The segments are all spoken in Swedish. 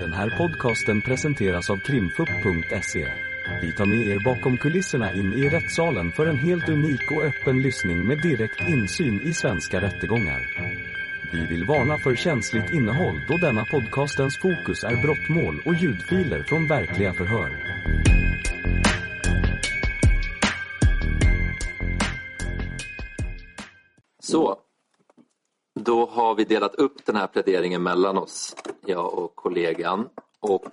Den här podcasten presenteras av krimfupp.se. Vi tar med er bakom kulisserna in i rättssalen för en helt unik och öppen lyssning med direkt insyn i svenska rättegångar. Vi vill varna för känsligt innehåll då denna podcastens fokus är brottmål och ljudfiler från verkliga förhör. Så, då har vi delat upp den här pläderingen mellan oss, jag och kollegan. Och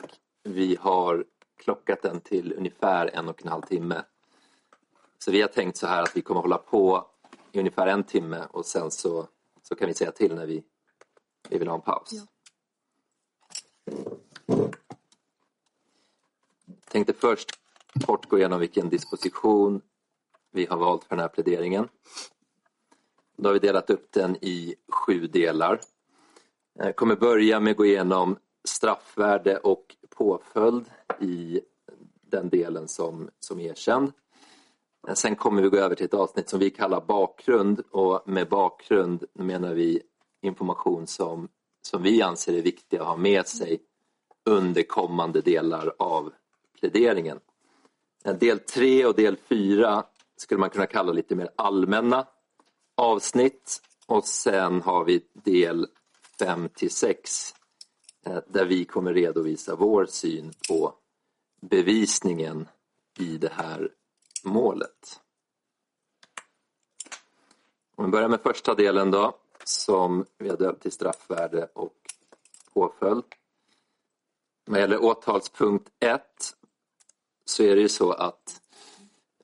vi har klockat den till ungefär en och en halv timme. Så vi har tänkt så här att vi kommer hålla på i ungefär en timme och sen så, så kan vi säga till när vi, vi vill ha en paus. Ja. Tänkte först kort gå igenom vilken disposition vi har valt för den här pläderingen. Då har vi delat upp den i sju delar. Jag kommer börja med att gå igenom straffvärde och påföljd i den delen som, som är känd. Eh, sen kommer vi gå över till ett avsnitt som vi kallar bakgrund och med bakgrund menar vi information som, som vi anser är viktig att ha med sig under kommande delar av pläderingen. Eh, del 3 och del 4 skulle man kunna kalla lite mer allmänna avsnitt och sen har vi del 5 till 6 eh, där vi kommer redovisa vår syn på bevisningen i det här målet. Om vi börjar med första delen då som vi har döpt till straffvärde och påföljd. Vad gäller åtalspunkt 1 så är det ju så att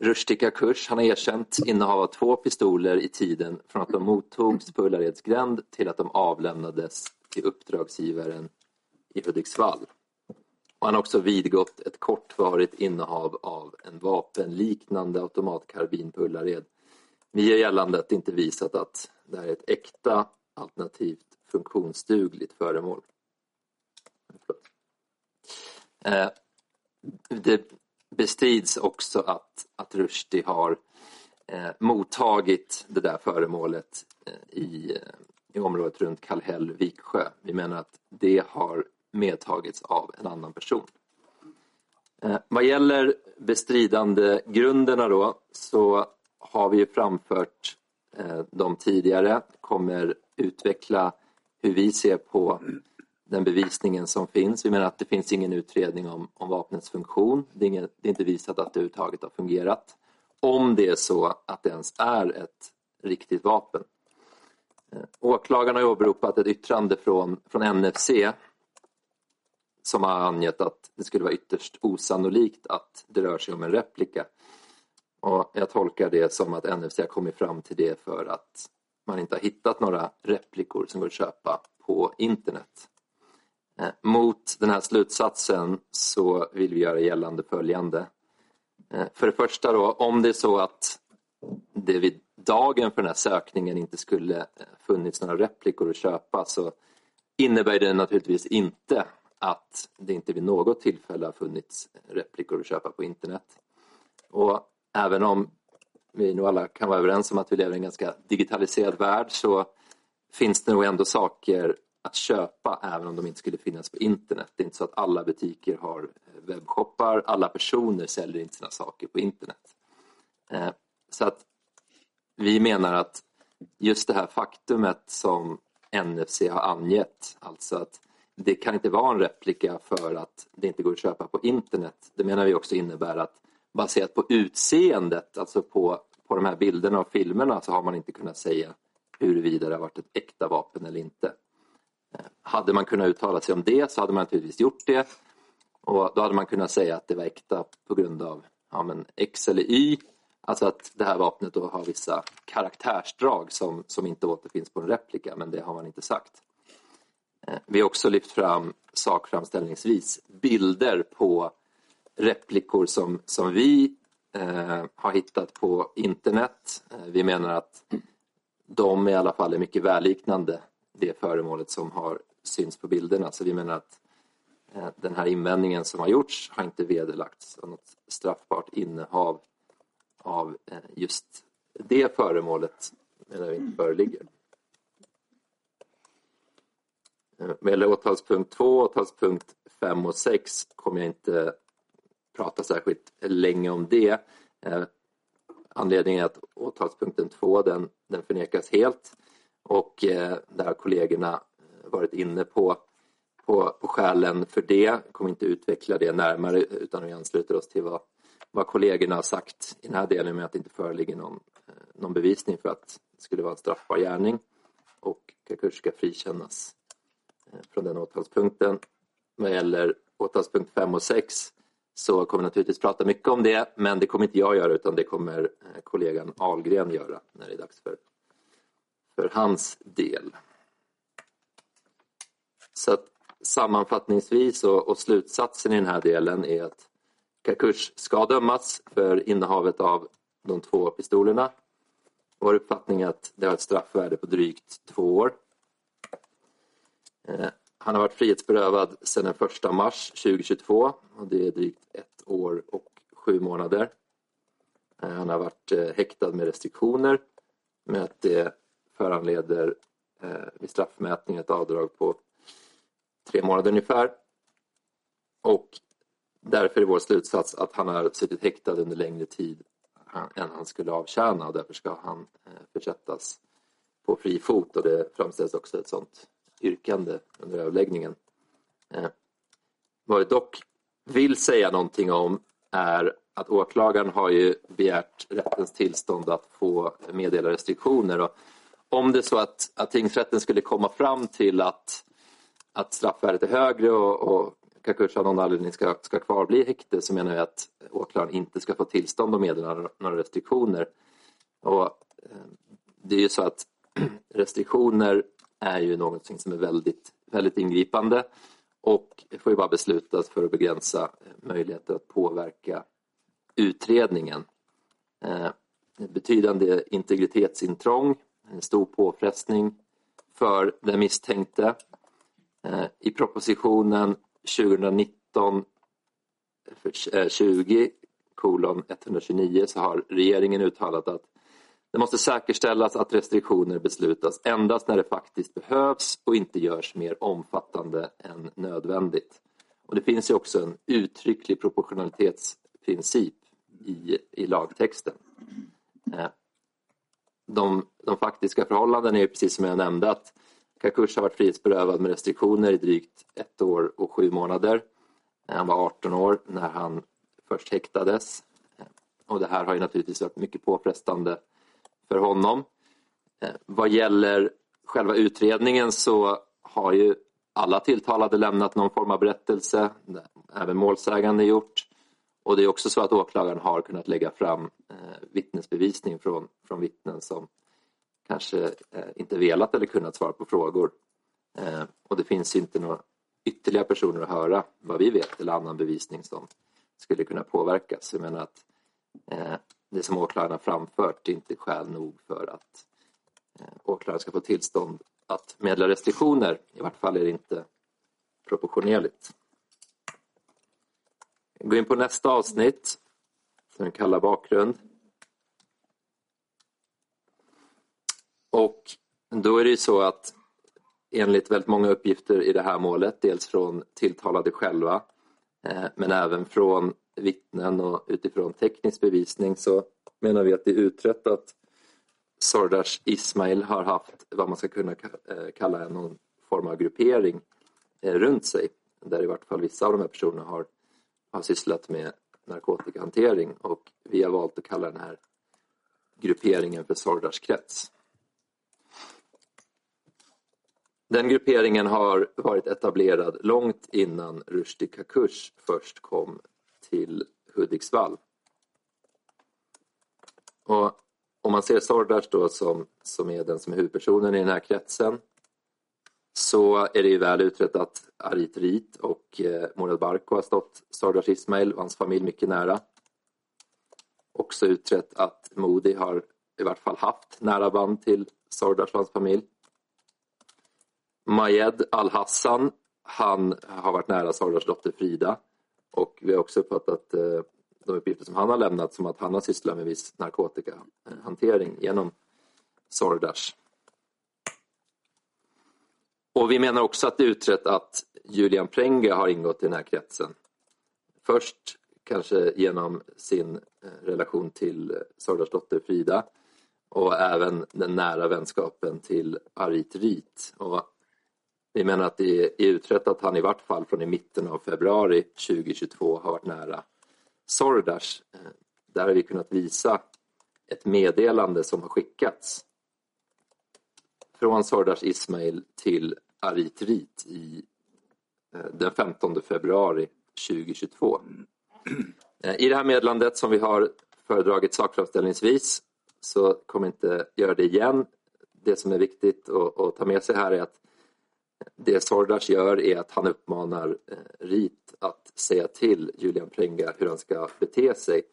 Rushdie Kurs han har erkänt innehav av två pistoler i tiden från att de mottogs på Ullareds gränd till att de avlämnades till uppdragsgivaren i Hudiksvall. Och han har också vidgått ett kortvarigt innehav av en vapenliknande automatkarbin på Ullared. Vi gör gällande att det inte visat att det här är ett äkta alternativt funktionsdugligt föremål. Eh, det bestrids också att, att Rushdie har eh, mottagit det där föremålet eh, i, eh, i området runt Kallhäll, Viksjö. Vi menar att det har medtagits av en annan person. Eh, vad gäller bestridande grunderna då så har vi framfört eh, dem tidigare, kommer utveckla hur vi ser på den bevisningen som finns. Vi menar att det finns ingen utredning om, om vapnets funktion. Det är, inget, det är inte visat att det överhuvudtaget har fungerat. Om det är så att det ens är ett riktigt vapen. Eh, Åklagaren har åberopat ett yttrande från, från NFC som har angett att det skulle vara ytterst osannolikt att det rör sig om en replika. Och jag tolkar det som att NFC har kommit fram till det för att man inte har hittat några replikor som går att köpa på internet. Mot den här slutsatsen så vill vi göra gällande följande. Eh, för det första då, om det är så att det vid dagen för den här sökningen inte skulle eh, funnits några replikor att köpa så innebär det naturligtvis inte att det inte vid något tillfälle har funnits eh, replikor att köpa på internet. Och även om vi nog alla kan vara överens om att vi lever i en ganska digitaliserad värld så finns det nog ändå saker att köpa även om de inte skulle finnas på internet. Det är inte så att alla butiker har eh, webbshoppar, alla personer säljer inte sina saker på internet. Eh, så att vi menar att just det här faktumet som NFC har angett, alltså att det kan inte vara en replika för att det inte går att köpa på internet. Det menar vi också innebär att baserat på utseendet, alltså på, på de här bilderna och filmerna så har man inte kunnat säga huruvida det har varit ett äkta vapen eller inte. Hade man kunnat uttala sig om det så hade man naturligtvis gjort det och då hade man kunnat säga att det var äkta på grund av ja, men X eller Y. Alltså att det här vapnet då har vissa karaktärsdrag som, som inte återfinns på en replika men det har man inte sagt. Eh, vi har också lyft fram sakframställningsvis bilder på replikor som, som vi eh, har hittat på internet. Eh, vi menar att de i alla fall är mycket välliknande det föremålet som har syns på bilderna. Så vi menar att eh, den här invändningen som har gjorts har inte vederlagts av något straffbart innehav av eh, just det föremålet menar vi inte föreligger. Eh, vad gäller åtalspunkt 2, åtalspunkt 5 och 6 kommer jag inte prata särskilt länge om det. Anledningen är att åtalspunkten 2 den, den förnekas helt och eh, där har kollegorna eh, varit inne på, på, på skälen för det. Jag kommer inte utveckla det närmare utan vi ansluter oss till vad, vad kollegorna har sagt i den här delen med att det inte föreligger någon, eh, någon bevisning för att det skulle vara en straffbar gärning och Kakush ska frikännas eh, från den åtalspunkten. Vad gäller åtalspunkt 5 och 6 så kommer vi naturligtvis prata mycket om det men det kommer inte jag göra utan det kommer kollegan Ahlgren göra när det är dags för, för hans del. Så att sammanfattningsvis och, och slutsatsen i den här delen är att Kakush ska dömas för innehavet av de två pistolerna. Vår uppfattning är att det har ett straffvärde på drygt två år. Eh, han har varit frihetsberövad sedan den 1 mars 2022 och det är drygt ett år och sju månader. Eh, han har varit eh, häktad med restriktioner med att det föranleder eh, vid straffmätning ett avdrag på tre månader ungefär. Och därför är vår slutsats att han har suttit häktad under längre tid än han skulle avtjäna och därför ska han eh, försättas på fri fot och det framställs också ett sådant yrkande under överläggningen. Eh, vad jag dock vill säga någonting om är att åklagaren har ju begärt rättens tillstånd att få meddela restriktioner. Och om det är så att, att tingsrätten skulle komma fram till att, att straffvärdet är högre och, och Kakusha av någon anledning ska, ska kvarbli i häkte så menar jag att åklagaren inte ska få tillstånd att meddela några restriktioner. Och, eh, det är ju så att restriktioner är ju någonting som är väldigt, väldigt ingripande och får ju bara beslutas för att begränsa eh, möjligheter att påverka utredningen. Eh, betydande integritetsintrång, en stor påfrestning för den misstänkte. Eh, I propositionen 2019 20 eh, kolon 129 så har regeringen uttalat att det måste säkerställas att restriktioner beslutas endast när det faktiskt behövs och inte görs mer omfattande än nödvändigt. Och det finns ju också en uttrycklig proportionalitetsprincip i, i lagtexten. Eh, de, de faktiska förhållandena är precis som jag nämnde att Kakush har varit frihetsberövad med restriktioner i drygt ett år och sju månader. Han var 18 år när han först häktades. Och det här har ju naturligtvis varit mycket påfrestande för honom. Eh, vad gäller själva utredningen så har ju alla tilltalade lämnat någon form av berättelse, även målsägande gjort. Och det är också så att åklagaren har kunnat lägga fram eh, vittnesbevisning från, från vittnen som kanske eh, inte velat eller kunnat svara på frågor. Eh, och det finns inte några ytterligare personer att höra, vad vi vet, eller annan bevisning som skulle kunna påverkas. Jag menar att eh, det som åklagaren har framfört är inte skäl nog för att eh, åklagaren ska få tillstånd att meddela restriktioner. I vart fall är det inte proportionerligt. Gå går in på nästa avsnitt, den kalla bakgrund. Och då är det ju så att enligt väldigt många uppgifter i det här målet, dels från tilltalade själva, eh, men även från vittnen och utifrån teknisk bevisning så menar vi att det är utrett att Sordash Ismail har haft vad man ska kunna eh, kalla någon form av gruppering eh, runt sig. Där i vart fall vissa av de här personerna har, har sysslat med narkotikahantering och vi har valt att kalla den här grupperingen för Sordars krets. Den grupperingen har varit etablerad långt innan Rushdie Kakush först kom till Hudiksvall. Och om man ser Sordas då som, som är den som är huvudpersonen i den här kretsen så är det ju väl utrett att Arit Rit och eh, Murad Barko har stått Sordas Ismail och hans familj mycket nära. Också utrett att Modi har i vart fall haft nära band till Sordas och hans familj. Majed Al-Hassan, han har varit nära Sordas dotter Frida och vi har också uppfattat eh, de uppgifter som han har lämnat som att han har sysslat med viss narkotikahantering genom Sardars. Och vi menar också att det är utrett att Julian Prenge har ingått i den här kretsen. Först kanske genom sin eh, relation till eh, Sardars dotter Frida och även den nära vänskapen till Arit Rit. Och vi menar att det är utrett att han i vart fall från i mitten av februari 2022 har varit nära Sordas. Eh, där har vi kunnat visa ett meddelande som har skickats från Sordas Ismail till Arit Rit i, eh, den 15 februari 2022. Eh, I det här meddelandet som vi har föredragit sakframställningsvis så kommer jag inte göra det igen. Det som är viktigt att, att ta med sig här är att det Sordas gör är att han uppmanar eh, Rit att säga till Julian Prenga hur han ska bete sig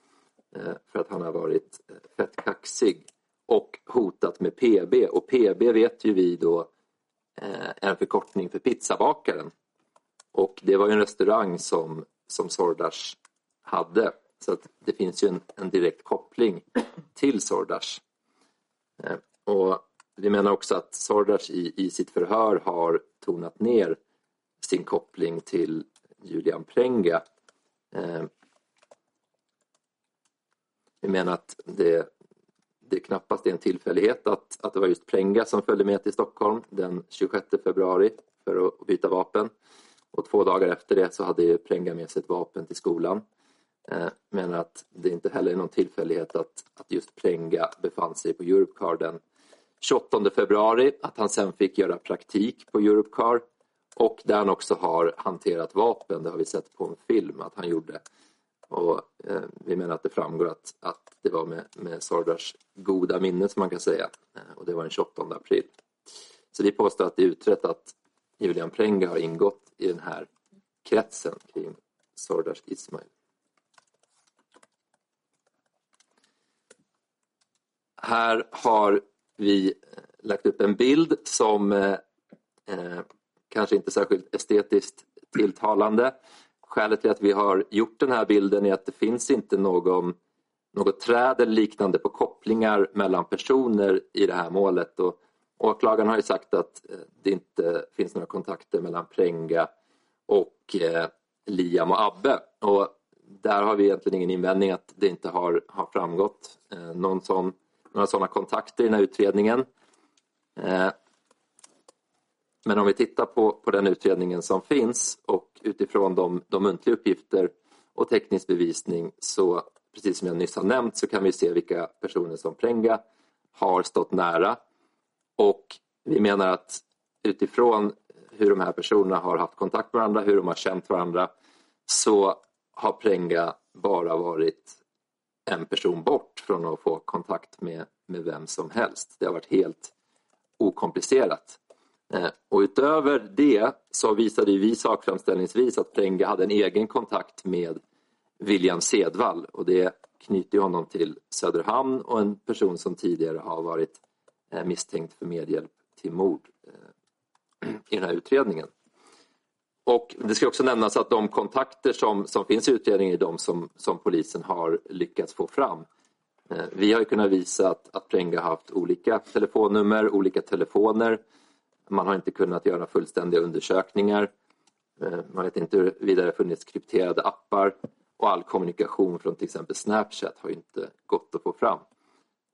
för att han har varit fett kaxig och hotat med PB och PB vet ju vi då eh, är en förkortning för pizzabakaren. Och det var ju en restaurang som, som Sordas hade så att det finns ju en, en direkt koppling till Sordas. Eh, och vi menar också att Sordas i, i sitt förhör har tonat ner sin koppling till Julian Prenga. Eh, vi menar att det, det knappast är en tillfällighet att, att det var just Prenga som följde med till Stockholm den 26 februari för att byta vapen. Och två dagar efter det så hade Prenga med sig ett vapen till skolan. Eh, men att det inte heller är någon tillfällighet att, att just Prenga befann sig på Europcar den 28 februari att han sen fick göra praktik på Europcar och där han också har hanterat vapen, det har vi sett på en film att han gjorde. Och, eh, vi menar att det framgår att, att det var med, med Sardars goda minne som man kan säga eh, och det var den 28 april. Så vi påstår att det är utrett att Julian Prenga har ingått i den här kretsen kring Sardars Ismail. Här har vi eh, lagt upp en bild som eh, eh, kanske inte är särskilt estetiskt tilltalande. Skälet till att vi har gjort den här bilden är att det finns inte någon, något träd eller liknande på kopplingar mellan personer i det här målet. Och åklagaren har ju sagt att eh, det inte finns några kontakter mellan Prenga och eh, Liam och Abbe. Och där har vi egentligen ingen invändning att det inte har, har framgått eh, någon sån några sådana kontakter i den här utredningen. Eh, men om vi tittar på, på den utredningen som finns och utifrån de, de muntliga uppgifter och teknisk bevisning så precis som jag nyss har nämnt så kan vi se vilka personer som Prenga har stått nära och vi menar att utifrån hur de här personerna har haft kontakt med varandra, hur de har känt varandra så har Prenga bara varit en person bort från att få kontakt med, med vem som helst. Det har varit helt okomplicerat. Eh, och utöver det så visade vi sakframställningsvis att Prenga hade en egen kontakt med William Sedvall och det knyter honom till Söderhamn och en person som tidigare har varit eh, misstänkt för medhjälp till mord eh, i den här utredningen. Och det ska också nämnas att de kontakter som, som finns i utredningen är de som, som polisen har lyckats få fram. Vi har kunnat visa att, att Prenga har haft olika telefonnummer, olika telefoner. Man har inte kunnat göra fullständiga undersökningar. Eh, man vet inte huruvida det funnits krypterade appar och all kommunikation från till exempel Snapchat har inte gått att få fram.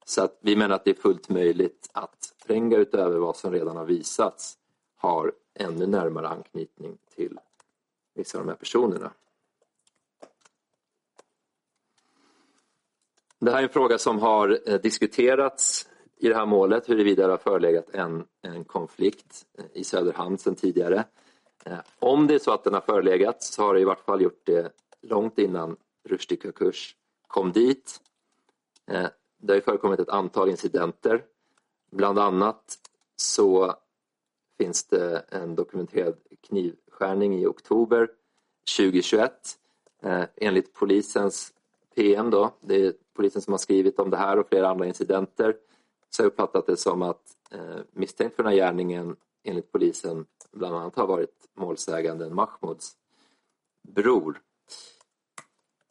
Så att vi menar att det är fullt möjligt att tränga utöver vad som redan har visats har ännu närmare anknytning till vissa av de här personerna. Det här är en fråga som har eh, diskuterats i det här målet huruvida det har förelegat en, en konflikt eh, i Söderhamn sedan tidigare. Eh, om det är så att den har förelegat så har det i vart fall gjort det långt innan Rushdie Kakurs kom dit. Eh, det har förekommit ett antal incidenter. Bland annat så finns det en dokumenterad knivskärning i oktober 2021. Enligt polisens PM, då, det är polisen som har skrivit om det här och flera andra incidenter, så har jag uppfattat det som att eh, misstänkt för den här gärningen enligt polisen bland annat har varit målsäganden Mahmouds bror.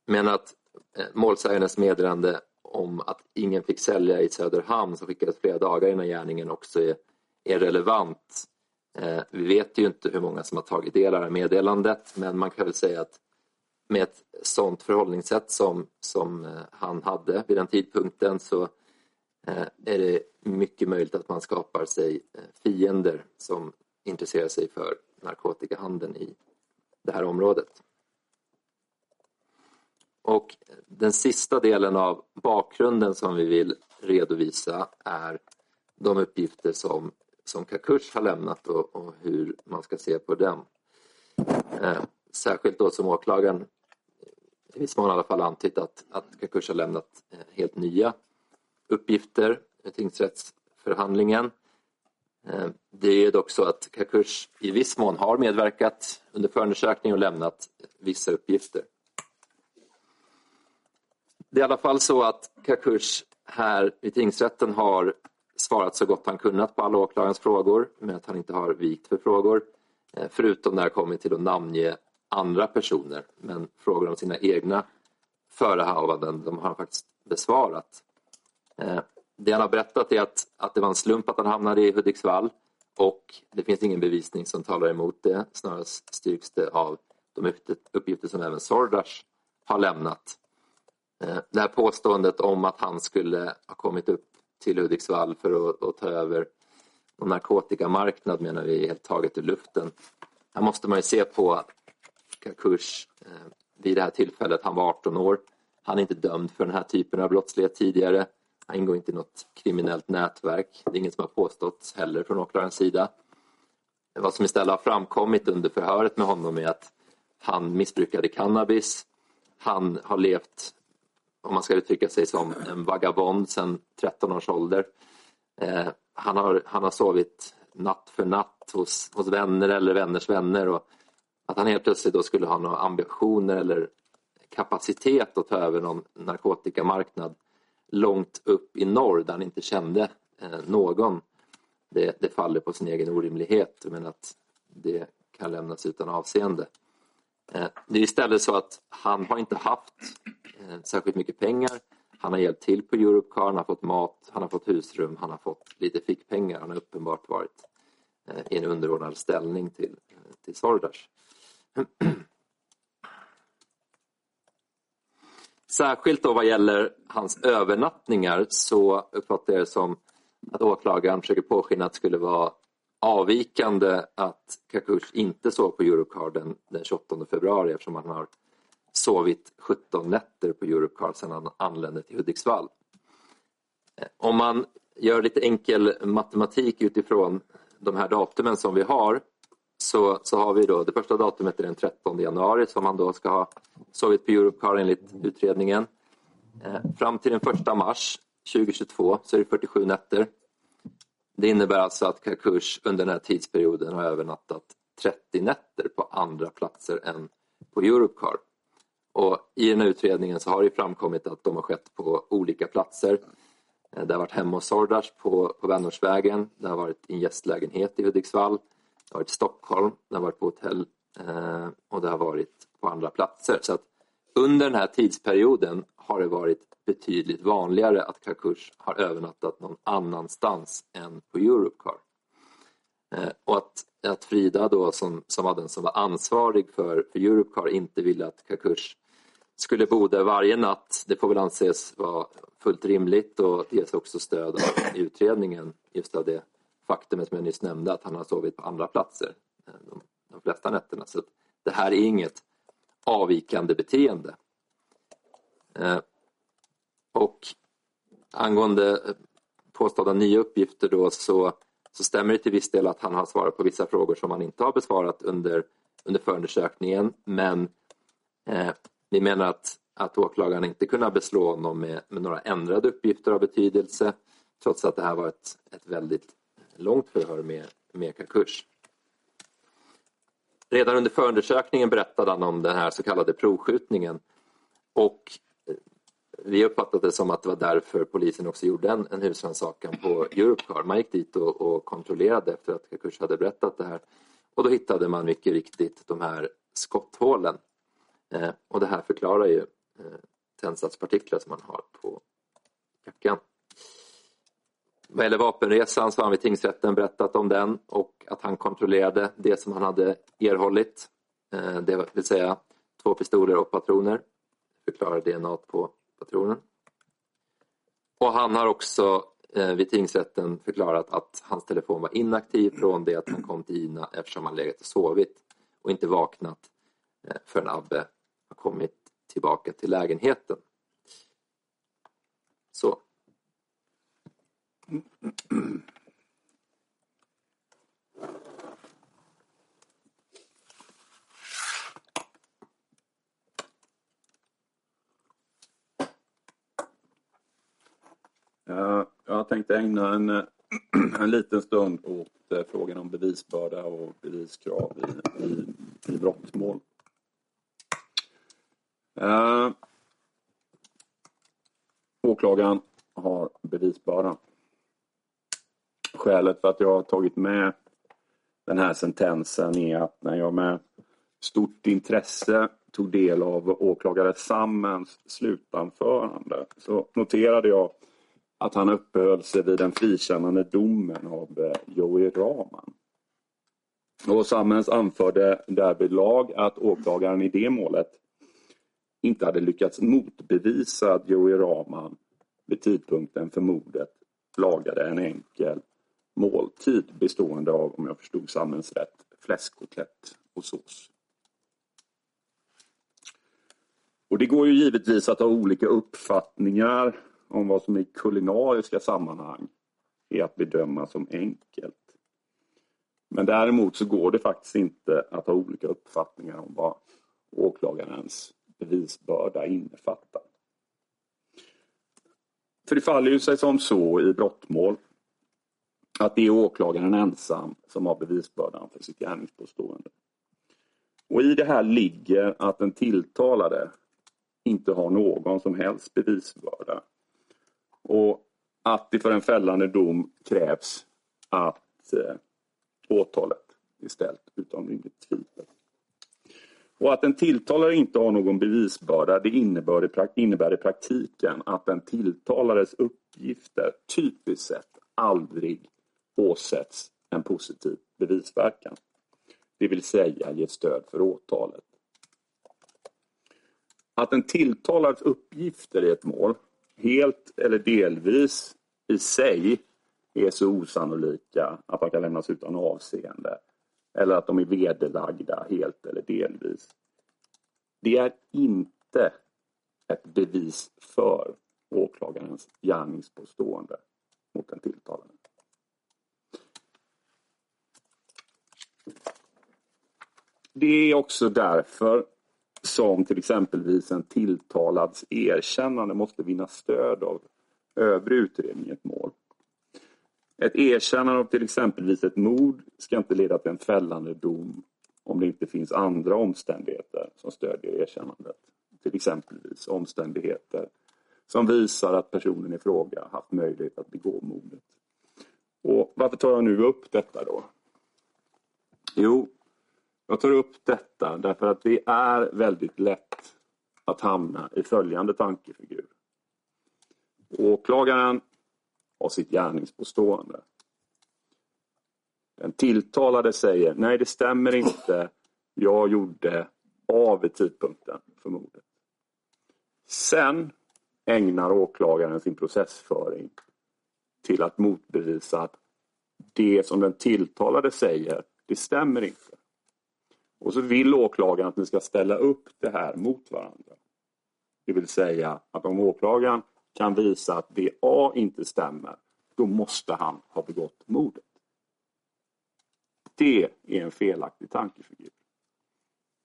Men att eh, målsägandens meddelande om att ingen fick sälja i Söderhamn som skickades flera dagar innan gärningen också är, är relevant Eh, vi vet ju inte hur många som har tagit del av det här meddelandet men man kan väl säga att med ett sådant förhållningssätt som, som eh, han hade vid den tidpunkten så Eh, är det mycket möjligt att man skapar sig eh, fiender som intresserar sig för narkotikahandeln i det här området. Och den sista delen av bakgrunden som vi vill redovisa är de uppgifter som, som Kakush har lämnat och, och hur man ska se på dem. Eh, särskilt då som åklagaren i viss mån i alla fall antytt att, att Kakush har lämnat eh, helt nya uppgifter i tingsrättsförhandlingen. Eh, det är dock så att Kakush i viss mån har medverkat under förundersökningen och lämnat vissa uppgifter. Det är i alla fall så att Kakush här i tingsrätten har svarat så gott han kunnat på alla åklagarens frågor men att han inte har vikt för frågor. Eh, förutom när det kommit till att namnge andra personer. Men frågor om sina egna förehavanden de har han faktiskt besvarat. Eh, det han har berättat är att, att det var en slump att han hamnade i Hudiksvall och det finns ingen bevisning som talar emot det. Snarare styrks det av de uppgifter som även Sordas har lämnat. Eh, det här påståendet om att han skulle ha kommit upp till Hudiksvall för att, att ta över någon narkotikamarknad menar vi är helt taget ur luften. Här måste man ju se på Kakush eh, vid det här tillfället. Han var 18 år. Han är inte dömd för den här typen av brottslighet tidigare. Han ingår inte i något kriminellt nätverk. Det är inget som har påståtts heller från åklagarens sida. Vad som istället har framkommit under förhöret med honom är att han missbrukade cannabis. Han har levt om man ska uttrycka sig som en vagabond sedan 13 års ålder. Eh, han, har, han har sovit natt för natt hos, hos vänner eller vänners vänner och att han helt plötsligt då skulle ha några ambitioner eller kapacitet att ta över någon narkotikamarknad långt upp i norr där han inte kände eh, någon. Det, det, faller på sin egen orimlighet men att det kan lämnas utan avseende. Eh, det är istället så att han har inte haft eh, särskilt mycket pengar. Han har hjälpt till på Europcar, han har fått mat, han har fått husrum, han har fått lite fickpengar. Han har uppenbart varit i en underordnad ställning till, till Sordas. Särskilt då vad gäller hans övernattningar så uppfattar jag det som att åklagaren försöker påskina att det skulle vara avvikande att Kakush inte sov på Europcar den, den 28 februari eftersom han har sovit 17 nätter på Europcar sedan han anlände till Hudiksvall. Eh, om man gör lite enkel matematik utifrån de här datumen som vi har så, så har vi då det första datumet är den 13 januari som han då ska ha sovit på Europcar enligt utredningen. Eh, fram till den 1 mars 2022 så är det 47 nätter. Det innebär alltså att Kakush under den här tidsperioden har övernattat 30 nätter på andra platser än på Europcar. Och I den här utredningen så har det framkommit att de har skett på olika platser. Eh, det har varit hemma hos Sordas på, på Vänortsvägen, det har varit i en gästlägenhet i Hudiksvall, har varit i Stockholm, det har varit på hotell eh, och det har varit på andra platser. Så att under den här tidsperioden har det varit betydligt vanligare att Kakush har övernattat någon annanstans än på Europcar. Eh, och att, att Frida då som, som var den som var ansvarig för, för Europcar inte ville att Kakush skulle bo där varje natt, det får väl anses vara fullt rimligt och ges också stöd av utredningen just av det faktumet som jag nyss nämnde att han har sovit på andra platser eh, de, de flesta nätterna. Så det här är inget avvikande beteende. Eh, och angående eh, påstådda nya uppgifter då så, så stämmer det till viss del att han har svarat på vissa frågor som han inte har besvarat under, under förundersökningen. Men eh, vi menar att, att åklagaren inte kunde beslå honom med, med några ändrade uppgifter av betydelse trots att det här var ett, ett väldigt långt förhör med, med Kakush. Redan under förundersökningen berättade han om den här så kallade provskjutningen och eh, vi uppfattade det som att det var därför polisen också gjorde en, en husrannsakan på Europcar. Man gick dit och, och kontrollerade efter att Kakush hade berättat det här. Och då hittade man mycket riktigt de här skotthålen. Eh, och det här förklarar ju eh, tändsatspartiklar som man har på jackan. Vad gäller vapenresan så har han vid tingsrätten berättat om den och att han kontrollerade det som han hade erhållit. Eh, det vill säga två pistoler och patroner. Förklarar DNA på patronen. Och han har också eh, vid tingsrätten förklarat att hans telefon var inaktiv från det att han kom till Ina eftersom han legat och sovit och inte vaknat eh, förrän Abbe har kommit tillbaka till lägenheten. Så. Jag tänkte ägna en, en liten stund åt eh, frågan om bevisbörda och beviskrav i, i, i brottmål. Eh, åklagaren har bevisbördan. Skälet för att jag har tagit med den här sentensen är att när jag med stort intresse tog del av åklagare Sammens slutanförande så noterade jag att han uppehöll sig vid den frikännande domen av eh, Joey Raman. Och Sammens anförde därvidlag att åklagaren i det målet inte hade lyckats motbevisa att Joey Raman vid tidpunkten för mordet lagade en enkel måltid bestående av, om jag förstod Sammens rätt, fläskkotlett och sås. Och det går ju givetvis att ha olika uppfattningar om vad som i kulinariska sammanhang är att bedöma som enkelt. Men däremot så går det faktiskt inte att ha olika uppfattningar om vad åklagarens bevisbörda innefattar. För det faller ju sig som så i brottmål att det är åklagaren ensam som har bevisbördan för sitt gärningspåstående. Och i det här ligger att den tilltalade inte har någon som helst bevisbörda och att det för en fällande dom krävs att eh, åtalet är ställt utom rimligt tvivel. Och att den tilltalade inte har någon bevisbörda det innebär, innebär i praktiken att den tilltalades uppgifter typiskt sett aldrig åsätts en positiv bevisverkan. Det vill säga ger stöd för åtalet. Att en tilltalades uppgifter i ett mål helt eller delvis i sig är så osannolika att de kan lämnas utan avseende. Eller att de är vederlagda helt eller delvis. Det är inte ett bevis för åklagarens gärningspåstående mot den tilltalade. Det är också därför som till exempelvis en tilltalads erkännande måste vinna stöd av övrig utredning i ett mål. Ett erkännande av till exempelvis ett mord ska inte leda till en fällande dom om det inte finns andra omständigheter som stödjer erkännandet. Till exempelvis omständigheter som visar att personen i fråga haft möjlighet att begå mordet. Och varför tar jag nu upp detta då? Jo, jag tar upp detta därför att det är väldigt lätt att hamna i följande tankefigur. Åklagaren har sitt gärningspåstående. Den tilltalade säger nej det stämmer inte. Jag gjorde A vid tidpunkten för mordet. Sen ägnar åklagaren sin processföring till att motbevisa att det som den tilltalade säger, det stämmer inte. Och så vill åklagaren att ni ska ställa upp det här mot varandra. Det vill säga att om åklagaren kan visa att det A inte stämmer, då måste han ha begått mordet. Det är en felaktig tankefigur.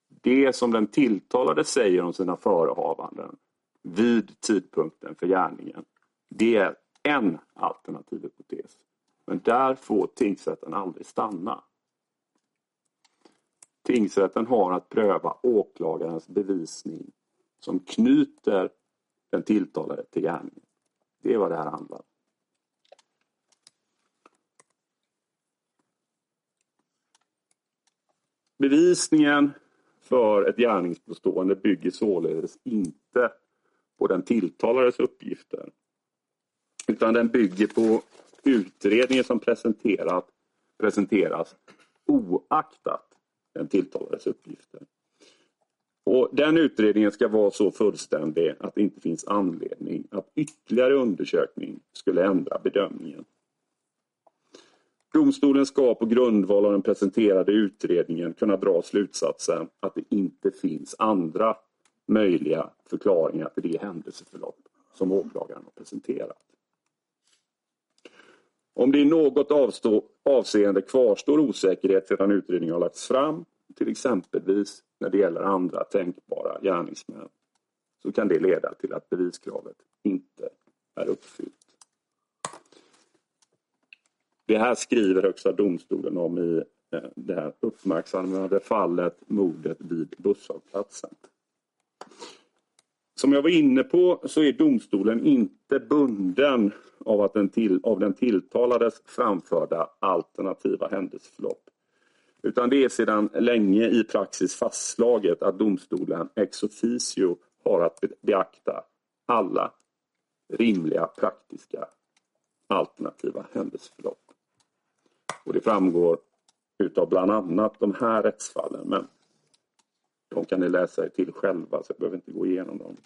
Det som den tilltalade säger om sina förehavanden vid tidpunkten för gärningen, det är en alternativ hypotes. Men där får tingsrätten aldrig stanna. Tingsrätten har att pröva åklagarens bevisning som knyter den tilltalade till gärningen. Det är vad det här handlar om. Bevisningen för ett gärningspåstående bygger således inte på den tilltalades uppgifter. Utan den bygger på utredningen som presenterat, presenteras oaktat den tilltalades uppgifter. Och den utredningen ska vara så fullständig att det inte finns anledning att ytterligare undersökning skulle ändra bedömningen. Domstolen ska på grundval av den presenterade utredningen kunna dra slutsatsen att det inte finns andra möjliga förklaringar till det händelseförlopp som åklagaren har presenterat. Om det i något avstå, avseende kvarstår osäkerhet sedan utredningen har lagts fram, till exempelvis när det gäller andra tänkbara gärningsmän, så kan det leda till att beviskravet inte är uppfyllt. Det här skriver Högsta domstolen om i eh, det här uppmärksammade fallet mordet vid busshållplatsen. Som jag var inne på så är domstolen inte bunden av, att den, till, av den tilltalades framförda alternativa händelseförlopp. Utan det är sedan länge i praxis fastslaget att domstolen ex officio har att beakta alla rimliga praktiska alternativa händelseförlopp. Och det framgår utav bland annat de här rättsfallen. Men de kan ni läsa er till själva så jag behöver inte gå igenom dem.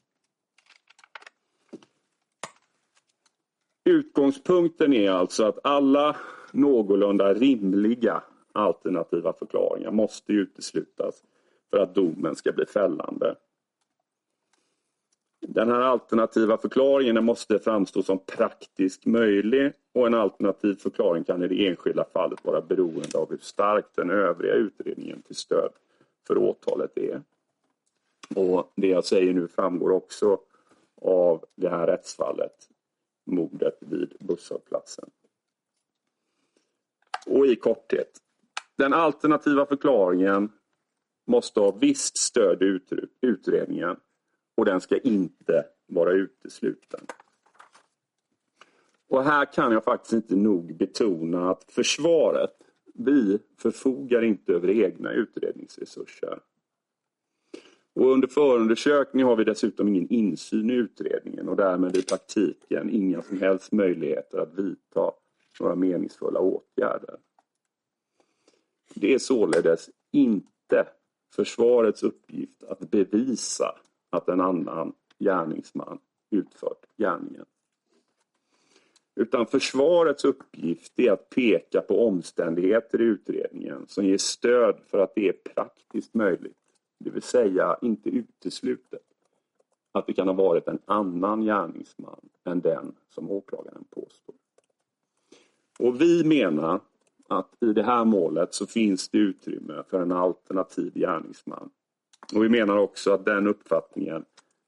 Utgångspunkten är alltså att alla någorlunda rimliga alternativa förklaringar måste uteslutas för att domen ska bli fällande. Den här alternativa förklaringen måste framstå som praktiskt möjlig och en alternativ förklaring kan i det enskilda fallet vara beroende av hur stark den övriga utredningen till stöd för åtalet är. Och Det jag säger nu framgår också av det här rättsfallet, mordet vid busshållplatsen. Och i korthet, den alternativa förklaringen måste ha visst stöd i utredningen och den ska inte vara utesluten. Och här kan jag faktiskt inte nog betona att försvaret, vi förfogar inte över egna utredningsresurser. Och under förundersökning har vi dessutom ingen insyn i utredningen och därmed i praktiken inga som helst möjligheter att vidta några meningsfulla åtgärder. Det är således inte försvarets uppgift att bevisa att en annan gärningsman utfört gärningen. Utan försvarets uppgift är att peka på omständigheter i utredningen som ger stöd för att det är praktiskt möjligt, det vill säga inte uteslutet, att det kan ha varit en annan gärningsman än den som åklagaren påstår. Och vi menar att i det här målet så finns det utrymme för en alternativ gärningsman. Och vi menar också att den uppfattningen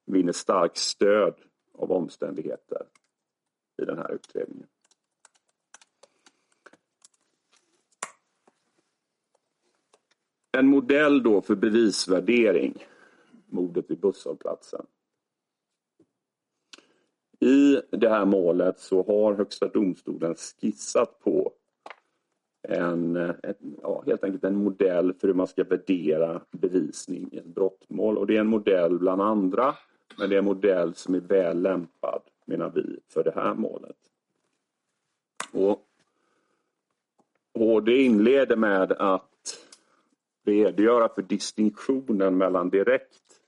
vinner starkt stöd av omständigheter i den här utredningen. En modell då för bevisvärdering, mordet vid busshållplatsen. I det här målet så har Högsta domstolen skissat på en, ett, ja, helt enkelt en modell för hur man ska värdera bevisning i ett brottmål. Och det är en modell bland andra, men det är en modell som är väl lämpad, menar vi, för det här målet. Och HD inleder med att redogöra för distinktionen mellan direkt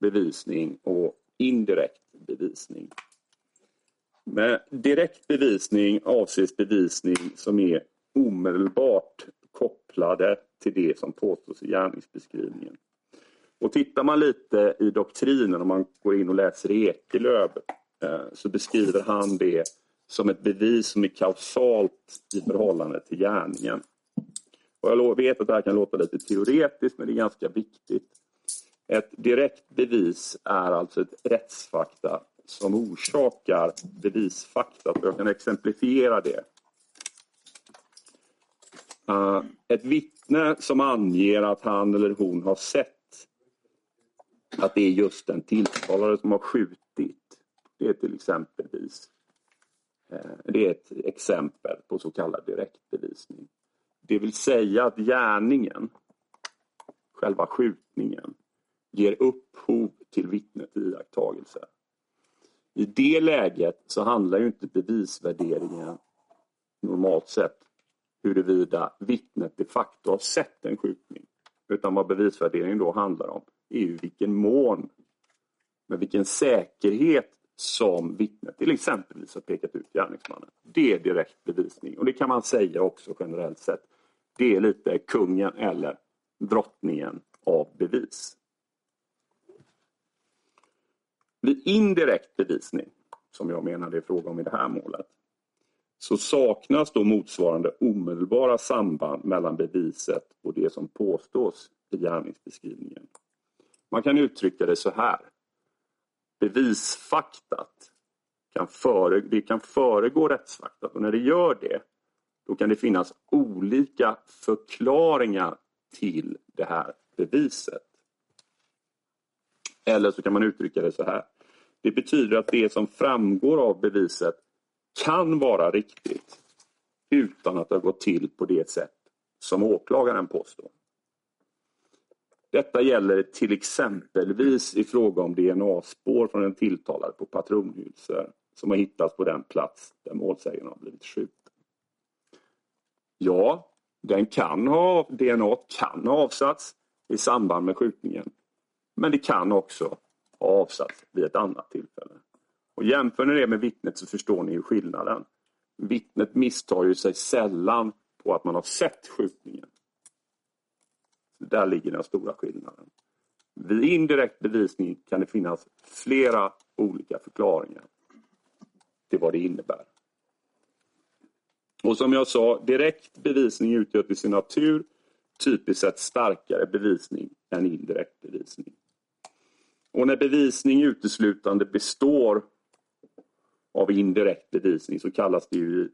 bevisning och indirekt bevisning. Med direkt bevisning avses bevisning som är omedelbart kopplade till det som påstås i gärningsbeskrivningen. Och tittar man lite i doktrinen, om man går in och läser Ekelöf, eh, så beskriver han det som ett bevis som är kausalt i förhållande till gärningen. Och jag vet att det här kan låta lite teoretiskt, men det är ganska viktigt. Ett direkt bevis är alltså ett rättsfakta som orsakar bevisfakta. Jag kan exemplifiera det eh, ett vittne som anger att han eller hon har sett att det är just den tilltalade som har skjutit. Det är till exempelvis eh, det är ett exempel på så kallad direktbevisning. Det vill säga att gärningen, själva skjutningen, ger upphov till vittnet iakttagelse. I det läget så handlar ju inte bevisvärderingen normalt sett huruvida vittnet de facto har sett en skjutning. Utan vad bevisvärderingen då handlar om är ju vilken mån, med vilken säkerhet som vittnet till exempelvis har pekat ut gärningsmannen. Det är direkt bevisning och det kan man säga också generellt sett. Det är lite kungen eller drottningen av bevis. Vid indirekt bevisning, som jag menar det är fråga om i det här målet, så saknas då motsvarande omedelbara samband mellan beviset och det som påstås i gärningsbeskrivningen. Man kan uttrycka det så här. Bevisfaktat kan, före, det kan föregå rättsfaktat och när det gör det då kan det finnas olika förklaringar till det här beviset. Eller så kan man uttrycka det så här. Det betyder att det som framgår av beviset kan vara riktigt utan att det har gått till på det sätt som åklagaren påstår. Detta gäller till exempelvis i fråga om DNA-spår från en tilltalad på patronhylsor som har hittats på den plats där målsägaren har blivit skjuten. Ja, den kan ha, DNA kan ha avsatts i samband med skjutningen. Men det kan också ha avsatts vid ett annat tillfälle. Och jämför ni det med vittnet så förstår ni ju skillnaden. Vittnet misstar ju sig sällan på att man har sett skjutningen. Där ligger den stora skillnaden. Vid indirekt bevisning kan det finnas flera olika förklaringar till vad det innebär. Och som jag sa, direkt bevisning utgör till sin natur typiskt sett starkare bevisning än indirekt bevisning. Och när bevisning uteslutande består av indirekt bevisning så kallas det ju,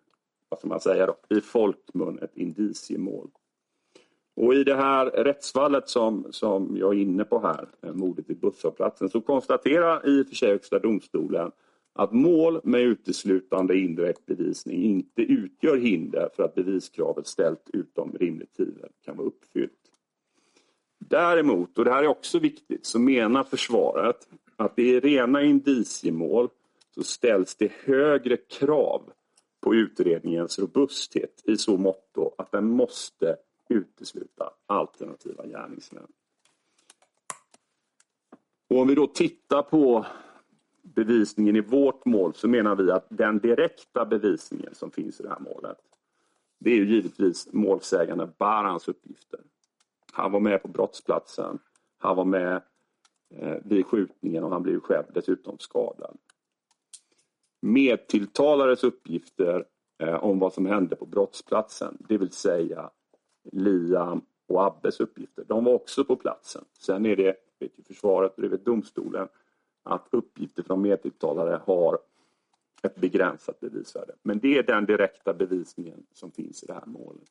vad ska man säga då, i folkmun ett indiciemål. Och i det här rättsfallet som, som jag är inne på här, eh, mordet i busshållplatsen, så konstaterar i och för sig Högsta domstolen att mål med uteslutande indirekt bevisning inte utgör hinder för att beviskravet ställt utom rimligt tvivel kan vara uppfyllt. Däremot, och det här är också viktigt, så menar försvaret att i rena indiciemål så ställs det högre krav på utredningens robusthet i så måtto att den måste utesluta alternativa gärningsmän. Och om vi då tittar på bevisningen i vårt mål så menar vi att den direkta bevisningen som finns i det här målet det är ju givetvis målsägande Barans uppgifter. Han var med på brottsplatsen, han var med eh, vid skjutningen och han blev själv dessutom skadad. Medtilltalares uppgifter eh, om vad som hände på brottsplatsen, det vill säga Liam och Abbes uppgifter, de var också på platsen. Sen är det, vet ju försvaret och det vet domstolen, att uppgifter från medtilltalare har ett begränsat bevisvärde. Men det är den direkta bevisningen som finns i det här målet.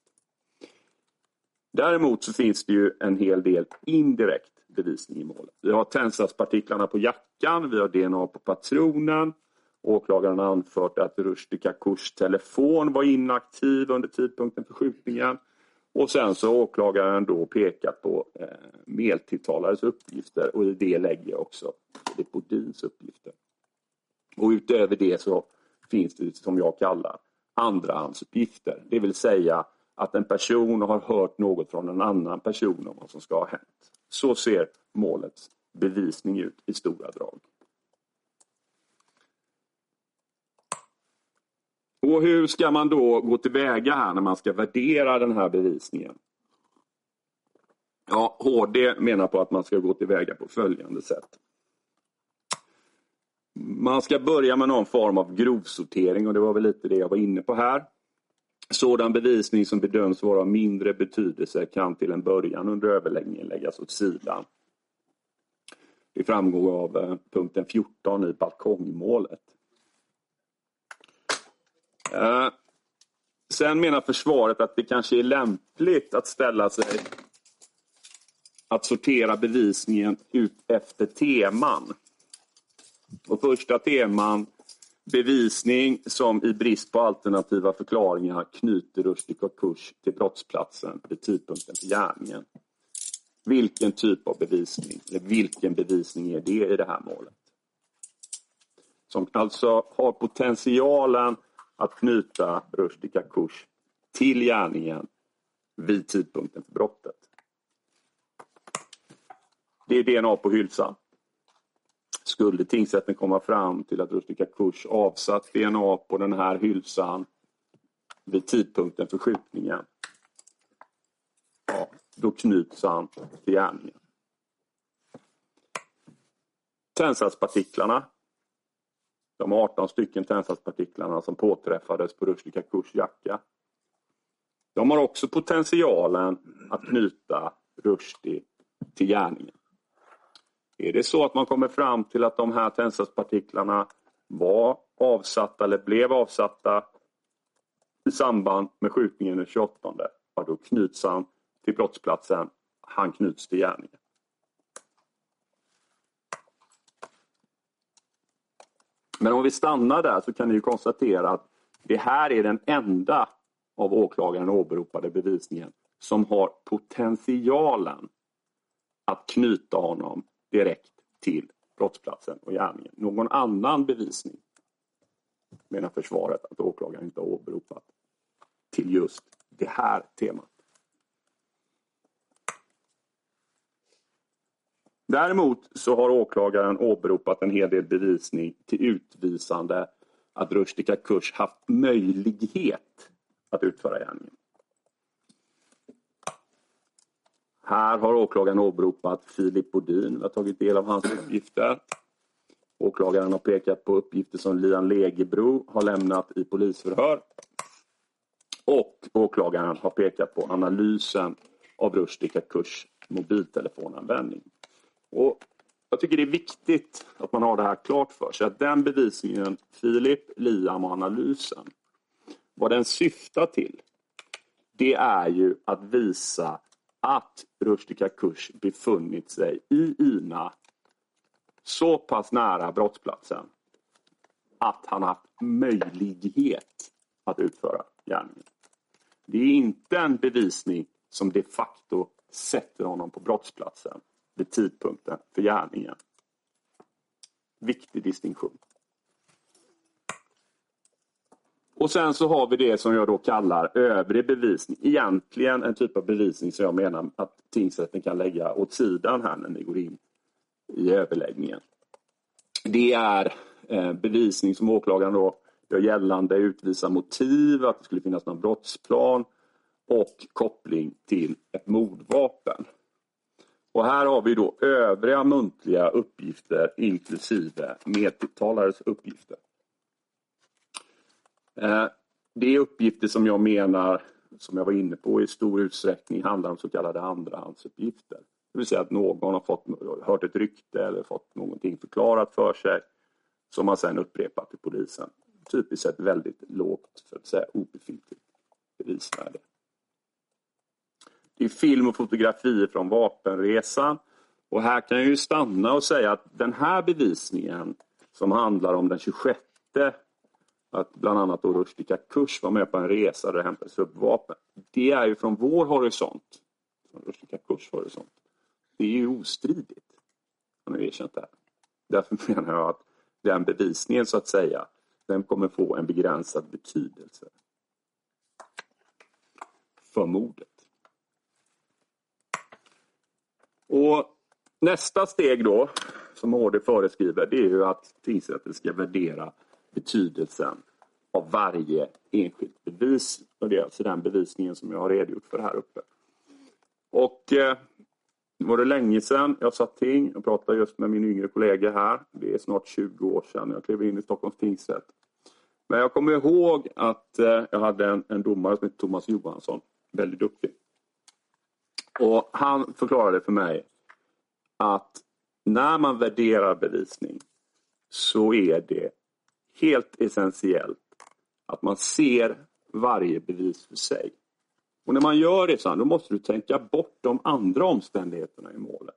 Däremot så finns det ju en hel del indirekt bevisning i målet. Vi har tändsatspartiklarna på jackan, vi har DNA på patronen. Åklagaren har anfört att Rushdie Kakushs telefon var inaktiv under tidpunkten för skjutningen. Och sen så har åklagaren då pekat på eh, medtilltalades uppgifter och i det lägger jag också det Bodins uppgifter. Och utöver det så finns det som jag kallar andrahandsuppgifter. Det vill säga att en person har hört något från en annan person om vad som ska ha hänt. Så ser målets bevisning ut i stora drag. Och hur ska man då gå tillväga här när man ska värdera den här bevisningen? Ja, HD menar på att man ska gå tillväga på följande sätt. Man ska börja med någon form av grovsortering och det var väl lite det jag var inne på här. Sådan bevisning som bedöms vara av mindre betydelse kan till en början under överläggningen läggas åt sidan. Det framgår av eh, punkten 14 i balkongmålet. Eh, sen menar försvaret att det kanske är lämpligt att ställa sig att sortera bevisningen ut efter teman. Och första teman bevisning som i brist på alternativa förklaringar knyter Rushdie Kakush till brottsplatsen vid tidpunkten för gärningen. Vilken typ av bevisning, eller vilken bevisning är det i det här målet? Som alltså har potentialen att knyta Rushdie Kakush till gärningen vid tidpunkten för brottet. Det är DNA på hylsan. Skulle tingsrätten komma fram till att Rushdie Kakush avsatt DNA på den här hylsan vid tidpunkten för skjutningen, ja, då knyts han till gärningen. Tändsatspartiklarna, de 18 stycken tändsatspartiklarna som påträffades på Rushdie Kakush jacka, de har också potentialen att knyta Rushdie till gärningen. Är det så att man kommer fram till att de här tändsatspartiklarna var avsatta eller blev avsatta i samband med skjutningen den 28, ja, då knyts han till brottsplatsen. Han knyts till gärningen. Men om vi stannar där så kan ni konstatera att det här är den enda av åklagaren åberopade bevisningen som har potentialen att knyta honom direkt till brottsplatsen och gärningen. Någon annan bevisning menar försvaret att åklagaren inte har åberopat till just det här temat. Däremot så har åklagaren åberopat en hel del bevisning till utvisande att Rushdie Kurs haft möjlighet att utföra gärningen. Här har åklagaren åberopat Filip Bodin. Vi har tagit del av hans uppgifter. Åklagaren har pekat på uppgifter som Lian Legebro har lämnat i polisförhör. Och åklagaren har pekat på analysen av Rushdie Kurs mobiltelefonanvändning. Och jag tycker det är viktigt att man har det här klart för sig. Att den bevisningen, Filip, Liam och analysen, vad den syftar till, det är ju att visa att Rushdie Kakush befunnit sig i Ina så pass nära brottsplatsen att han haft möjlighet att utföra gärningen. Det är inte en bevisning som de facto sätter honom på brottsplatsen vid tidpunkten för gärningen. Viktig distinktion. Och sen så har vi det som jag då kallar övrig bevisning. Egentligen en typ av bevisning som jag menar att tingsrätten kan lägga åt sidan här när ni går in i överläggningen. Det är eh, bevisning som åklagaren då gör gällande utvisar motiv, att det skulle finnas någon brottsplan och koppling till ett mordvapen. Och här har vi då övriga muntliga uppgifter inklusive medtilltalades uppgifter. Eh, det är uppgifter som jag menar, som jag var inne på, i stor utsträckning handlar om så kallade andrahandsuppgifter. Det vill säga att någon har fått, hört ett rykte eller fått någonting förklarat för sig som man sedan upprepar till polisen. Typiskt sett väldigt lågt, för att säga obefintligt bevisvärde. Det är film och fotografier från vapenresan. Och här kan jag ju stanna och säga att den här bevisningen som handlar om den 26 att bland annat då Rushdie Kakush var med på en resa där det hämtades upp vapen. Det är ju från vår horisont, från Rushdie Kakushs horisont, det är ju ostridigt. Han har erkänt det här. Därför menar jag att den bevisningen så att säga, den kommer få en begränsad betydelse för mordet. Och nästa steg då, som HD föreskriver, det är ju att tingsrätten ska värdera betydelsen av varje enskilt bevis. Och det är alltså den bevisningen som jag har redogjort för här uppe. Och eh, var det länge sedan jag satt ting. Jag pratade just med min yngre kollega här. Det är snart 20 år sedan jag klev in i Stockholms tingsrätt. Men jag kommer ihåg att eh, jag hade en, en domare som hette Thomas Johansson. Väldigt duktig. Och han förklarade för mig att när man värderar bevisning så är det helt essentiellt att man ser varje bevis för sig. Och när man gör det så då måste du tänka bort de andra omständigheterna i målet.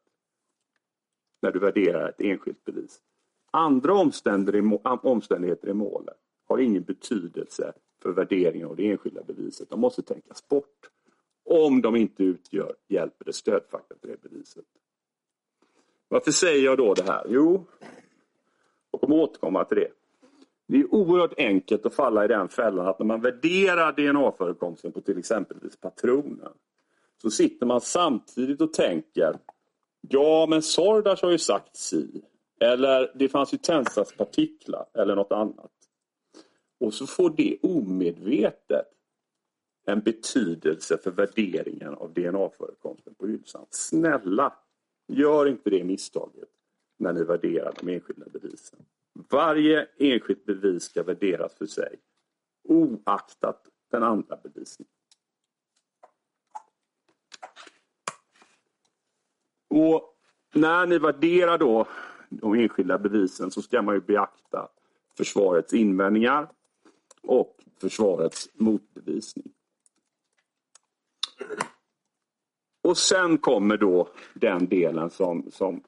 När du värderar ett enskilt bevis. Andra omständigheter i målet har ingen betydelse för värderingen av det enskilda beviset. De måste tänkas bort. Om de inte utgör hjälp eller stödfakta till det beviset. Varför säger jag då det här? Jo, jag kommer återkomma till det. Det är oerhört enkelt att falla i den fällan att när man värderar DNA-förekomsten på till exempelvis patroner så sitter man samtidigt och tänker ja men Sordas har ju sagt si eller det fanns ju tändsatspartiklar eller något annat. Och så får det omedvetet en betydelse för värderingen av DNA-förekomsten på hylsan. Snälla, gör inte det misstaget när ni värderar de enskilda bevisen. Varje enskilt bevis ska värderas för sig oaktat den andra bevisningen. Och när ni värderar då de enskilda bevisen så ska man ju beakta försvarets invändningar och försvarets motbevisning. Och sen kommer då den delen som, som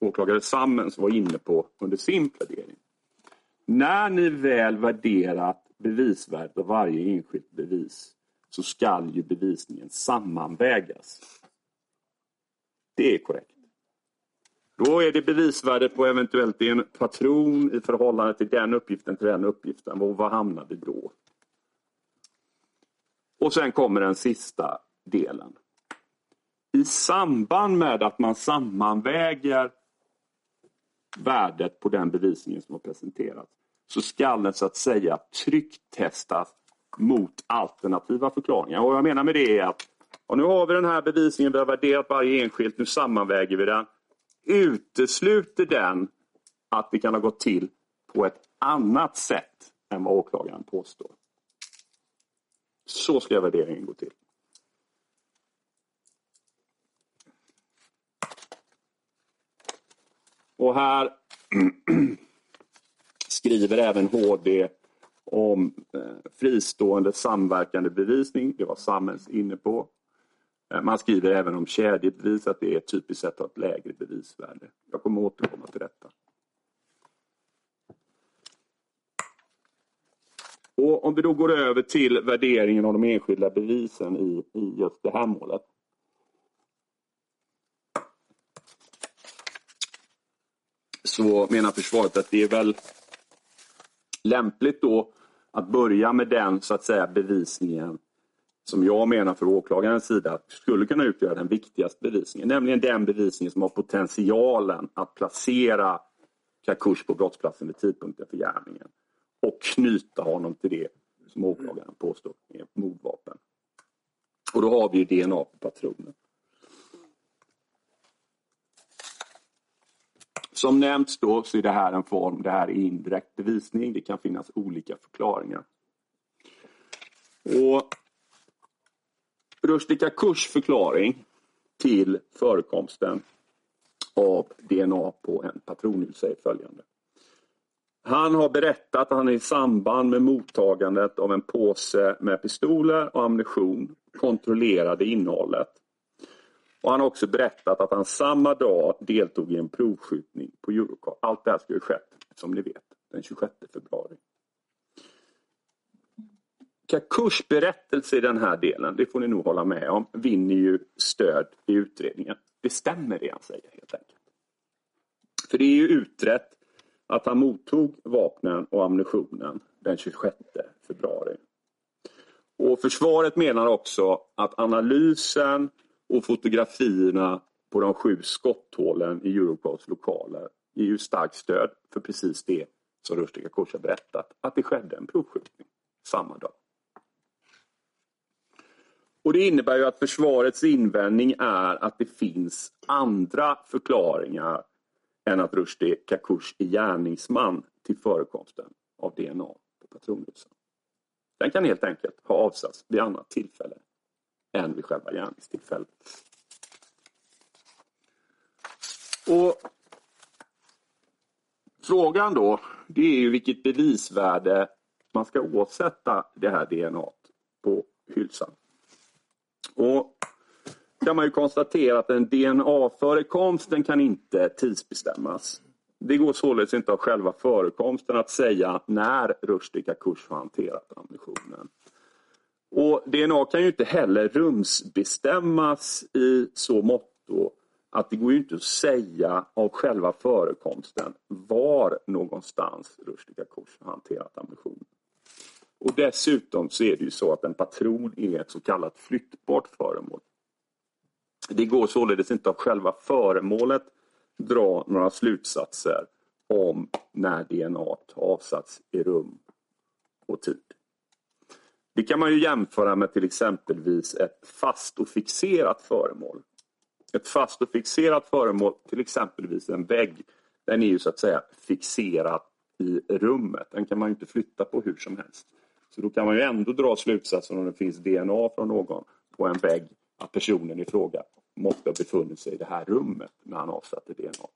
åklagare Sammens var inne på under sin plädering. När ni väl värderat bevisvärdet av varje enskilt bevis så skall ju bevisningen sammanvägas. Det är korrekt. Då är det bevisvärdet på eventuellt en patron i förhållande till den uppgiften till den uppgiften. Och var hamnar vi då? Och sen kommer den sista delen. I samband med att man sammanväger värdet på den bevisningen som har presenterats så skall den så att säga trycktestas mot alternativa förklaringar. Och vad jag menar med det är att och nu har vi den här bevisningen, vi har värderat varje enskilt, nu sammanväger vi den. Utesluter den att det kan ha gått till på ett annat sätt än vad åklagaren påstår? Så ska värderingen gå till. Och här skriver även HD om eh, fristående samverkande bevisning. Det var Sammels inne på. Eh, man skriver även om kedjebevis, att det är typiskt sett har ett lägre bevisvärde. Jag kommer återkomma till detta. Och om vi då går över till värderingen av de enskilda bevisen i, i just det här målet. Så menar försvaret att det är väl lämpligt då att börja med den så att säga bevisningen som jag menar för åklagarens sida skulle kunna utgöra den viktigaste bevisningen. Nämligen den bevisningen som har potentialen att placera Kakush på brottsplatsen vid tidpunkten för gärningen. Och knyta honom till det som åklagaren påstår är mordvapen. Och då har vi ju DNA på patronen. Som nämnts då så är det här en form, det här är indirekt bevisning. Det kan finnas olika förklaringar. Och Rushdie Kurs förklaring till förekomsten av DNA på en patronhylsa säger följande. Han har berättat att han i samband med mottagandet av en påse med pistoler och ammunition kontrollerade innehållet. Och han har också berättat att han samma dag deltog i en provskjutning på Eurocar. Allt det här skulle ha skett, som ni vet, den 26 februari. Kakushs berättelse i den här delen, det får ni nog hålla med om, vinner ju stöd i utredningen. Det stämmer det han säger helt enkelt. För det är ju utrett att han mottog vapnen och ammunitionen den 26 februari. Och försvaret menar också att analysen och fotografierna på de sju skotthålen i Europols lokaler ger ju starkt stöd för precis det som Rushdie Kakush har berättat, att det skedde en provskjutning samma dag. Och Det innebär ju att försvarets invändning är att det finns andra förklaringar än att Rushdie Kakush är gärningsman till förekomsten av DNA på patronhusen. Den kan helt enkelt ha avsatts vid annat tillfälle än vid själva gärningstillfället. Och Frågan då, det är ju vilket bevisvärde man ska åsätta det här DNA på hylsan. Och kan man ju konstatera att en DNA-förekomsten kan inte tidsbestämmas. Det går således inte av själva förekomsten att säga när Rushdie Kakush har hanterat ammunitionen. Och DNA kan ju inte heller rumsbestämmas i så måtto att det går ju inte att säga av själva förekomsten var någonstans Rushdie Kors har hanterat ammunition. Och dessutom så är det ju så att en patron är ett så kallat flyttbart föremål. Det går således inte av själva föremålet dra några slutsatser om när DNA avsatts i rum och tid. Det kan man ju jämföra med till exempelvis ett fast och fixerat föremål. Ett fast och fixerat föremål, till exempelvis en vägg, den är ju så att säga fixerad i rummet. Den kan man ju inte flytta på hur som helst. Så då kan man ju ändå dra slutsatsen om det finns DNA från någon på en vägg att personen i fråga måste ha befunnit sig i det här rummet när han avsatte DNA.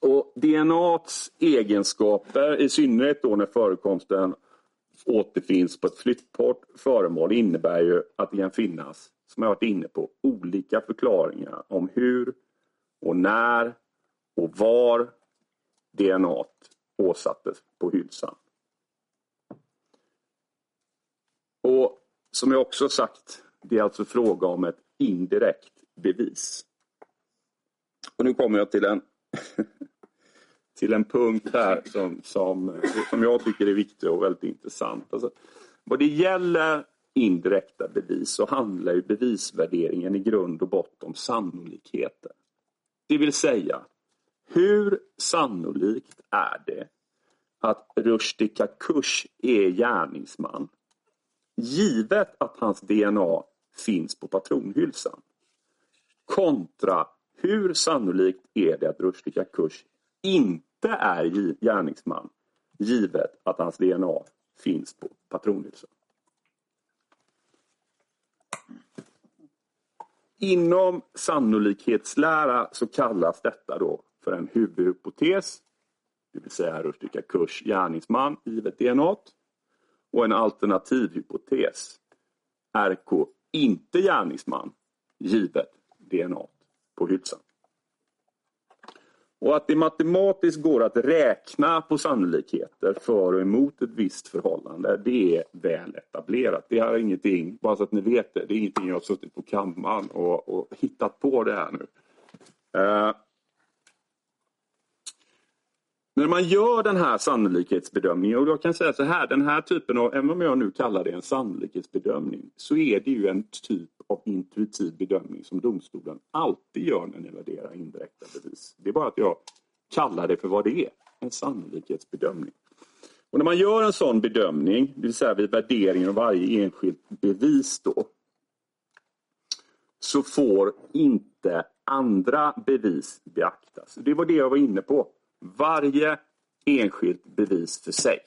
Och DNAs egenskaper, i synnerhet då när förekomsten återfinns på ett flyttbart föremål, innebär ju att det kan finnas, som jag varit inne på, olika förklaringar om hur och när och var DNA åsattes på hylsan. Och som jag också sagt, det är alltså fråga om ett indirekt bevis. Och nu kommer jag till en, till en punkt här som, som, som jag tycker är viktig och väldigt intressant. Alltså, vad det gäller indirekta bevis så handlar ju bevisvärderingen i grund och botten om sannolikheter. Det vill säga, hur sannolikt är det att Rushdie Kakush är gärningsman givet att hans DNA finns på patronhylsan? Kontra hur sannolikt är det att Rushdie Kakush inte inte är gärningsman givet att hans DNA finns på patronhylsan? Inom sannolikhetslära så kallas detta då för en huvudhypotes, det vill säga Rustika Kurs gärningsman givet DNA. Och en alternativhypotes, RK inte gärningsman givet DNA på hylsan. Och att det matematiskt går att räkna på sannolikheter för och emot ett visst förhållande, det är väl etablerat. Det är ingenting, bara så att ni vet det, det är ingenting jag har suttit på kammaren och, och hittat på det här nu. Uh, när man gör den här sannolikhetsbedömningen, och jag kan säga så här, den här typen av, även om jag nu kallar det en sannolikhetsbedömning, så är det ju en typ av intuitiv bedömning som domstolen alltid gör när ni värderar indirekta bevis. Det är bara att jag kallar det för vad det är, en sannolikhetsbedömning. Och när man gör en sån bedömning, det vill säga vid värderingen av varje enskilt bevis då, så får inte andra bevis beaktas. Det var det jag var inne på varje enskilt bevis för sig.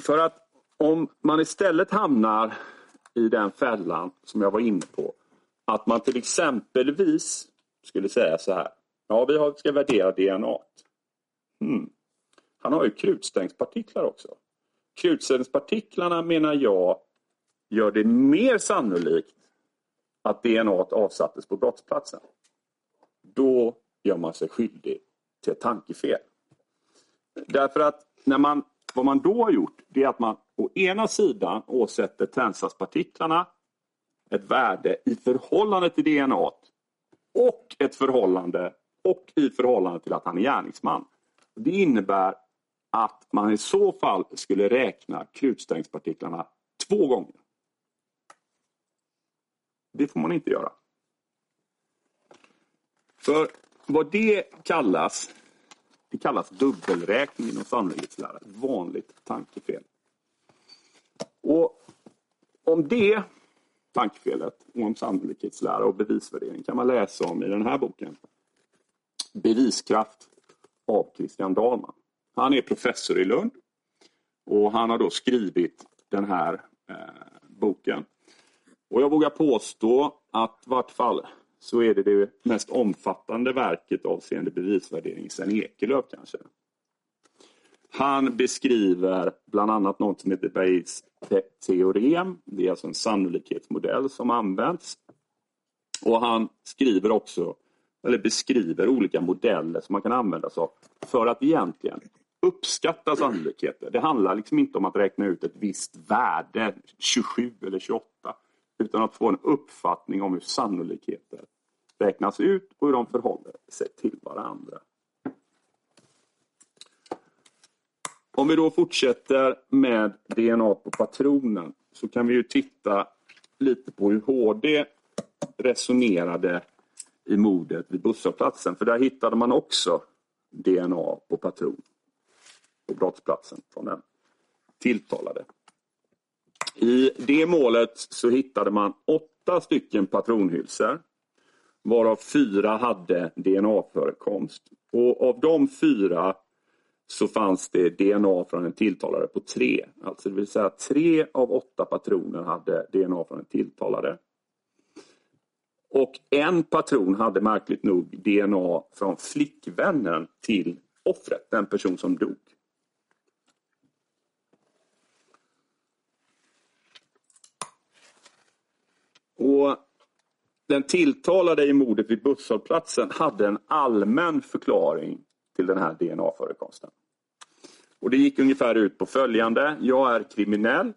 För att om man istället hamnar i den fällan som jag var inne på, att man till exempelvis skulle säga så här, ja vi ska värdera DNA. Hmm. Han har ju krutstängspartiklar också. Krutstängspartiklarna menar jag gör det mer sannolikt att DNA avsattes på brottsplatsen. Då gör man sig skyldig till ett tankefel. Därför att när man, vad man då har gjort det är att man å ena sidan åsätter tändsatspartiklarna ett värde i förhållande till DNA och ett förhållande och i förhållande till att han är gärningsman. Det innebär att man i så fall skulle räkna krutstängspartiklarna två gånger. Det får man inte göra. För vad det kallas, det kallas dubbelräkning inom sannolikhetslära. Ett vanligt tankefel. Och om det tankefelet, om sannolikhetslära och bevisvärdering kan man läsa om i den här boken. Beviskraft av Christian Dahlman. Han är professor i Lund och han har då skrivit den här eh, boken och jag vågar påstå att i vart fall så är det det mest omfattande verket avseende bevisvärdering sen Ekelöf kanske. Han beskriver bland annat något som heter Bayes teorem. Det är alltså en sannolikhetsmodell som används. Och han skriver också, eller beskriver olika modeller som man kan använda sig av för att egentligen uppskatta sannolikheter. Det handlar liksom inte om att räkna ut ett visst värde, 27 eller 28, utan att få en uppfattning om hur sannolikheter räknas ut och hur de förhåller sig till varandra. Om vi då fortsätter med DNA på patronen så kan vi ju titta lite på hur HD resonerade i mordet vid busshållplatsen. För där hittade man också DNA på patron på brottsplatsen från den tilltalade. I det målet så hittade man åtta stycken patronhylsor varav fyra hade DNA-förekomst. Och av de fyra så fanns det DNA från en tilltalare på tre. Alltså det vill säga tre av åtta patroner hade DNA från en tilltalare. Och en patron hade märkligt nog DNA från flickvännen till offret, den person som dog. Och den tilltalade i mordet vid busshållplatsen hade en allmän förklaring till den här DNA-förekomsten. Och det gick ungefär ut på följande. Jag är kriminell.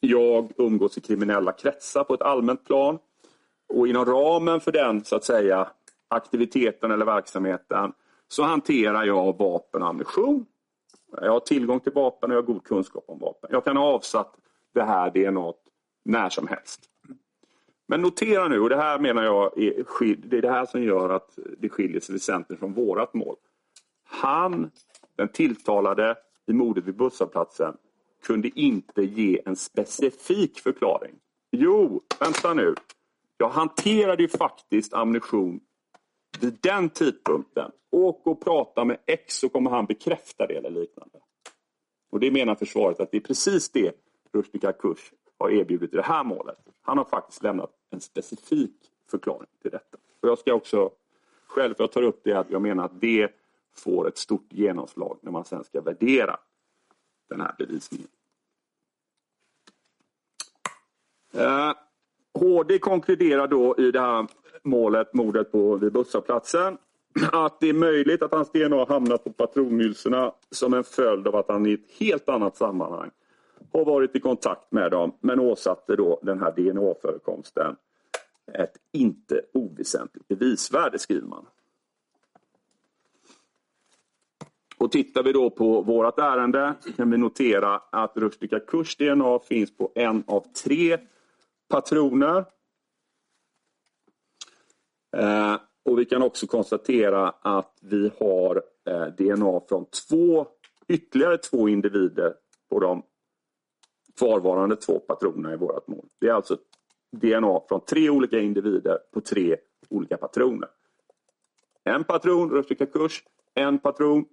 Jag umgås i kriminella kretsar på ett allmänt plan. Och inom ramen för den så att säga aktiviteten eller verksamheten så hanterar jag vapen och ammunition. Jag har tillgång till vapen och jag har god kunskap om vapen. Jag kan ha avsatt det här DNA när som helst. Men notera nu, och det här menar jag är, det är det här som gör att det skiljer sig väsentligt från vårat mål. Han, den tilltalade i mordet vid busshållplatsen, kunde inte ge en specifik förklaring. Jo, vänta nu. Jag hanterade ju faktiskt ammunition vid den tidpunkten. Åk och prata med X så kommer han bekräfta det eller liknande. Och det menar försvaret att det är precis det Rushdie Kurs har erbjudit i det här målet. Han har faktiskt lämnat en specifik förklaring till detta. Och jag ska också själv, för jag tar upp det, att jag menar att det får ett stort genomslag när man sen ska värdera den här bevisningen. Eh, HD konkluderar då i det här målet, mordet på vid busshållplatsen, att det är möjligt att hans DNA hamnat på patronhylsorna som en följd av att han i ett helt annat sammanhang har varit i kontakt med dem men åsatte då den här DNA-förekomsten ett inte oväsentligt bevisvärde skriver man. Och tittar vi då på vårt ärende så kan vi notera att Rushdie Kurs DNA finns på en av tre patroner. Eh, och vi kan också konstatera att vi har eh, DNA från två, ytterligare två individer på de kvarvarande två patronerna i vårt mål. Det är alltså DNA från tre olika individer på tre olika patroner. En patron, Rushdie Kurs, en patron,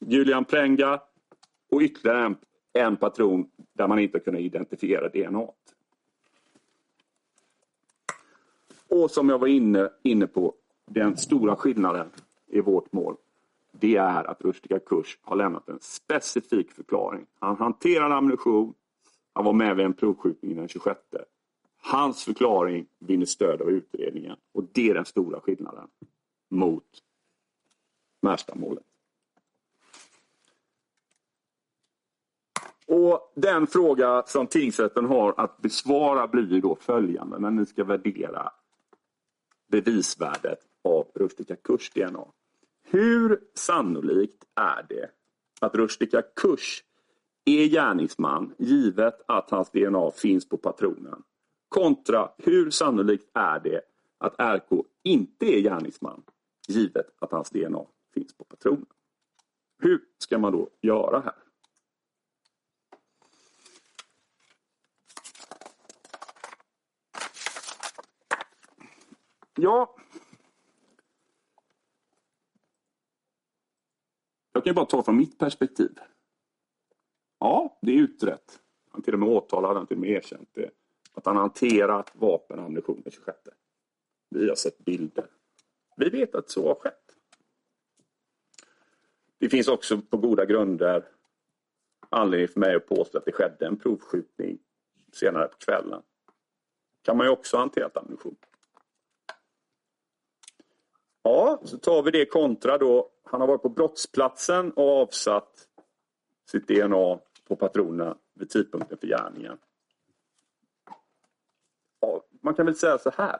Julian Prenga och ytterligare en, en patron där man inte kunnat identifiera DNA. Och som jag var inne, inne på, den stora skillnaden i vårt mål det är att Rushdie Kurs har lämnat en specifik förklaring. Han hanterar ammunition, han var med vid en provskjutning den 26. Hans förklaring vinner stöd av utredningen och det är den stora skillnaden mot Märstamålet. Och den fråga som tingsrätten har att besvara blir då följande när ni ska värdera bevisvärdet av Rushdie Kurs DNA. Hur sannolikt är det att Rushdie Kurs är gärningsman givet att hans DNA finns på patronen? Kontra hur sannolikt är det att RK inte är gärningsman givet att hans DNA finns på patronen? Hur ska man då göra här? Ja. Jag kan ju bara ta från mitt perspektiv. Ja, det är utrett. Han till och med åtalad, han till och med erkänt det. Att han hanterat vapen och ammunition den 26. Vi har sett bilder. Vi vet att så har skett. Det finns också på goda grunder anledning för mig att påstå att det skedde en provskjutning senare på kvällen. kan man ju också hanterat ammunition. Ja, så tar vi det kontra då. Han har varit på brottsplatsen och avsatt sitt DNA på patronerna vid tidpunkten för gärningen. Ja, man kan väl säga så här.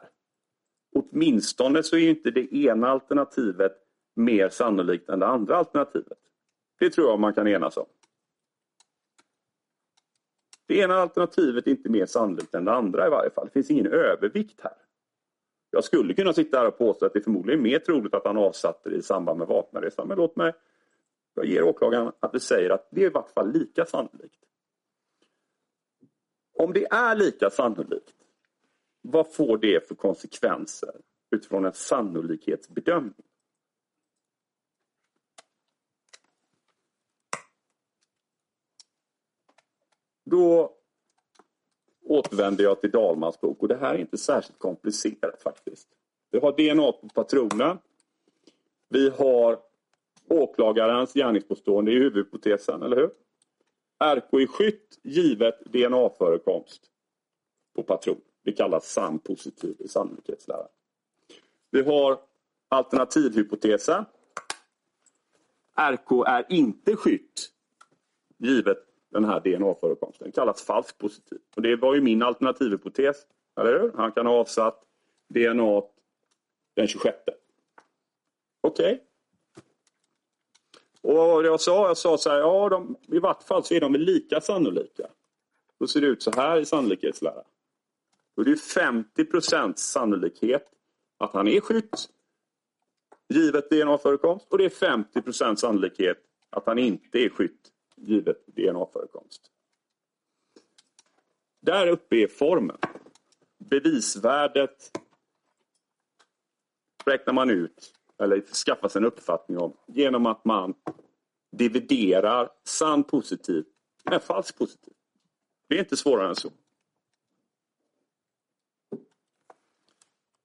Åtminstone så är inte det ena alternativet mer sannolikt än det andra alternativet. Det tror jag man kan enas om. Det ena alternativet är inte mer sannolikt än det andra i varje fall. Det finns ingen övervikt här. Jag skulle kunna sitta här och påstå att det förmodligen är mer troligt att han avsatte det i samband med vapenresan. Men låt mig, jag ger åklagaren att du säger att det är i vart fall lika sannolikt. Om det är lika sannolikt, vad får det för konsekvenser utifrån en sannolikhetsbedömning? Då återvänder jag till Dalmans bok och det här är inte särskilt komplicerat faktiskt. Vi har DNA på patronen. Vi har åklagarens gärningspåstående i huvudhypotesen, eller hur? RK i skytt givet DNA-förekomst på patron. Det kallas SAM-positiv i sannolikhetslära. Vi har alternativhypotesen. RK är inte skytt givet den här DNA-förekomsten. Den kallas falsk positiv. Och det var ju min alternativhypotes. Eller hur? Han kan ha avsatt DNA den 26. Okej. Okay. Och jag sa, jag sa så här, ja de, i vart fall så är de väl lika sannolika. Då ser det ut så här i sannolikhetslära. Då är det 50% sannolikhet att han är skytt givet DNA-förekomst och det är 50% sannolikhet att han inte är skytt givet DNA-förekomst. Där uppe är formen. Bevisvärdet räknar man ut, eller skaffar sig en uppfattning om, genom att man dividerar sann positiv med falsk positiv. Det är inte svårare än så.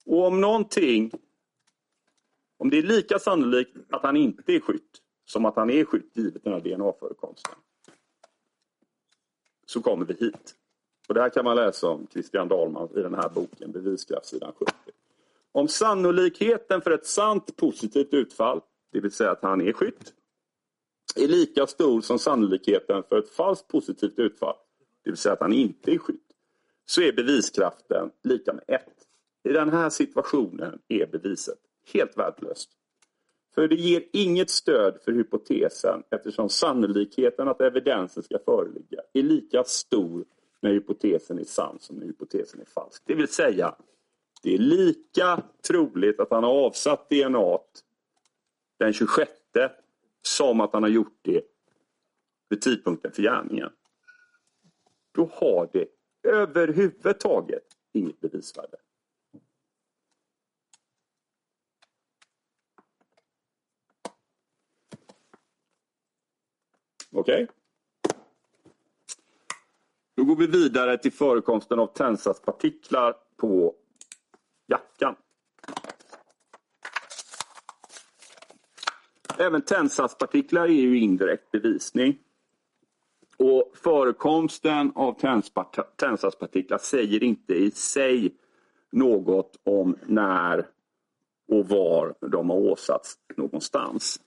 Och om någonting, om det är lika sannolikt att han inte är skytt som att han är skytt givet den här DNA-förekomsten. Så kommer vi hit. Och det här kan man läsa om Christian Dahlman i den här boken, Beviskraft, sidan 70. Om sannolikheten för ett sant positivt utfall, det vill säga att han är skytt, är lika stor som sannolikheten för ett falskt positivt utfall, det vill säga att han inte är skytt, så är beviskraften lika med 1. I den här situationen är beviset helt värdelöst. För det ger inget stöd för hypotesen eftersom sannolikheten att evidensen ska föreligga är lika stor när hypotesen är sann som när hypotesen är falsk. Det vill säga, det är lika troligt att han har avsatt DNA den 26 som att han har gjort det vid tidpunkten för gärningen. Då har det överhuvudtaget inget bevisvärde. Okej? Okay? Då går vi vidare till förekomsten av tändsatspartiklar på jackan. Även tändsatspartiklar är ju indirekt bevisning. Och förekomsten av tändsatspartiklar säger inte i sig något om när och var de har åsatts någonstans.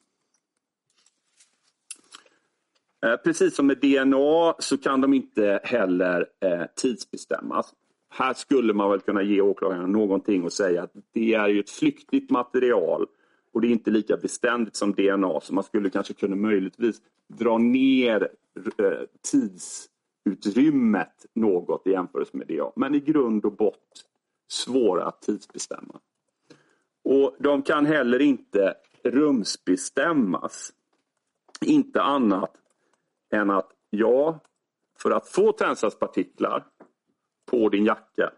Eh, precis som med DNA så kan de inte heller eh, tidsbestämmas. Här skulle man väl kunna ge åklagaren någonting och säga att det är ju ett flyktigt material och det är inte lika beständigt som DNA så man skulle kanske kunna möjligtvis dra ner eh, tidsutrymmet något i jämförelse med DNA. Men i grund och botten svåra att tidsbestämma. Och de kan heller inte rumsbestämmas. Inte annat än att ja, för att få tändsatspartiklar på din jacka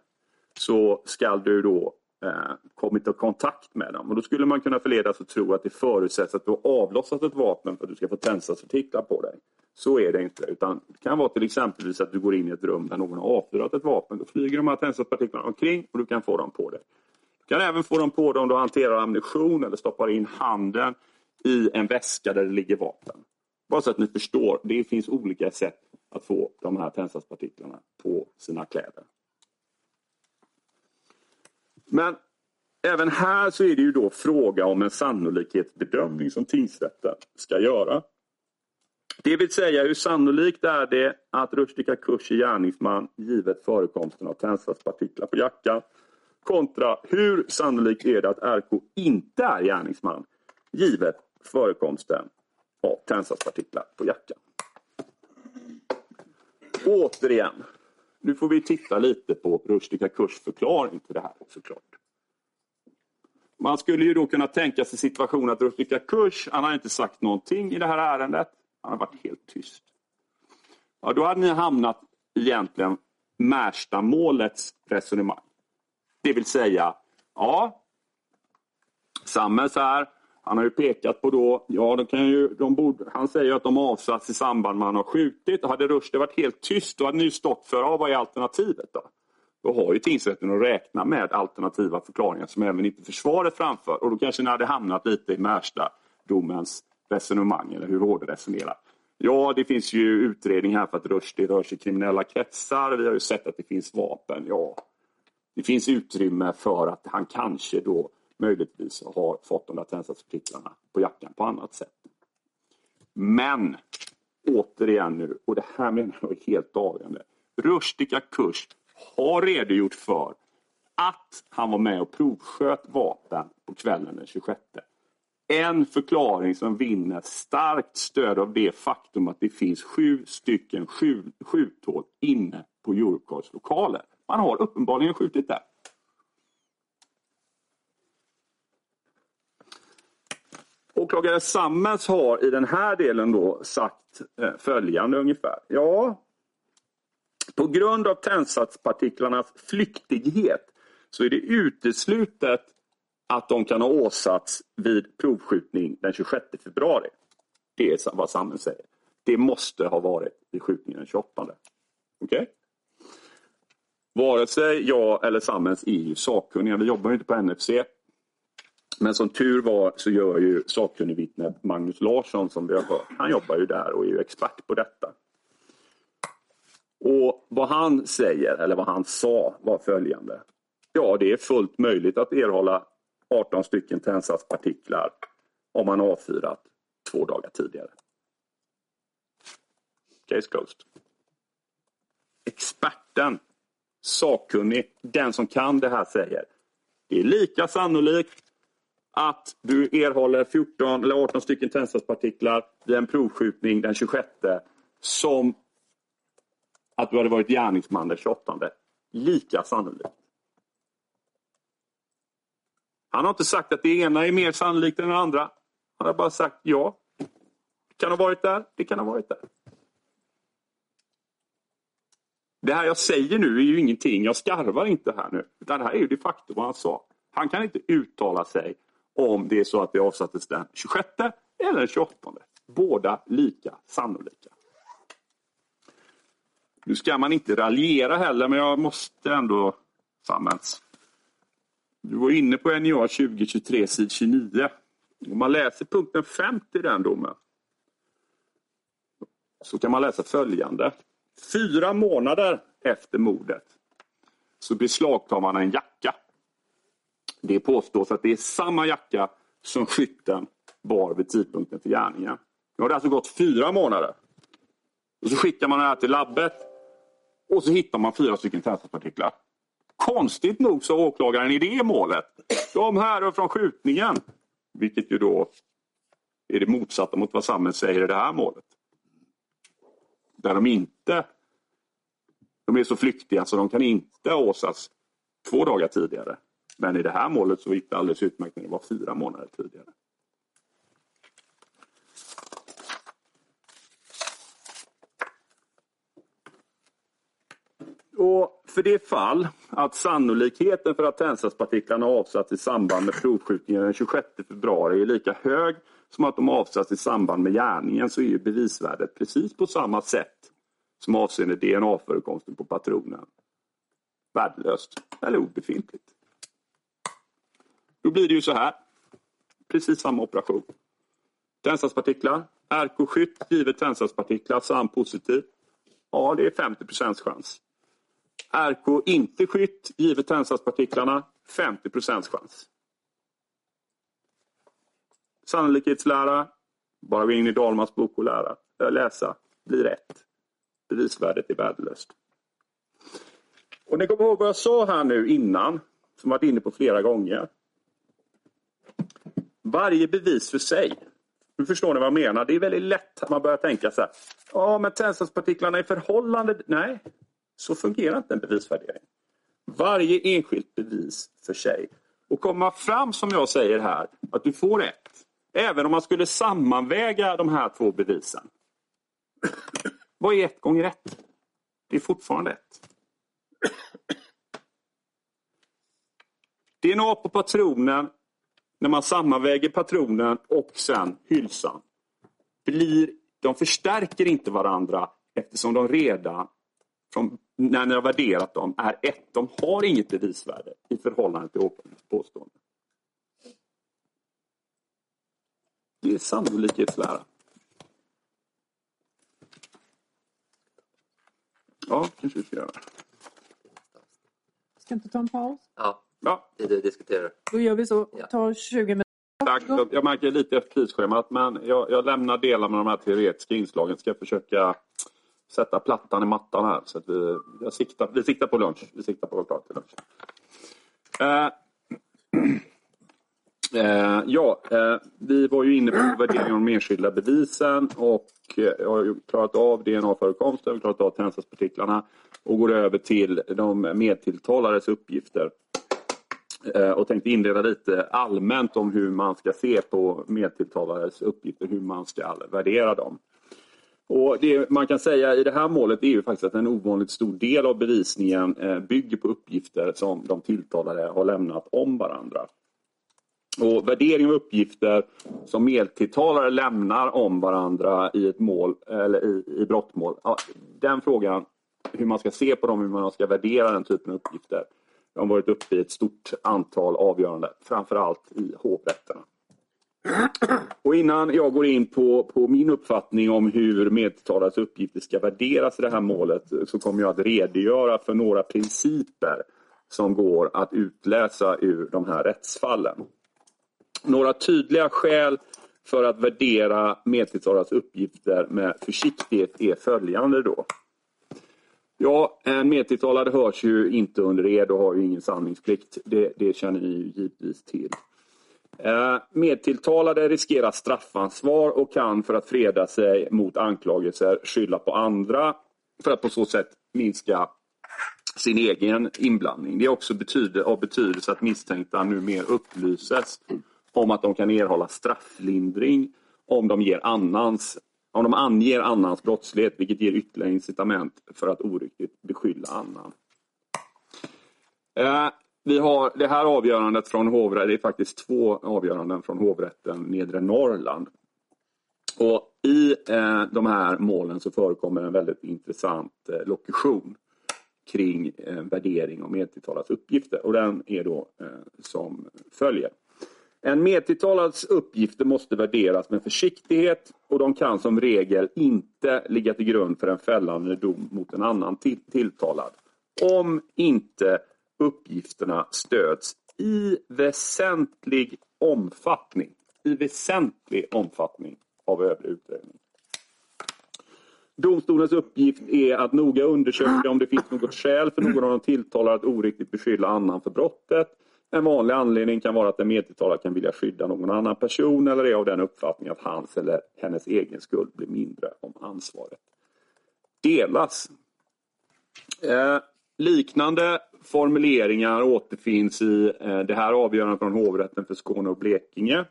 så ska du då eh, kommit i kontakt med dem. Och då skulle man kunna förledas att tro att det förutsätts att du har avlossat ett vapen för att du ska få tändstadsartiklar på dig. Så är det inte. Utan det kan vara till exempelvis att du går in i ett rum där någon har avfyrat ett vapen. Då flyger de här tändsatspartiklarna omkring och du kan få dem på dig. Du kan även få dem på dig om du hanterar ammunition eller stoppar in handen i en väska där det ligger vapen. Bara så att ni förstår, det finns olika sätt att få de här tändsatspartiklarna på sina kläder. Men även här så är det ju då fråga om en sannolikhetsbedömning som tingsrätten ska göra. Det vill säga hur sannolikt är det att Rushdie Kurs är gärningsman givet förekomsten av tändsatspartiklar på jackan kontra hur sannolikt är det att RK inte är gärningsman givet förekomsten av tändsatspartiklar på jackan. Återigen, nu får vi titta lite på Rushdika kursförklaring till det här såklart. Man skulle ju då kunna tänka sig situationen att Rushdika Kurs, han har inte sagt någonting i det här ärendet. Han har varit helt tyst. Ja, då hade ni hamnat egentligen Märsta-målets resonemang. Det vill säga, ja, Sammels här, han har ju pekat på då, ja, de kan ju, de borde, han säger att de avsatts i samband med att han har skjutit. Hade Rushdie varit helt tyst, då hade ni stått för, ja, vad är alternativet då? Då har ju tingsrätten att räkna med alternativa förklaringar som även inte försvaret framför. Och då kanske ni hade hamnat lite i Märsta-domens resonemang, eller hur HD resonerar. Ja, det finns ju utredning här för att Rushdie rör sig i kriminella kretsar. Vi har ju sett att det finns vapen. Ja, det finns utrymme för att han kanske då möjligtvis har fått de där tändsatspartiklarna på jackan på annat sätt. Men återigen nu, och det här menar jag är helt avgörande. Rustika Kurs har redogjort för att han var med och provsköt vapen på kvällen den 26. En förklaring som vinner starkt stöd av det faktum att det finns sju stycken skjuthål inne på Eurocards lokaler. Man har uppenbarligen skjutit där. Åklagare Sammels har i den här delen då sagt eh, följande ungefär. Ja, på grund av tändsatspartiklarnas flyktighet så är det uteslutet att de kan ha åsatts vid provskjutning den 26 februari. Det är vad Sammens säger. Det måste ha varit vid skjutningen den 28. Okej? Okay? Vare sig jag eller Sammels är ju sakkunniga. Vi jobbar ju inte på NFC. Men som tur var så gör ju sakkunnigvittnet Magnus Larsson som vi har hört. Han jobbar ju där och är ju expert på detta. Och vad han säger, eller vad han sa, var följande. Ja, det är fullt möjligt att erhålla 18 stycken tändsatspartiklar om man avfyrat två dagar tidigare. Case closed. Experten, sakkunnig, den som kan det här säger. Det är lika sannolikt att du erhåller 14 eller 18 stycken tändstadspartiklar vid en provskjutning den 26 som att du hade varit gärningsman den 28. Lika sannolikt. Han har inte sagt att det ena är mer sannolikt än det andra. Han har bara sagt ja. Det kan ha varit där, det kan ha varit där. Det här jag säger nu är ju ingenting, jag skarvar inte här nu. Utan det här är ju de facto vad han sa. Han kan inte uttala sig om det är så att det avsattes den 26 eller den 28. Båda lika sannolika. Nu ska man inte raljera heller, men jag måste ändå Sammans. Du var inne på NJA 2023 sid 29. Om man läser punkten 50 i den domen så kan man läsa följande. Fyra månader efter mordet så beslagtar man en jacka. Det påstås att det är samma jacka som skytten bar vid tidpunkten för gärningen. Nu har det alltså gått fyra månader. Och så skickar man det här till labbet och så hittar man fyra stycken tändsatspartiklar. Konstigt nog sa åklagaren i det målet, de härrör från skjutningen. Vilket ju då är det motsatta mot vad samhället säger i det här målet. Där de inte de är så flyktiga så de kan inte åsas två dagar tidigare. Men i det här målet så gick det alldeles utmärkt när det var fyra månader tidigare. Och för det fall att sannolikheten för att tändsatspartiklarna avsatts i samband med provskjutningen den 26 februari är lika hög som att de avsatts i samband med gärningen så är ju bevisvärdet precis på samma sätt som avseende DNA-förekomsten på patronen värdelöst eller obefintligt. Då blir det ju så här. Precis samma operation. Tändsatspartiklar. RK-skytt givet tändsatspartiklar, SAM positiv. Ja, det är 50 chans. RK inte skytt givet tändsatspartiklarna 50 procents chans. Sannolikhetslära, bara gå in i Dalmans bok och lära, läsa, blir rätt. Bevisvärdet är värdelöst. Och ni kommer ihåg vad jag sa här nu innan, som varit inne på flera gånger. Varje bevis för sig. Nu förstår ni vad jag menar. Det är väldigt lätt att man börjar tänka så här. Ja, men tändstickspartiklarna i förhållande... Nej, så fungerar inte en bevisvärdering. Varje enskilt bevis för sig. Och komma fram, som jag säger här, att du får rätt. Även om man skulle sammanväga de här två bevisen. Vad är ett gånger ett? Det är fortfarande ett. DNA på patronen, när man sammanväger patronen och sen hylsan, blir, de förstärker inte varandra eftersom de redan från, när ni har värderat dem är ett. De har inget bevisvärde i förhållande till åklagarens påstående. Det är sannolikhetslära. Ja, kanske vi ska göra. Ska inte ta en paus? Ja, Ja, det du diskuterar. Då gör vi så. Ja. Ta 20 minuter. tack. Jag märker lite efter tidsschemat men jag, jag lämnar delar med de här teoretiska inslagen. Ska försöka sätta plattan i mattan här. Så att vi, jag siktar, vi siktar på lunch. Vi siktar på att vara till lunch. Eh, eh, ja, eh, vi var ju inne på värderingen av de enskilda bevisen och eh, jag har ju klarat av DNA-förekomsten, klarat av tändstickspartiklarna och går över till de medtilltalades uppgifter. Eh, och tänkte inleda lite allmänt om hur man ska se på medtilltalades uppgifter, hur man ska värdera dem. Och det man kan säga i det här målet är ju faktiskt att en ovanligt stor del av bevisningen eh, bygger på uppgifter som de tilltalade har lämnat om varandra. Och värdering av uppgifter som medtilltalare lämnar om varandra i ett mål eller i, i brottmål. Ja, den frågan, hur man ska se på dem, hur man ska värdera den typen av uppgifter. De har varit uppe i ett stort antal avgörande, framförallt i hovrätterna. Och innan jag går in på, på min uppfattning om hur medtalares uppgifter ska värderas i det här målet så kommer jag att redogöra för några principer som går att utläsa ur de här rättsfallen. Några tydliga skäl för att värdera medtilltalares uppgifter med försiktighet är följande då. Ja, eh, en medtilltalad hörs ju inte under ed och har ju ingen sanningsplikt. Det, det känner ni ju givetvis till. Eh, Medtilltalade riskerar straffansvar och kan för att freda sig mot anklagelser skylla på andra för att på så sätt minska sin egen inblandning. Det är också betyder, av betydelse att misstänkta numera upplyses om att de kan erhålla strafflindring om de, ger annans, om de anger annans brottslighet vilket ger ytterligare incitament för att oriktigt beskylla annan. Eh, vi har det här avgörandet från hovrätten, det är faktiskt två avgöranden från hovrätten Nedre Norrland. Och I eh, de här målen så förekommer en väldigt intressant eh, lokution kring eh, värdering av medtilltalats uppgifter och den är då eh, som följer. En medtilltalads uppgifter måste värderas med försiktighet och de kan som regel inte ligga till grund för en fällande dom mot en annan till tilltalad. Om inte uppgifterna stöds i väsentlig omfattning, i väsentlig omfattning av övrig utredning. Domstolens uppgift är att noga undersöka om det finns något skäl för någon av de tilltalade att oriktigt beskylla annan för brottet. En vanlig anledning kan vara att den medtilltalade kan vilja skydda någon annan person eller är av den uppfattningen att hans eller hennes egen skuld blir mindre om ansvaret delas. Eh, liknande formuleringar återfinns i eh, det här avgörandet från hovrätten för Skåne och Blekinge.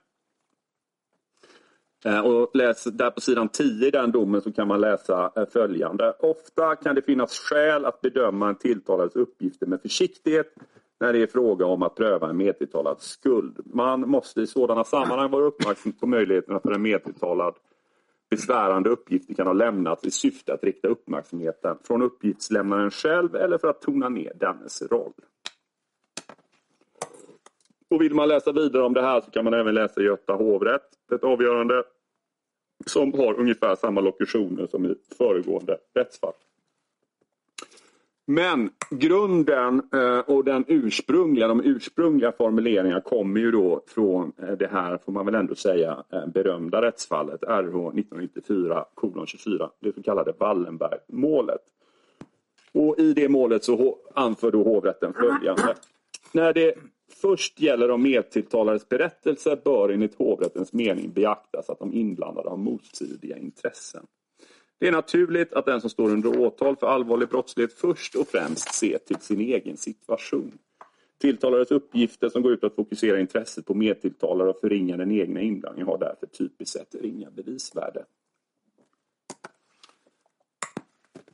Eh, och läs, där på sidan 10 i den domen så kan man läsa eh, följande. Ofta kan det finnas skäl att bedöma en tilltalades uppgifter med försiktighet när det är fråga om att pröva en medtilltalad skuld. Man måste i sådana sammanhang vara uppmärksam på möjligheterna för en medtilltalad besvärande uppgifter kan ha lämnats i syfte att rikta uppmärksamheten från uppgiftslämnaren själv eller för att tona ner dennes roll. Och vill man läsa vidare om det här så kan man även läsa Göta hovrätt, ett avgörande som har ungefär samma lokutioner som i föregående rättsfall. Men grunden eh, och den ursprungliga, de ursprungliga formuleringarna kommer ju då från eh, det här, får man väl ändå säga, eh, berömda rättsfallet RH 1994-24, det så kallade Wallenbergmålet. Och I det målet så anför då hovrätten följande. När det först gäller de medtilltalades berättelse bör enligt hovrättens mening beaktas att de inblandade har motstridiga intressen. Det är naturligt att den som står under åtal för allvarlig brottslighet först och främst ser till sin egen situation. Tilltalades uppgifter som går ut på att fokusera intresset på medtilltalare och förringa den egna inblandningen har därför typiskt sett ringa bevisvärde.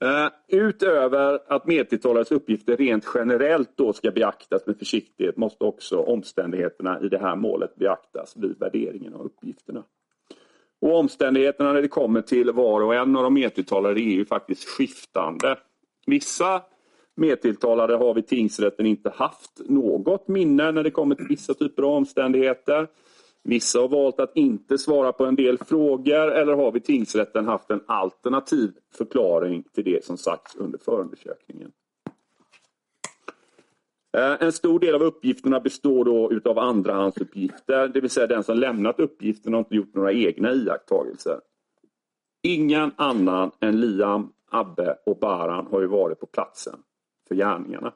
Eh, utöver att medtilltalades uppgifter rent generellt då ska beaktas med försiktighet måste också omständigheterna i det här målet beaktas vid värderingen av uppgifterna. Och omständigheterna när det kommer till var och en av de medtilltalade är ju faktiskt skiftande. Vissa medtilltalade har vid tingsrätten inte haft något minne när det kommer till vissa typer av omständigheter. Vissa har valt att inte svara på en del frågor eller har vid tingsrätten haft en alternativ förklaring till det som sagts under förundersökningen. Eh, en stor del av uppgifterna består då utav andrahandsuppgifter, det vill säga den som lämnat uppgifterna har inte gjort några egna iakttagelser. Ingen annan än Liam, Abbe och Baran har ju varit på platsen för gärningarna.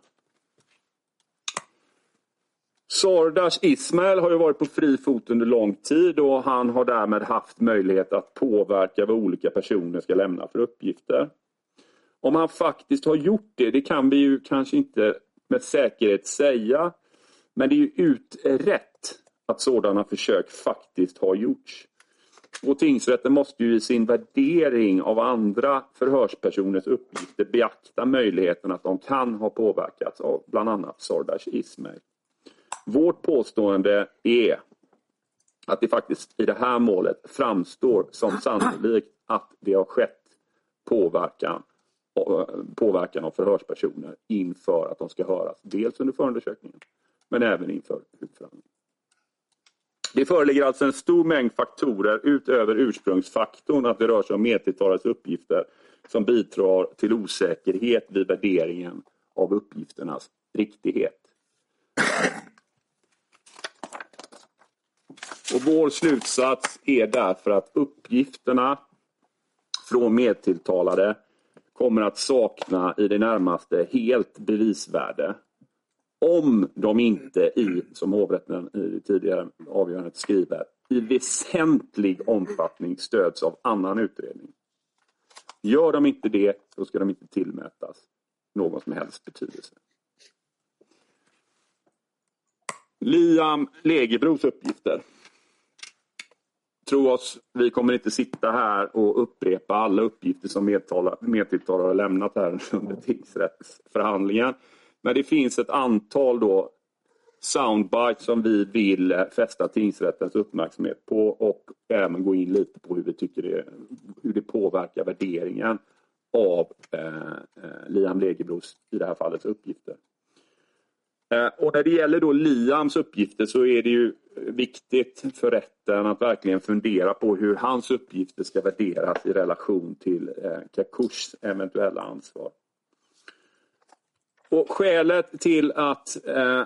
Sordas Ismail har ju varit på fri fot under lång tid och han har därmed haft möjlighet att påverka vad olika personer ska lämna för uppgifter. Om han faktiskt har gjort det, det kan vi ju kanske inte med säkerhet säga. Men det är ju utrett att sådana försök faktiskt har gjorts. Och tingsrätten måste ju i sin värdering av andra förhörspersoners uppgifter beakta möjligheten att de kan ha påverkats av bland annat Sordash Ismail. Vårt påstående är att det faktiskt i det här målet framstår som sannolikt att det har skett påverkan påverkan av förhörspersoner inför att de ska höras. Dels under förundersökningen men även inför huvudförhandlingen. Det föreligger alltså en stor mängd faktorer utöver ursprungsfaktorn att det rör sig om medtilltalades uppgifter som bidrar till osäkerhet vid värderingen av uppgifternas riktighet. Och vår slutsats är därför att uppgifterna från medtilltalade kommer att sakna i det närmaste helt bevisvärde. Om de inte i, som hovrätten i det tidigare avgörandet skriver, i väsentlig omfattning stöds av annan utredning. Gör de inte det, då ska de inte tillmätas någon som helst betydelse. Liam Legebros uppgifter tro oss, vi kommer inte sitta här och upprepa alla uppgifter som medtilltalare har lämnat här under tingsrättsförhandlingen. Men det finns ett antal då soundbites som vi vill fästa tingsrättens uppmärksamhet på och även gå in lite på hur vi tycker det, hur det påverkar värderingen av eh, eh Liam Legebros, i det här fallet, uppgifter. Eh, och när det gäller då Liams uppgifter så är det ju viktigt för rätten att verkligen fundera på hur hans uppgifter ska värderas i relation till eh, Kakush eventuella ansvar. Och skälet till att eh,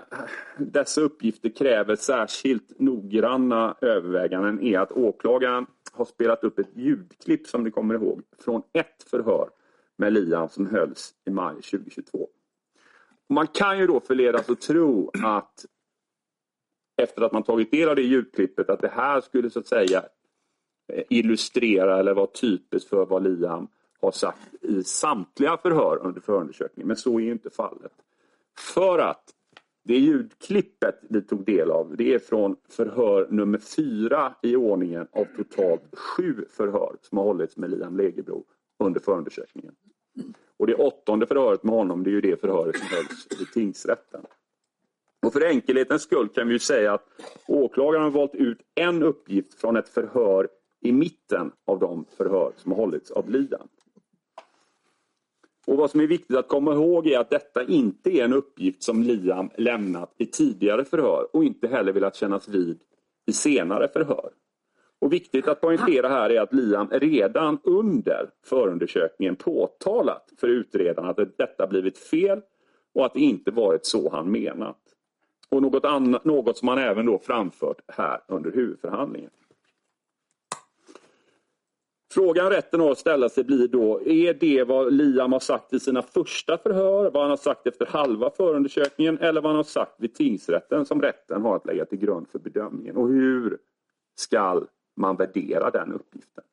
dessa uppgifter kräver särskilt noggranna överväganden är att åklagaren har spelat upp ett ljudklipp som ni kommer ihåg från ett förhör med Liam som hölls i maj 2022. Man kan ju då förledas att tro att efter att man tagit del av det ljudklippet att det här skulle så att säga eh, illustrera eller vara typiskt för vad Liam har sagt i samtliga förhör under förundersökningen. Men så är inte fallet. För att det ljudklippet vi tog del av det är från förhör nummer fyra i ordningen av totalt sju förhör som har hållits med Liam Legebro under förundersökningen. Och det åttonde förhöret med honom det är ju det förhöret som hölls i tingsrätten. Och för enkelhetens skull kan vi säga att åklagaren har valt ut en uppgift från ett förhör i mitten av de förhör som har hållits av Liam. Och vad som är viktigt att komma ihåg är att detta inte är en uppgift som Liam lämnat i tidigare förhör och inte heller velat kännas vid i senare förhör. Och viktigt att poängtera här är att Liam redan under förundersökningen påtalat för utredaren att detta blivit fel och att det inte varit så han menat. Och något, annat, något som han även då framfört här under huvudförhandlingen. Frågan rätten har att ställa sig blir då, är det vad Liam har sagt i sina första förhör, vad han har sagt efter halva förundersökningen eller vad han har sagt vid tingsrätten som rätten har att lägga till grund för bedömningen? Och hur ska man värdera den uppgiften?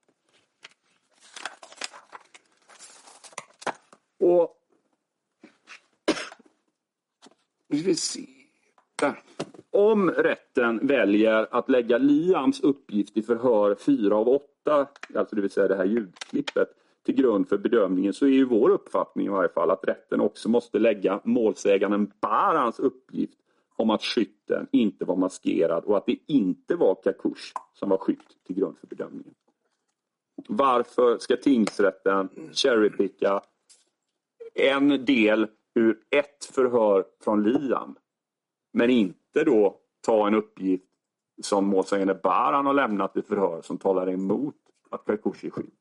Och vi se. Om rätten väljer att lägga Liams uppgift i förhör 4 av 8, alltså det vill säga det här ljudklippet, till grund för bedömningen så är ju vår uppfattning i varje fall att rätten också måste lägga målsäganden Barans uppgift om att skytten inte var maskerad och att det inte var Kakush som var skytt till grund för bedömningen. Varför ska tingsrätten cherrypicka en del ur ett förhör från Liam men inte då ta en uppgift som målsägande Baran har lämnat i förhör som talar emot att Karkush är skyldig.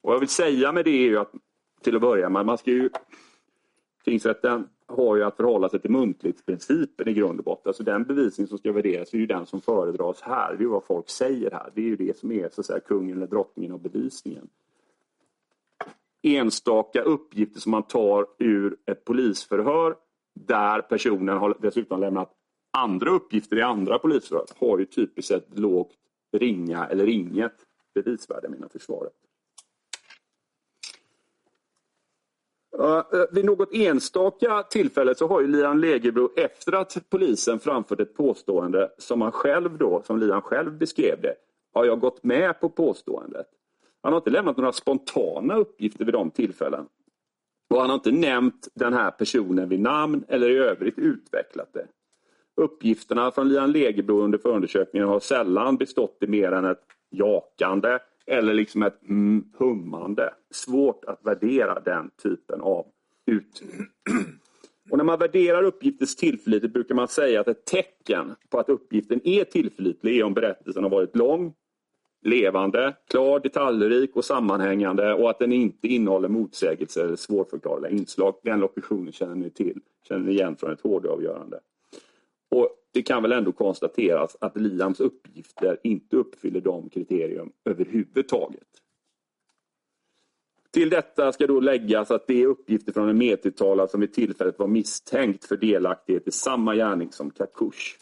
Och vad jag vill säga med det är ju att till att börja med, man ska ju Tingsrätten har ju att förhålla sig till muntlighetsprincipen i grund och botten. Alltså den bevisning som ska värderas är ju den som föredras här. Det är vad folk säger här. Det är ju det som är så att säga, kungen eller drottningen av bevisningen. Enstaka uppgifter som man tar ur ett polisförhör där personen har dessutom lämnat andra uppgifter i andra polisförhör har ju typiskt sett lågt, ringa eller inget bevisvärde menar försvaret. Uh, vid något enstaka tillfälle så har ju Lian Legebro efter att polisen framfört ett påstående som han själv då, som Lian själv beskrev det, har jag gått med på påståendet. Han har inte lämnat några spontana uppgifter vid de tillfällen. Och han har inte nämnt den här personen vid namn eller i övrigt utvecklat det. Uppgifterna från Lian Legebro under förundersökningen har sällan bestått i mer än ett jakande eller liksom ett mm, hummande. Svårt att värdera den typen av ut... Och när man värderar uppgiftens tillförlitlighet brukar man säga att ett tecken på att uppgiften är tillförlitlig är om berättelsen har varit lång, levande, klar, detaljrik och sammanhängande och att den inte innehåller motsägelser eller svårförklarliga inslag. Den lokutionen känner ni till, känner ni igen från ett HD-avgörande. Och det kan väl ändå konstateras att Liams uppgifter inte uppfyller de kriterium överhuvudtaget. Till detta ska då läggas att det är uppgifter från en medtilltalad som vid tillfället var misstänkt för delaktighet i samma gärning som Kakush.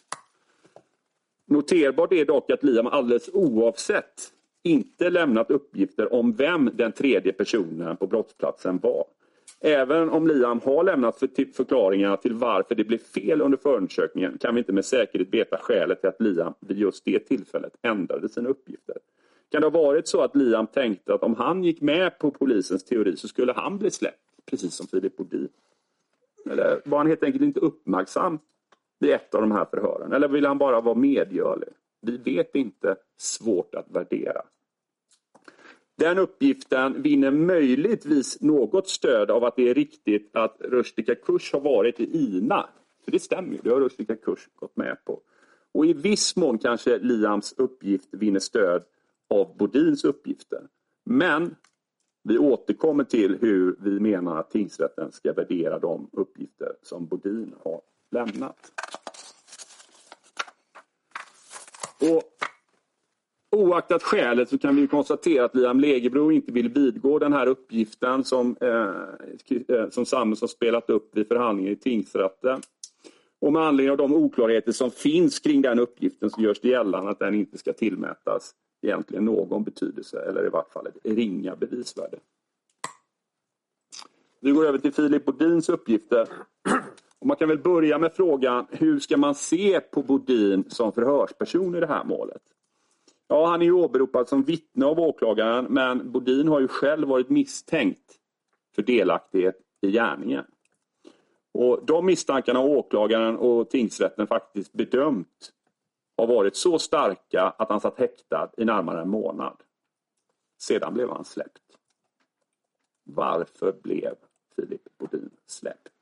Noterbart är dock att Liam alldeles oavsett inte lämnat uppgifter om vem den tredje personen på brottsplatsen var. Även om Liam har lämnat förklaringar till varför det blev fel under förundersökningen kan vi inte med säkerhet veta skälet till att Liam vid just det tillfället ändrade sina uppgifter. Kan det ha varit så att Liam tänkte att om han gick med på polisens teori så skulle han bli släppt, precis som Filip Bodin? Eller var han helt enkelt inte uppmärksam vid ett av de här förhören? Eller vill han bara vara medgörlig? Vi vet inte. Svårt att värdera. Den uppgiften vinner möjligtvis något stöd av att det är riktigt att Rushdie Kush har varit i INA. För det stämmer ju, det har Rushdie Kush gått med på. Och i viss mån kanske Liams uppgift vinner stöd av Bodins uppgifter. Men vi återkommer till hur vi menar att tingsrätten ska värdera de uppgifter som Bodin har lämnat. Och Oaktat skälet så kan vi konstatera att Liam Legebro inte vill vidgå den här uppgiften som, eh, eh som Samuelsson spelat upp vid förhandlingen i tingsrätten. Och med anledning av de oklarheter som finns kring den uppgiften så görs det gällande att den inte ska tillmätas egentligen någon betydelse eller i vart fall ett ringa bevisvärde. Vi går över till Filip Bodins uppgifter. Och man kan väl börja med frågan hur ska man se på Bodin som förhörsperson i det här målet? Ja, han är ju åberopad som vittne av åklagaren men Bodin har ju själv varit misstänkt för delaktighet i gärningen. Och De misstankarna har åklagaren och tingsrätten faktiskt bedömt har varit så starka att han satt häktad i närmare en månad. Sedan blev han släppt. Varför blev Filip Bodin släppt?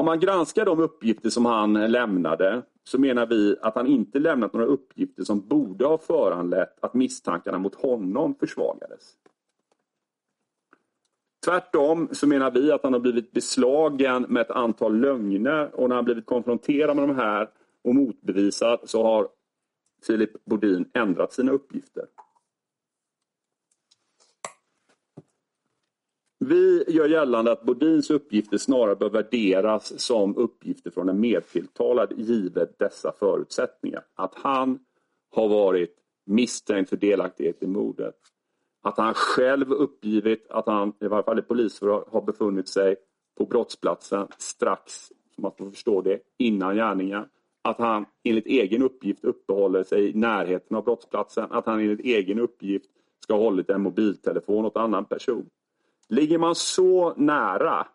Om man granskar de uppgifter som han lämnade så menar vi att han inte lämnat några uppgifter som borde ha föranlett att misstankarna mot honom försvagades. Tvärtom så menar vi att han har blivit beslagen med ett antal lögner och när han blivit konfronterad med de här och motbevisad så har Filip Bodin ändrat sina uppgifter. Vi gör gällande att Bodins uppgifter snarare bör värderas som uppgifter från en medtilltalad givet dessa förutsättningar. Att han har varit misstänkt för delaktighet i mordet. Att han själv uppgivit att han, i varje fall i polisförhör, har befunnit sig på brottsplatsen strax, som man får förstå det, innan gärningen. Att han enligt egen uppgift uppehåller sig i närheten av brottsplatsen. Att han enligt egen uppgift ska ha hållit en mobiltelefon åt annan person. Ligger man så nära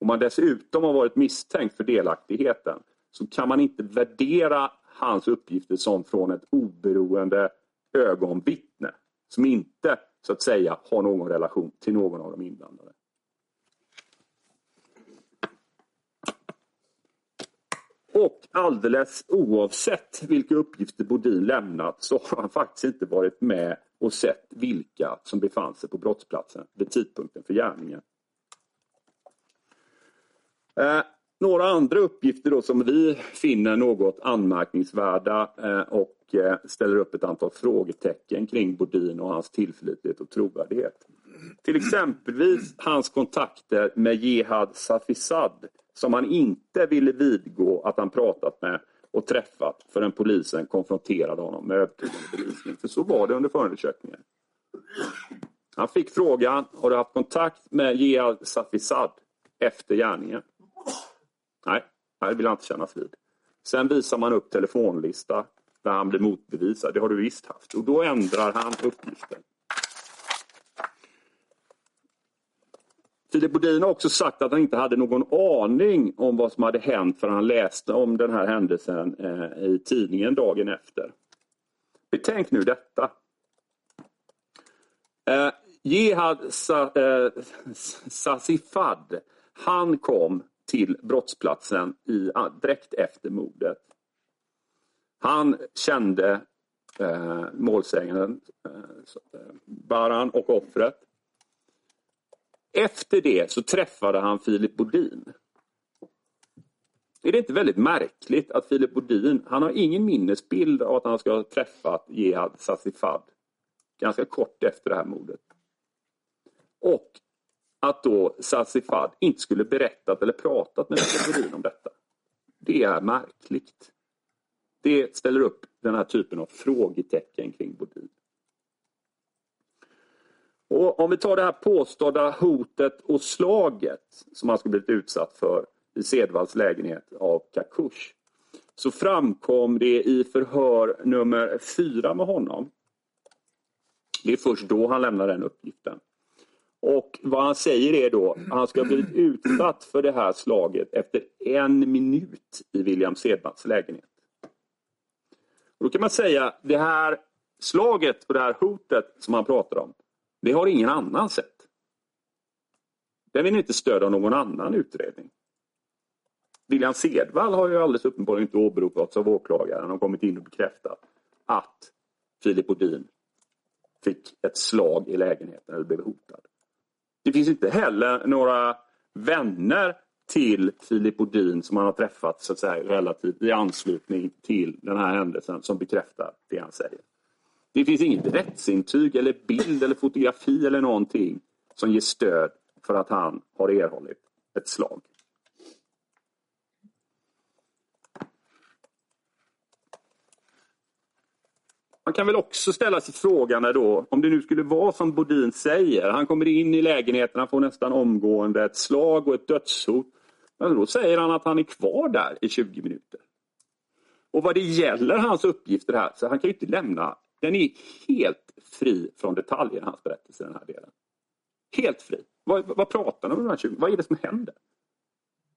och man dessutom har varit misstänkt för delaktigheten så kan man inte värdera hans uppgifter som från ett oberoende ögonvittne som inte så att säga har någon relation till någon av de inblandade. Och alldeles oavsett vilka uppgifter Bodin lämnat så har han faktiskt inte varit med och sett vilka som befann sig på brottsplatsen vid tidpunkten för gärningen. Eh, några andra uppgifter då som vi finner något anmärkningsvärda eh, och eh, ställer upp ett antal frågetecken kring Bodin och hans tillförlitlighet och trovärdighet. Till exempelvis hans kontakter med Jihad Safisad som han inte ville vidgå att han pratat med och träffat förrän polisen konfronterade honom med övertygande bevisning. För så var det under förundersökningen. Han fick frågan, har du haft kontakt med Jihad Safisad efter gärningen? Nej, det vill han inte kännas vid. Sen visar man upp telefonlista där han blir motbevisad. Det har du visst haft. Och då ändrar han uppgiften. Filip Bodin har också sagt att han inte hade någon aning om vad som hade hänt för han läste om den här händelsen eh, i tidningen dagen efter. Betänk nu detta. Eh, Sassifad, Sa, eh, Sasifad, han kom till brottsplatsen i, ah, direkt efter mordet. Han kände eh, målsäganden, eh, Baran och offret. Efter det så träffade han Filip Bodin. Är det inte väldigt märkligt att Filip Bodin, han har ingen minnesbild av att han ska ha träffat Jihad Sassifad ganska kort efter det här mordet. Och att då Sassifad inte skulle berättat eller pratat med Filip Bodin om detta. Det är märkligt. Det ställer upp den här typen av frågetecken kring Bodin. Och om vi tar det här påstådda hotet och slaget som han skulle blivit utsatt för i Sedvalls lägenhet av Kakush. Så framkom det i förhör nummer fyra med honom. Det är först då han lämnar den uppgiften. Och vad han säger är då att han ska ha blivit utsatt för det här slaget efter en minut i William Sedvalls lägenhet. Och då kan man säga det här slaget och det här hotet som han pratar om det har ingen annan sett. Den vill inte stöd av någon annan utredning. William Sedvall har ju alldeles uppenbarligen inte åberopats av åklagaren och kommit in och bekräftat att Filip Odin fick ett slag i lägenheten eller blev hotad. Det finns inte heller några vänner till Filip Odin som han har träffat så att säga, relativt i anslutning till den här händelsen som bekräftar det han säger. Det finns inget rättsintyg eller bild eller fotografi eller någonting som ger stöd för att han har erhållit ett slag. Man kan väl också ställa sig frågan då, om det nu skulle vara som Bodin säger, han kommer in i lägenheten, han får nästan omgående ett slag och ett dödshot. Men då säger han att han är kvar där i 20 minuter. Och vad det gäller hans uppgifter här, så han kan ju inte lämna den är helt fri från detaljer, hans berättelse, i den här delen. Helt fri. Vad, vad pratar han om de här 20? Vad är det som händer?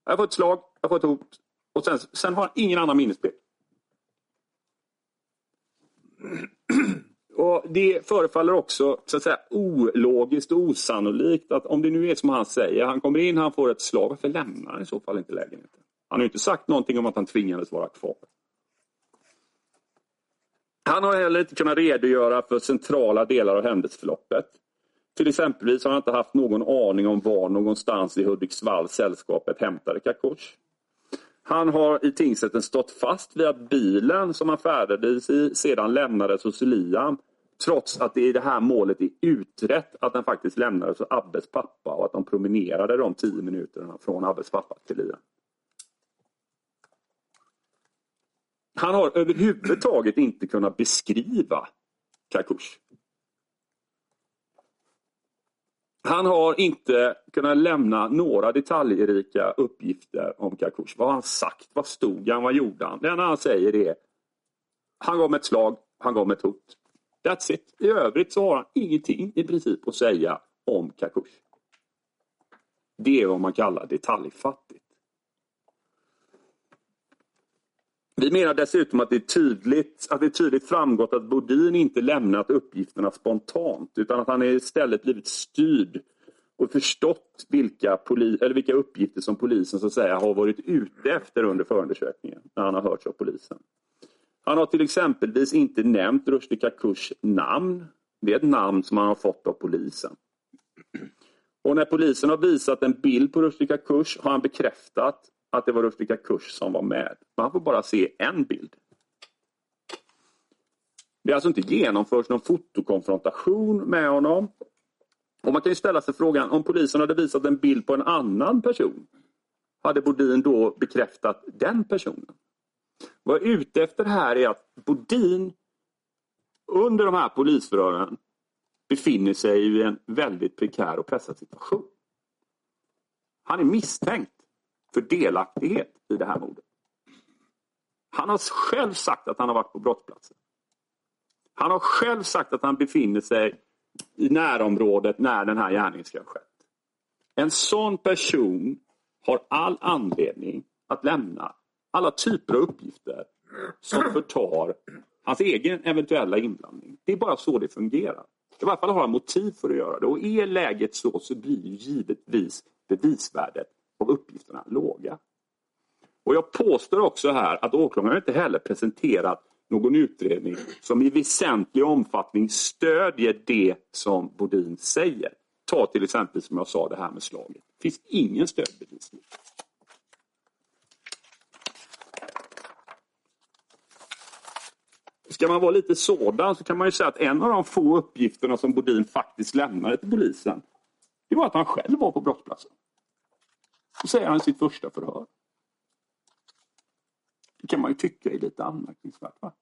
Jag får ett slag, jag får ett hot och sen, sen har han ingen annan minnesbild. Och Det förefaller också så att säga, ologiskt och osannolikt att om det nu är som han säger, han kommer in, han får ett slag, varför lämnar han i så fall inte lägenheten? Han har ju inte sagt någonting om att han tvingades vara kvar. Han har heller inte kunnat redogöra för centrala delar av händelseförloppet. Till exempelvis har han inte haft någon aning om var någonstans i Hudiksvall sällskapet hämtade Kakosh. Han har i tingsrätten stått fast vid att bilen som han färdades i sedan lämnades hos Liam trots att det i det här målet är utrett att den faktiskt lämnades hos Abbes pappa och att de promenerade de tio minuterna från Abbes pappa till Liam. Han har överhuvudtaget inte kunnat beskriva Kakush. Han har inte kunnat lämna några detaljrika uppgifter om Kakush. Vad har han sagt? Vad stod han? Vad gjorde han? Det enda han säger är han gav mig ett slag, han gav mig ett hot. That's it. I övrigt så har han ingenting i princip att säga om Kakush. Det är vad man kallar detaljfattigt. Vi menar dessutom att det, är tydligt, att det är tydligt framgått att Bodin inte lämnat uppgifterna spontant utan att han istället blivit styrd och förstått vilka, poli, eller vilka uppgifter som polisen så att säga har varit ute efter under förundersökningen när han har hörts av polisen. Han har till exempelvis inte nämnt Rushdie Kakurs namn. Det är ett namn som han har fått av polisen. Och när polisen har visat en bild på Rushdie Kakurs har han bekräftat att det var Rushdie Kurs som var med. Man får bara se en bild. Det har alltså inte genomförts någon fotokonfrontation med honom. Och Man kan ju ställa sig frågan, om polisen hade visat en bild på en annan person, hade Bodin då bekräftat den personen? Vad jag är ute efter här är att Bodin under de här polisförhören befinner sig i en väldigt prekär och pressad situation. Han är misstänkt för delaktighet i det här mordet. Han har själv sagt att han har varit på brottsplatsen. Han har själv sagt att han befinner sig i närområdet när den här gärningen ska ha skett. En sån person har all anledning att lämna alla typer av uppgifter som förtar hans egen eventuella inblandning. Det är bara så det fungerar. I varje fall har han motiv för att göra det. Och är läget så så blir givetvis bevisvärdet av uppgifterna låga. Och jag påstår också här att åklagaren inte heller presenterat någon utredning som i väsentlig omfattning stödjer det som Bodin säger. Ta till exempel som jag sa det här med slaget. Det finns ingen stödbevisning. Ska man vara lite sådan så kan man ju säga att en av de få uppgifterna som Bodin faktiskt lämnade till polisen det var att han själv var på brottsplatsen. Så säger han i sitt första förhör. Det kan man ju tycka är lite anmärkningsvärt. Va?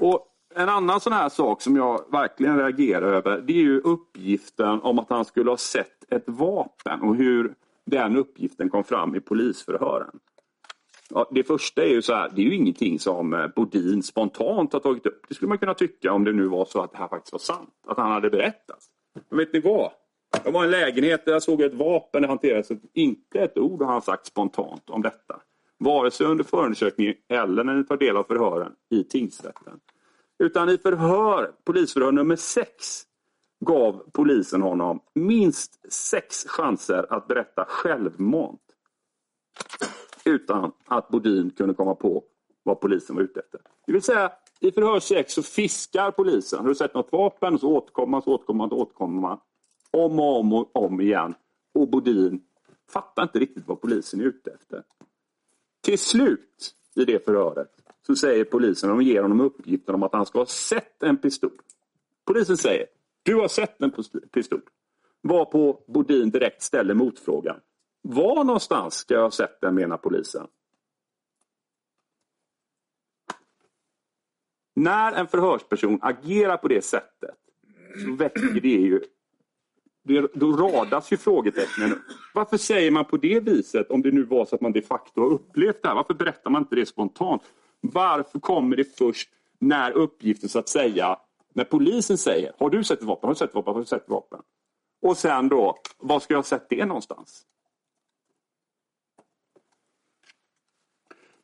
Och En annan sån här sak som jag verkligen reagerar över det är ju uppgiften om att han skulle ha sett ett vapen och hur den uppgiften kom fram i polisförhören. Ja, det första är ju så här, det är ju ingenting som eh, Bodin spontant har tagit upp. Det skulle man kunna tycka om det nu var så att det här faktiskt var sant. Att han hade berättat. Men vet ni vad? Jag var i en lägenhet där jag såg ett vapen det hanterades. Inte ett ord har han sagt spontant om detta. Vare sig under förundersökningen eller när ni tar del av förhören i tingsrätten. Utan i förhör, polisförhör nummer sex gav polisen honom minst sex chanser att berätta självmant. Utan att Bodin kunde komma på vad polisen var ute efter. Det vill säga, i förhör 6 så fiskar polisen. Har du sett något vapen? Och så återkommer man, så återkommer man, så återkommer man om och om och om igen. Och Bodin fattar inte riktigt vad polisen är ute efter. Till slut i det förhöret så säger polisen, de ger honom uppgiften om att han ska ha sett en pistol. Polisen säger, du har sett en pistol. Varpå Bodin direkt ställer motfrågan. Var någonstans ska jag ha sett den menar polisen? När en förhörsperson agerar på det sättet så väcker det ju det, då radas ju frågetecknen. Varför säger man på det viset om det nu var så att man de facto har upplevt det här? Varför berättar man inte det spontant? Varför kommer det först när uppgiften så att säga, när polisen säger har du sett ett vapen, har du sett ett vapen, har du sett ett vapen? Och sen då, var ska jag ha sett det någonstans?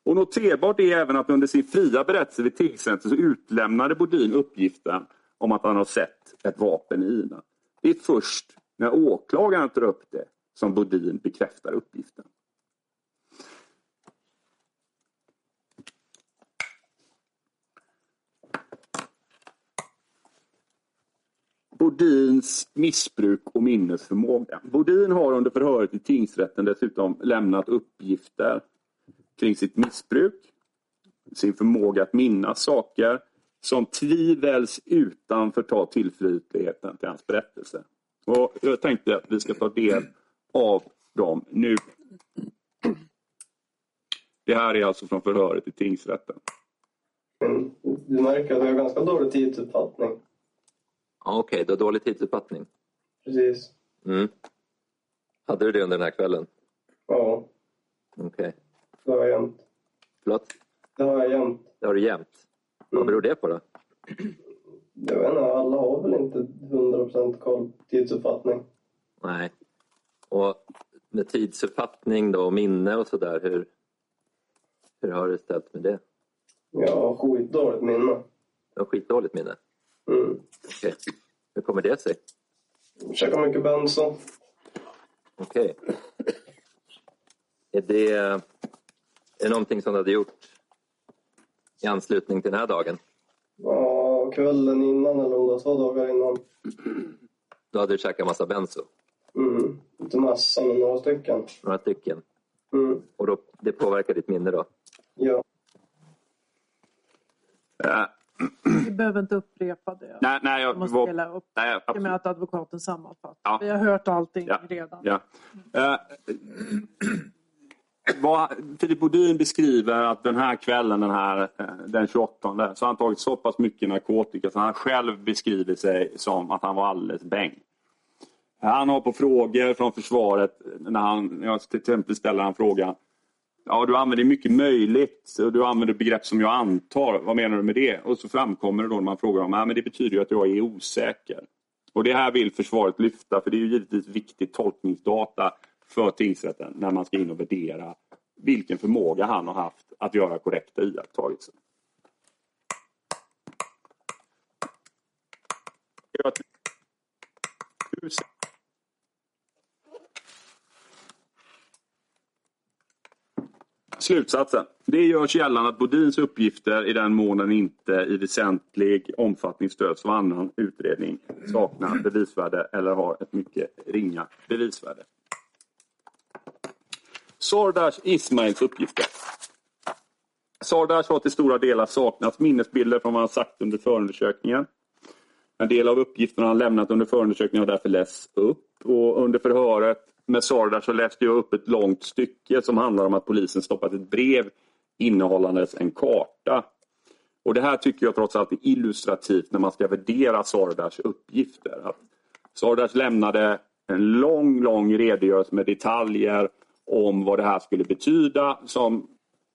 Och noterbart är även att under sin fria berättelse vid tingsrätten så utlämnade Bodin uppgiften om att han har sett ett vapen i Ina. Det är först när åklagaren tar upp det som Bodin bekräftar uppgiften. Bodins missbruk och minnesförmåga. Bodin har under förhöret i tingsrätten dessutom lämnat uppgifter kring sitt missbruk, sin förmåga att minnas saker som tvivels utan förta tillförlitligheten till hans berättelse. Och jag tänkte att vi ska ta del av dem nu. Det här är alltså från förhöret i tingsrätten. Du märker att jag har ganska dålig tidsuppfattning. Ja, Okej, du har dålig tidsuppfattning. Precis. Mm. Hade du det under den här kvällen? Ja, Okej. det har jag jämt. Förlåt? Det har jag jämt. Det har du jämt. Vad beror det på då? Jag vet inte, alla har väl inte 100% koll på tidsuppfattning. Nej. Och med tidsuppfattning då och minne och sådär, hur, hur har du ställt med det? Jag har skitdåligt minne. Du har skitdåligt minne. Mm. Okej. Hur kommer det sig? Käkar mycket benzo. Okej. Är det, är det någonting som du hade gjort i anslutning till den här dagen? Ja, kvällen innan eller om det var två dagar innan. Då hade du käkat massa benzo, Mm. Inte massa, men några stycken. några stycken. Mm. Och då, det påverkar ditt minne då? Ja. Äh, Vi behöver inte upprepa det. nej, nej, jag Jag måste var, dela upp nej, det med att advokaten sammanfattar. Ja. Vi har hört allting Ja. redan. Ja. Eh, vad Filip Bodin beskriver att den här kvällen, den, här, eh, den 28, så har han tagit så pass mycket narkotika så han själv beskriver sig som att han var alldeles bäng. Han har på frågor från försvaret, när han, jag till exempel ställer han frågan Ja, du använder mycket möjligt och du använder begrepp som jag antar. Vad menar du med det? Och så framkommer det då när man frågar om, ja, men det betyder ju att jag är osäker. Och det här vill försvaret lyfta för det är ju givetvis viktigt tolkningsdata för tingsrätten när man ska in och värdera vilken förmåga han har haft att göra korrekta iakttagelser. Slutsatsen. Det görs gällande att Bodins uppgifter i den mån den inte i väsentlig omfattning stöds av annan utredning saknar bevisvärde eller har ett mycket ringa bevisvärde. Sordash Ismails uppgifter. Sordash har till stora delar saknat minnesbilder från vad han sagt under förundersökningen. En del av uppgifterna han lämnat under förundersökningen har därför lästs upp. Och under förhöret med Sordash så läste jag upp ett långt stycke som handlar om att polisen stoppat ett brev innehållandes en karta. Och Det här tycker jag trots allt är illustrativt när man ska värdera Sardars uppgifter. Att Sardash lämnade en lång, lång redogörelse med detaljer om vad det här skulle betyda. Som,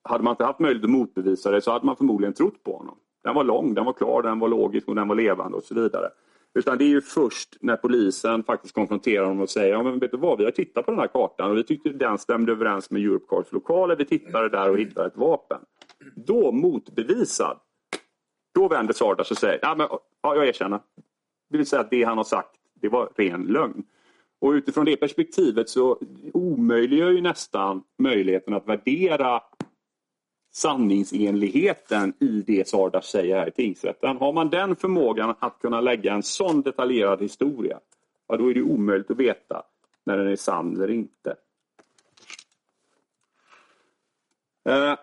hade man inte haft möjlighet att motbevisa det så hade man förmodligen trott på honom. Den var lång, den var klar, den var logisk och den var levande och så vidare. Utan det är ju först när polisen faktiskt konfronterar honom och säger ja, men vet du vad, vi har tittat på den här kartan och vi tyckte den stämde överens med Europcars lokaler. Vi tittade där och hittade ett vapen. Då motbevisad, då vänder Sardas och säger ja, men, ja, jag erkänner. Det vill säga att det han har sagt, det var ren lögn. Och utifrån det perspektivet så omöjliggör ju nästan möjligheten att värdera sanningsenligheten i det Sardas säger här i tingsrätten. Har man den förmågan att kunna lägga en sån detaljerad historia, ja, då är det omöjligt att veta när den är sann eller inte. Eh,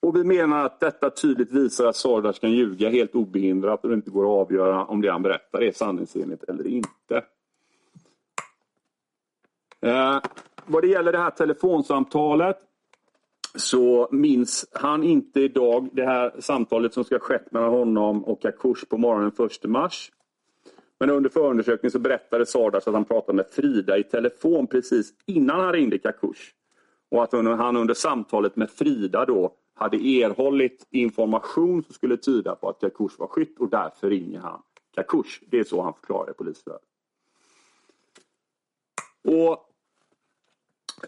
och Vi menar att detta tydligt visar att Sardas kan ljuga helt obehindrat och det inte går att avgöra om det han berättar är sanningsenligt eller inte. Eh, vad det gäller det här telefonsamtalet så minns han inte idag det här samtalet som ska ha skett mellan honom och Akush på morgonen 1 mars. Men under förundersökningen så berättade Sardas att han pratade med Frida i telefon precis innan han ringde Kakush. Och att han under samtalet med Frida då hade erhållit information som skulle tyda på att Kakush var skytt och därför ringer han Kakush. Det är så han förklarar polisförhöret. Och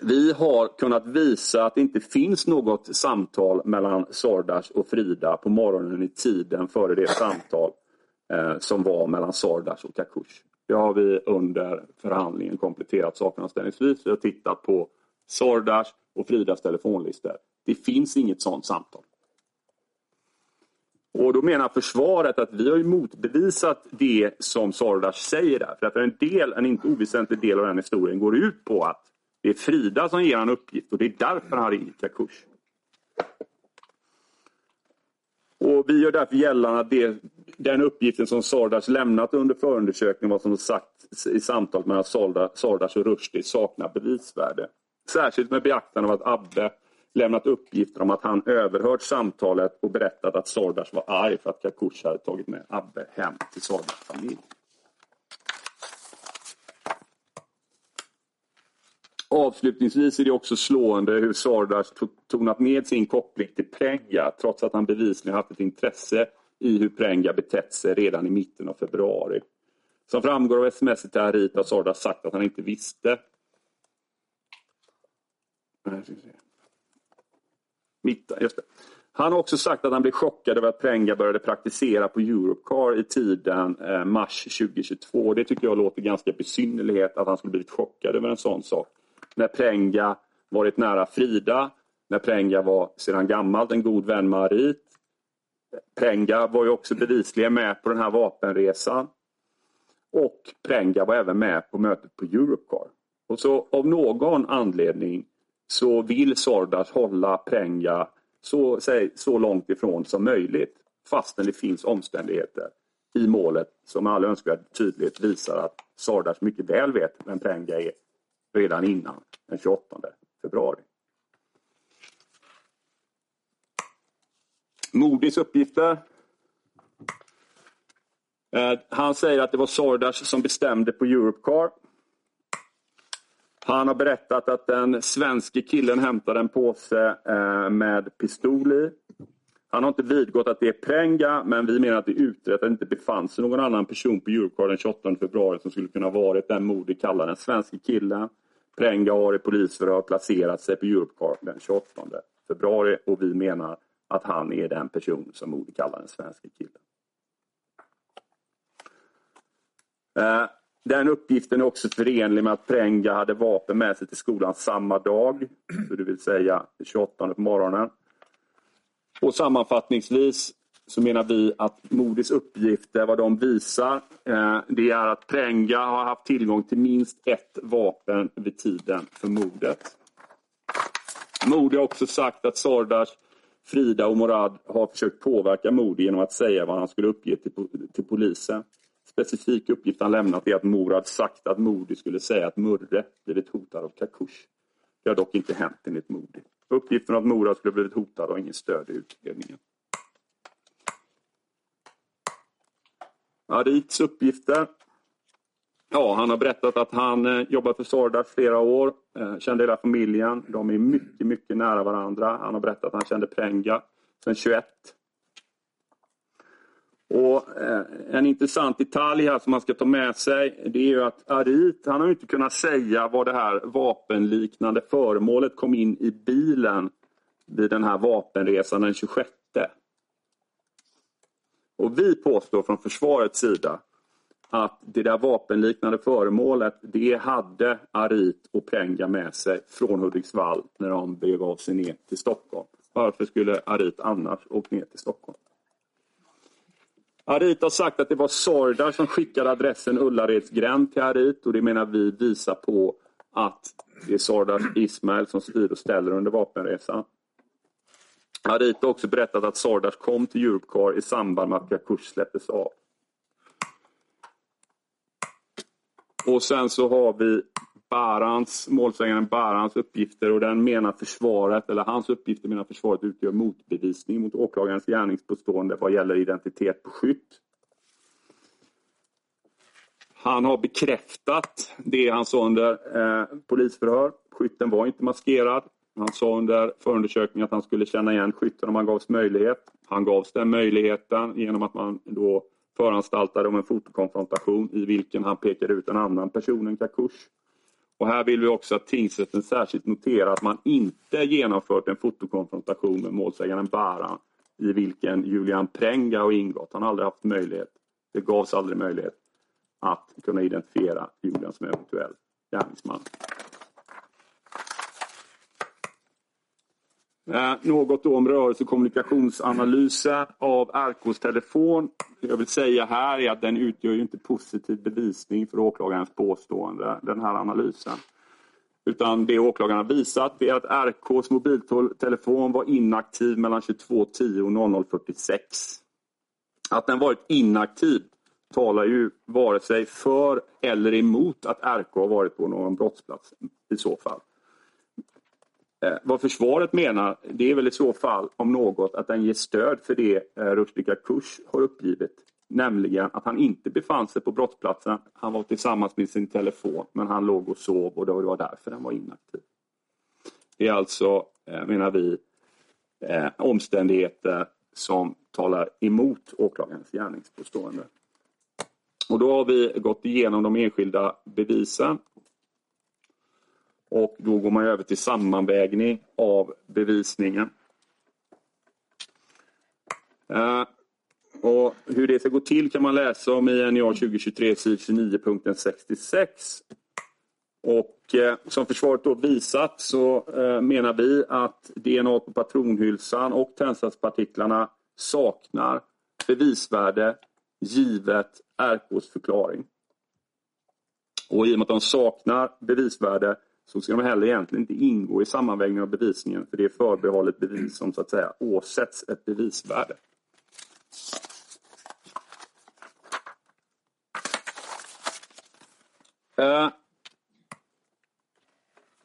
vi har kunnat visa att det inte finns något samtal mellan Sardas och Frida på morgonen i tiden före det samtal eh, som var mellan Sardas och Kakush. Det har vi under förhandlingen kompletterat sakanställningsvis. Vi har tittat på Sordas och Fridas telefonlistor. Det finns inget sådant samtal. Och då menar försvaret att vi har ju motbevisat det som Sordas säger där. För att en del, en inte oväsentlig del av den historien går ut på att det är Frida som ger han uppgift och det är därför han ringer Kakush. Och vi gör därför gällande att det, den uppgiften som Sordas lämnat under förundersökningen, vad som sagts i samtalet mellan Sordas och Rushdie, saknar bevisvärde. Särskilt med beaktande av att Abbe lämnat uppgifter om att han överhört samtalet och berättat att Sordas var arg för att Kakush hade tagit med Abbe hem till Sordas familj. Avslutningsvis är det också slående hur Sardas tonat ned sin koppling till Prenga trots att han bevisligen haft ett intresse i hur Prenga betett sig redan i mitten av februari. Som framgår av sms till Harit har Sardas sagt att han inte visste. Mitta, just det. Han har också sagt att han blev chockad över att Prenga började praktisera på Europcar i tiden eh, mars 2022. Det tycker jag låter ganska besynnerligt att han skulle blivit chockad över en sån sak när Prenga varit nära Frida, när Prenga var sedan gammalt en god vän med Arit. Prenga var ju också bevisligen med på den här vapenresan. Och Prenga var även med på mötet på Europcar. Och så av någon anledning så vill Sordas hålla Prenga så, säg, så långt ifrån som möjligt fastän det finns omständigheter i målet som med all önskvärd tydlighet visar att Sordas mycket väl vet vem Prenga är redan innan den 28 februari. Modis uppgifter. Eh, han säger att det var Sordas som bestämde på Europcar. Han har berättat att den svenske killen hämtade en påse eh, med pistol i. Han har inte vidgått att det är Prenga, men vi menar att det är utrett att det inte befann sig någon annan person på Europcar den 28 februari som skulle kunna ha varit den Modi kallar den svenske killen. Prenga har i polisförhör placerat sig på Europcar den 28 februari och vi menar att han är den person som Modi kallar den svenska killen. Eh, den uppgiften är också förenlig med att Prenga hade vapen med sig till skolan samma dag, det vill säga 28 på morgonen. Och sammanfattningsvis så menar vi att Modis uppgifter, vad de visar, eh, det är att Prenga har haft tillgång till minst ett vapen vid tiden för mordet. Modi har också sagt att Sardars, Frida och Morad har försökt påverka Modi genom att säga vad han skulle uppge till, till polisen. Specifik uppgift han lämnat är att Morad sagt att Modi skulle säga att Murre blivit hotad av Kakush. Det har dock inte hänt enligt Modi. Uppgiften att Morad skulle blivit hotad har ingen stöd i utredningen. Arits uppgifter. Ja, han har berättat att han eh, jobbat för Sordas flera år, eh, kände hela familjen. De är mycket, mycket nära varandra. Han har berättat att han kände Prenga sedan 21. Och eh, En intressant detalj här som man ska ta med sig det är ju att Arit han har inte kunnat säga var det här vapenliknande föremålet kom in i bilen vid den här vapenresan den 26. Och vi påstår från försvarets sida att det där vapenliknande föremålet, det hade Arit och Prenga med sig från Hudiksvall när de begav sig ner till Stockholm. Varför skulle Arit annars åkt ner till Stockholm? Arit har sagt att det var Sordar som skickade adressen Ullaredsgränd till Arit och det menar vi visar på att det är Sordar Ismail som styr och ställer under vapenresan. Arita har också berättat att Sardas kom till Europcar i samband med att Kakush släpptes av. Och sen så har vi Barans, målsäganden Barans uppgifter och den menar försvaret, eller hans uppgifter menar försvaret utgör motbevisning mot åklagarens gärningspåstående vad gäller identitet på skytt. Han har bekräftat det han sa under eh, polisförhör. Skytten var inte maskerad. Han sa under förundersökningen att han skulle känna igen skytten om han gavs möjlighet. Han gavs den möjligheten genom att man då föranstaltade om en fotokonfrontation i vilken han pekade ut en annan person än Kakush. Och här vill vi också att tingsrätten särskilt noterar att man inte genomfört en fotokonfrontation med målsägaren Baran i vilken Julian Prenga har ingått. Han har aldrig haft möjlighet, det gavs aldrig möjlighet att kunna identifiera Julian som eventuell gärningsman. Eh, något då om rörelse och kommunikationsanalyser av RKs telefon. Det jag vill säga här är att den utgör ju inte positiv bevisning för åklagarens påstående, den här analysen. Utan det åklagaren har visat är att RKs mobiltelefon var inaktiv mellan 22.10 och 00.46. Att den varit inaktiv talar ju vare sig för eller emot att RK har varit på någon brottsplats i så fall. Eh, vad försvaret menar, det är väl i så fall om något att den ger stöd för det eh, Rushdika Kurs har uppgivit. Nämligen att han inte befann sig på brottsplatsen. Han var tillsammans med sin telefon men han låg och sov och det var därför den var inaktiv. Det är alltså, eh, menar vi, omständigheter som talar emot åklagarens gärningspåstående. Och då har vi gått igenom de enskilda bevisen och då går man över till sammanvägning av bevisningen. Uh, och hur det ska gå till kan man läsa om i NJA 2023 sid 29 punkten 66. Och eh, som försvaret då visat så eh, menar vi att DNA på patronhylsan och tändsatspartiklarna saknar bevisvärde givet RKs förklaring. Och i och med att de saknar bevisvärde så ska de heller egentligen inte ingå i sammanvägningen av bevisningen för det är förbehållet bevis som så att säga åsätts ett bevisvärde. Uh,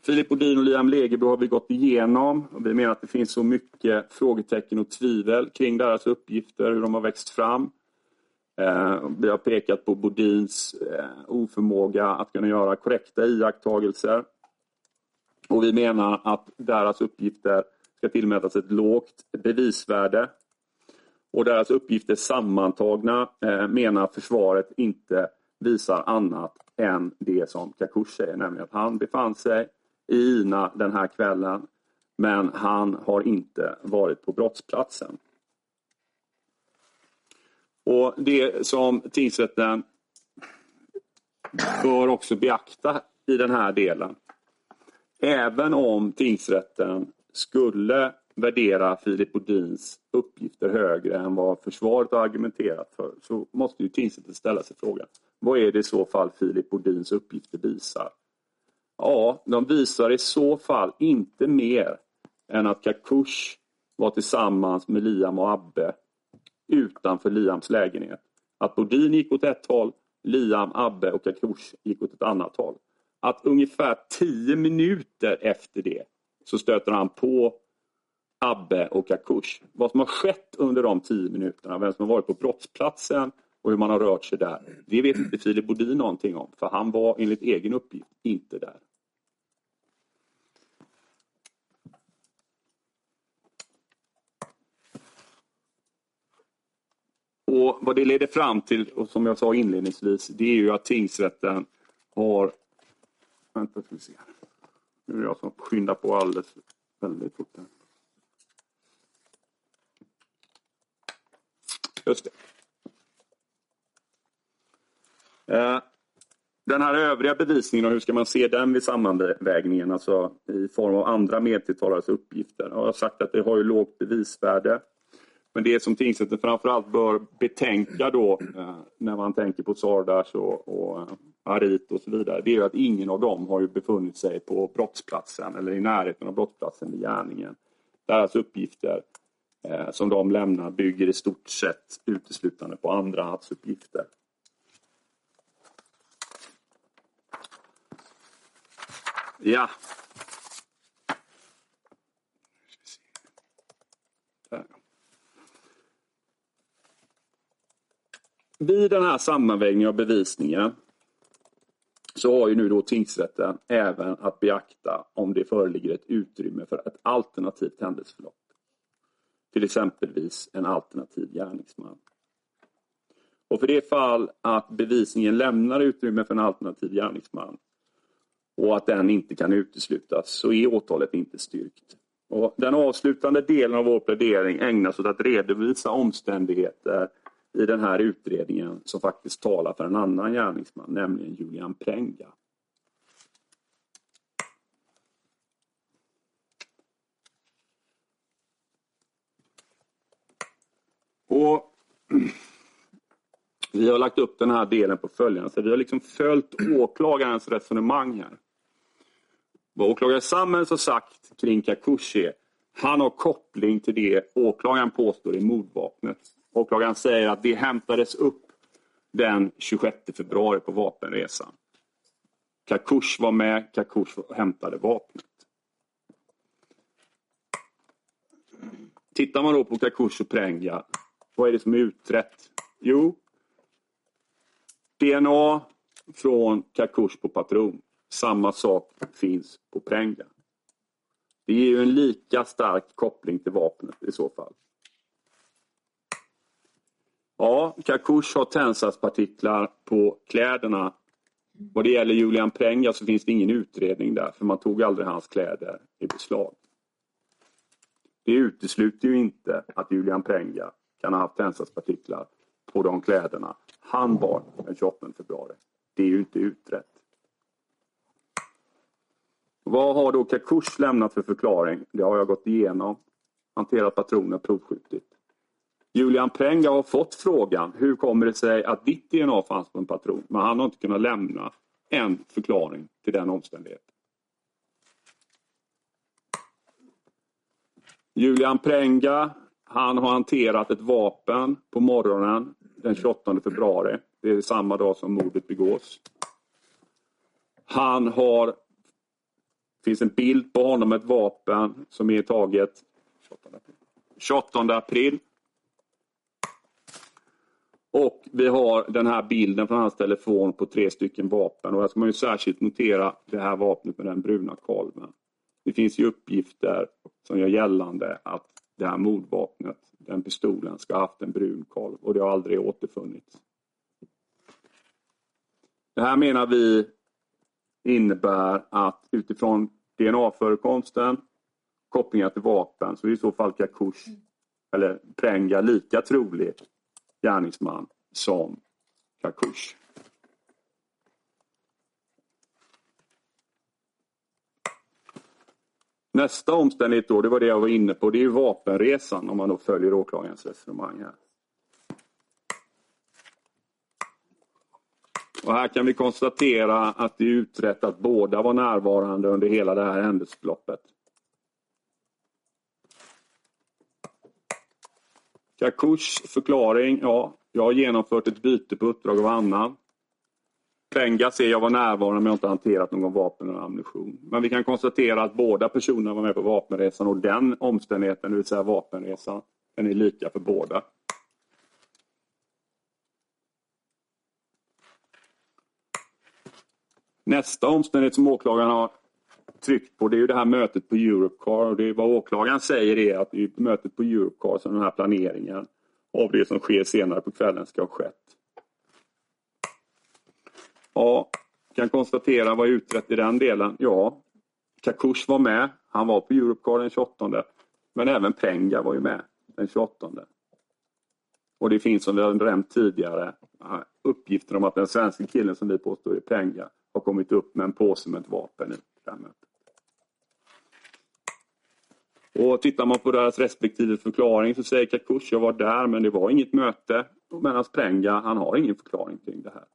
Filip Odin och Liam Legebro har vi gått igenom. Och vi menar att det finns så mycket frågetecken och tvivel kring deras uppgifter, hur de har växt fram. Eh, vi har pekat på Bodins eh, oförmåga att kunna göra korrekta iakttagelser. Och vi menar att deras uppgifter ska tillmätas ett lågt bevisvärde. Och deras uppgifter sammantagna eh, menar försvaret inte visar annat än det som Kakush säger, nämligen att han befann sig i Ina den här kvällen men han har inte varit på brottsplatsen. Och Det som tingsrätten bör också beakta i den här delen Även om tingsrätten skulle värdera Filip Bodins uppgifter högre än vad försvaret har argumenterat för så måste ju tingsrätten ställa sig frågan vad är det i så fall Filip Bodins uppgifter visar? Ja, de visar i så fall inte mer än att Kakush var tillsammans med Liam och Abbe utanför Liams lägenhet. Att Bodin gick åt ett håll, Liam, Abbe och Kakush gick åt ett annat håll att ungefär tio minuter efter det så stöter han på Abbe och Akush. Vad som har skett under de tio minuterna, vem som har varit på brottsplatsen och hur man har rört sig där, det vet inte Filip Bodin någonting om. För han var enligt egen uppgift inte där. Och Vad det leder fram till, och som jag sa inledningsvis, det är ju att tingsrätten har Vänta ska vi se. Nu är det jag som skyndar på alldeles väldigt fort. Här. Just det. Eh, den här övriga bevisningen, hur ska man se den vid sammanvägningen, alltså i form av andra medtilltalares uppgifter? Jag har sagt att det har ju lågt bevisvärde. Men det som tingsrätten framförallt bör betänka då eh, när man tänker på Sardas och, och eh, Arit och så vidare, det är att ingen av dem har ju befunnit sig på brottsplatsen eller i närheten av brottsplatsen vid gärningen. Deras uppgifter eh, som de lämnar bygger i stort sett uteslutande på andrahandsuppgifter. Ja. Vid den här sammanvägningen av bevisningen så har ju nu då tingsrätten även att beakta om det föreligger ett utrymme för ett alternativt händelseförlopp. Till exempelvis en alternativ gärningsman. Och för det fall att bevisningen lämnar utrymme för en alternativ gärningsman och att den inte kan uteslutas så är åtalet inte styrkt. Och den avslutande delen av vår plädering ägnas åt att redovisa omständigheter i den här utredningen som faktiskt talar för en annan gärningsman, nämligen Julian Prenga. Och vi har lagt upp den här delen på följande sätt. Vi har liksom följt åklagarens resonemang här. Vad åklagare Sammels har sagt kring Kakushi, han har koppling till det åklagaren påstår i mordvapnet. Åklagaren säger att det hämtades upp den 26 februari på vapenresan. Kakush var med, Kakush hämtade vapnet. Tittar man då på Kakush och Prenga, vad är det som är utrett? Jo, DNA från Kakush på patron. Samma sak finns på Prenga. Det ger ju en lika stark koppling till vapnet i så fall. Ja, Kakush har tändsatspartiklar på kläderna. Vad det gäller Julian Prenga så finns det ingen utredning där för man tog aldrig hans kläder i beslag. Det utesluter ju inte att Julian Prenga kan ha haft tändsatspartiklar på de kläderna han bar den 28 februari. Det är ju inte utrett. Vad har då Kakush lämnat för förklaring? Det har jag gått igenom. Hanterat patroner, provskjutit. Julian Prenga har fått frågan hur kommer det sig att ditt DNA fanns på en patron? Men han har inte kunnat lämna en förklaring till den omständigheten. Julian Prenga, han har hanterat ett vapen på morgonen den 28 februari. Det är samma dag som mordet begås. Han har... Det finns en bild på honom med ett vapen som är taget 28 april. Och vi har den här bilden från hans telefon på tre stycken vapen. Och här ska man ju särskilt notera det här vapnet med den bruna kolven. Det finns ju uppgifter som gör gällande att det här mordvapnet, den pistolen, ska ha haft en brun kolv och det har aldrig återfunnits. Det här menar vi innebär att utifrån DNA-förekomsten, kopplingar till vapen, så är i så fall Kakush eller Prenga lika trolig gärningsman som Kakush. Nästa omständighet då, det var det jag var inne på, det är vapenresan om man då följer åklagarens resonemang här. Och här kan vi konstatera att det är utrett att båda var närvarande under hela det här händelseförloppet. Kakush förklaring, ja, jag har genomfört ett byte på uppdrag av annan. Benga ser jag var närvarande men jag har inte hanterat någon vapen eller ammunition. Men vi kan konstatera att båda personerna var med på vapenresan och den omständigheten, det vill säga vapenresan, den är lika för båda. Nästa omständighet som åklagaren har tryckt på det är ju det här mötet på Europcar. Och det är vad åklagaren säger är att det är mötet på Europcar som den här planeringen av det som sker senare på kvällen ska ha skett. Ja, kan konstatera vad är utrett i den delen. Ja, Kakush var med. Han var på Europcar den 28. Men även Prenga var ju med den 28. Och det finns som vi har nämnt tidigare uppgifter om att den svenska killen som vi påstår är Prenga har kommit upp med en påse med ett vapen i det här mötet. Och tittar man på deras respektive förklaring så säger Kakush, jag var där men det var inget möte. Medan Prenga, han har ingen förklaring kring det här.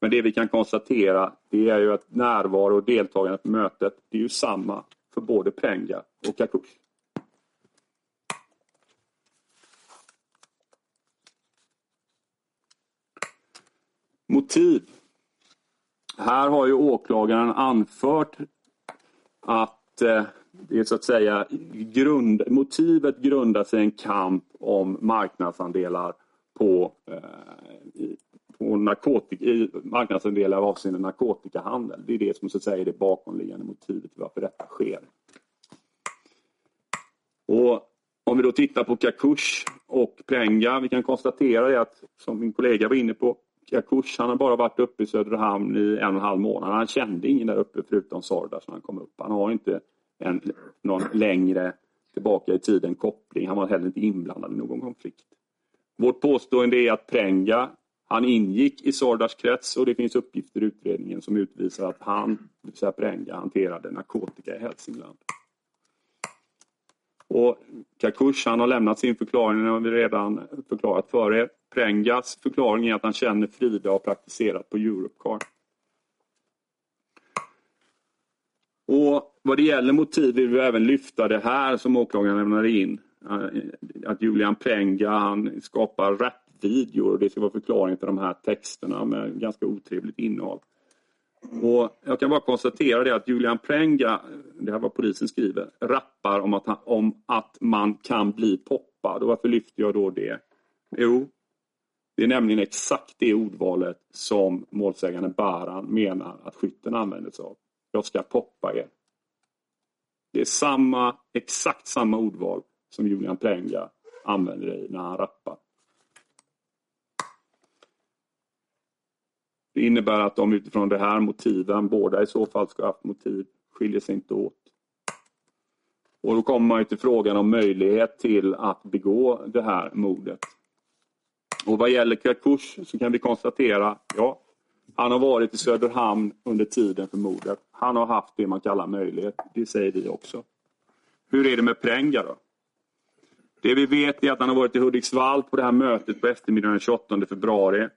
Men det vi kan konstatera det är ju att närvaro och deltagande på mötet det är ju samma för både Prenga och Kakush. Motiv. Här har ju åklagaren anfört att eh, det är så att säga grund, motivet grundar sig i en kamp om marknadsandelar på, eh, på narkotik, marknadsandelar avseende narkotikahandel. Det är det som så att säga är det bakomliggande motivet till varför detta sker. Och om vi då tittar på Kakush och Prenga, vi kan konstatera att, som min kollega var inne på, Kakush han har bara varit uppe i Söderhamn i en och en halv månad. Han kände ingen där uppe förutom Sordas när han kom upp. Han har inte en, någon längre tillbaka i tiden koppling. Han var heller inte inblandad i någon konflikt. Vårt påstående är att Prenga, han ingick i Sardars krets och det finns uppgifter i utredningen som utvisar att han, det vill säga Prenga, hanterade narkotika i Hälsingland. Och Kakush han har lämnat sin förklaring, det har vi redan förklarat för er. Prengas förklaring är att han känner Frida och har praktiserat på Europcar. Och vad det gäller motiv vill vi även lyfta det här som åklagaren lämnade in. Eh, att Julian Prenga han skapar rapvideor och det ska vara förklaring till de här texterna med ganska otrevligt innehåll. Och jag kan bara konstatera det att Julian Prenga, det här var polisen skriver, rappar om att, han, om att man kan bli poppad. Och varför lyfter jag då det? Jo, det är nämligen exakt det ordvalet som målsäganden Baran menar att skytten använder sig av. Jag ska poppa er. Det är samma, exakt samma ordval som Julian Prenga använder när han rappar. Det innebär att de utifrån det här motiven, båda i så fall ska ha haft motiv, skiljer sig inte åt. Och då kommer man till frågan om möjlighet till att begå det här mordet. Och vad gäller Kakush så kan vi konstatera, ja, han har varit i Söderhamn under tiden för mordet. Han har haft det man kallar möjlighet. Det säger vi också. Hur är det med Prenga då? Det vi vet är att han har varit i Hudiksvall på det här mötet på eftermiddagen den 28 februari.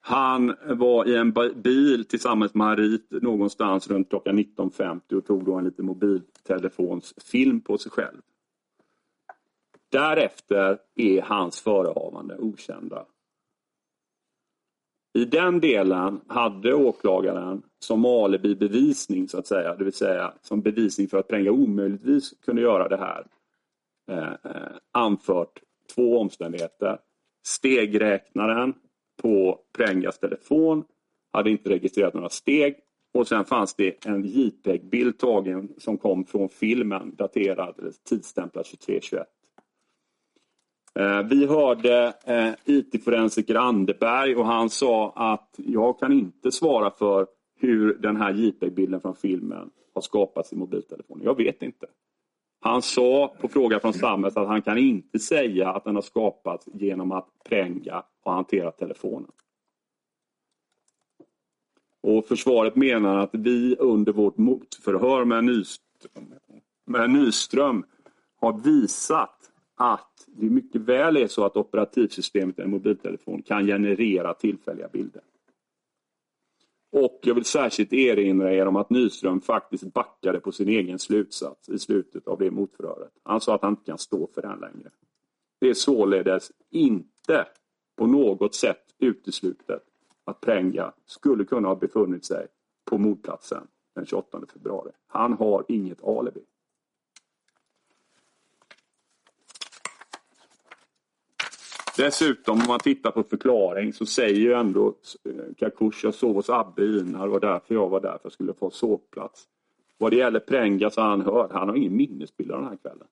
Han var i en bil tillsammans med Harit någonstans runt klockan 19.50 och tog då en liten mobiltelefonsfilm på sig själv. Därefter är hans förehavande okända. I den delen hade åklagaren som alibi-bevisning så att säga, det vill säga som bevisning för att Prenga omöjligtvis kunde göra det här, eh, eh anfört två omständigheter. Stegräknaren på Prengas telefon hade inte registrerat några steg och sen fanns det en JPEG-bild tagen som kom från filmen daterad, eller tidsstämplad 2321. Eh, vi hörde eh, IT-forensiker Anderberg och han sa att jag kan inte svara för hur den här JPEG-bilden från filmen har skapats i mobiltelefonen. Jag vet inte. Han sa på fråga från Stammes att han kan inte säga att den har skapats genom att Prenga har hanterat telefonen. Och försvaret menar att vi under vårt motförhör med Nyström, med Nyström har visat att det mycket väl är så att operativsystemet i en mobiltelefon kan generera tillfälliga bilder. Och jag vill särskilt erinra er om att Nyström faktiskt backade på sin egen slutsats i slutet av det motförhöret. Han sa att han inte kan stå för den längre. Det är således inte på något sätt uteslutet att Prenga skulle kunna ha befunnit sig på mordplatsen den 28 februari. Han har inget alibi. Dessutom om man tittar på förklaring så säger ju ändå eh, Kakush, jag sov hos Abbe Inar, det var därför jag var där, för jag skulle få sovplats. Vad det gäller Prenga så har han hört, han har ingen minnesbild av den här kvällen.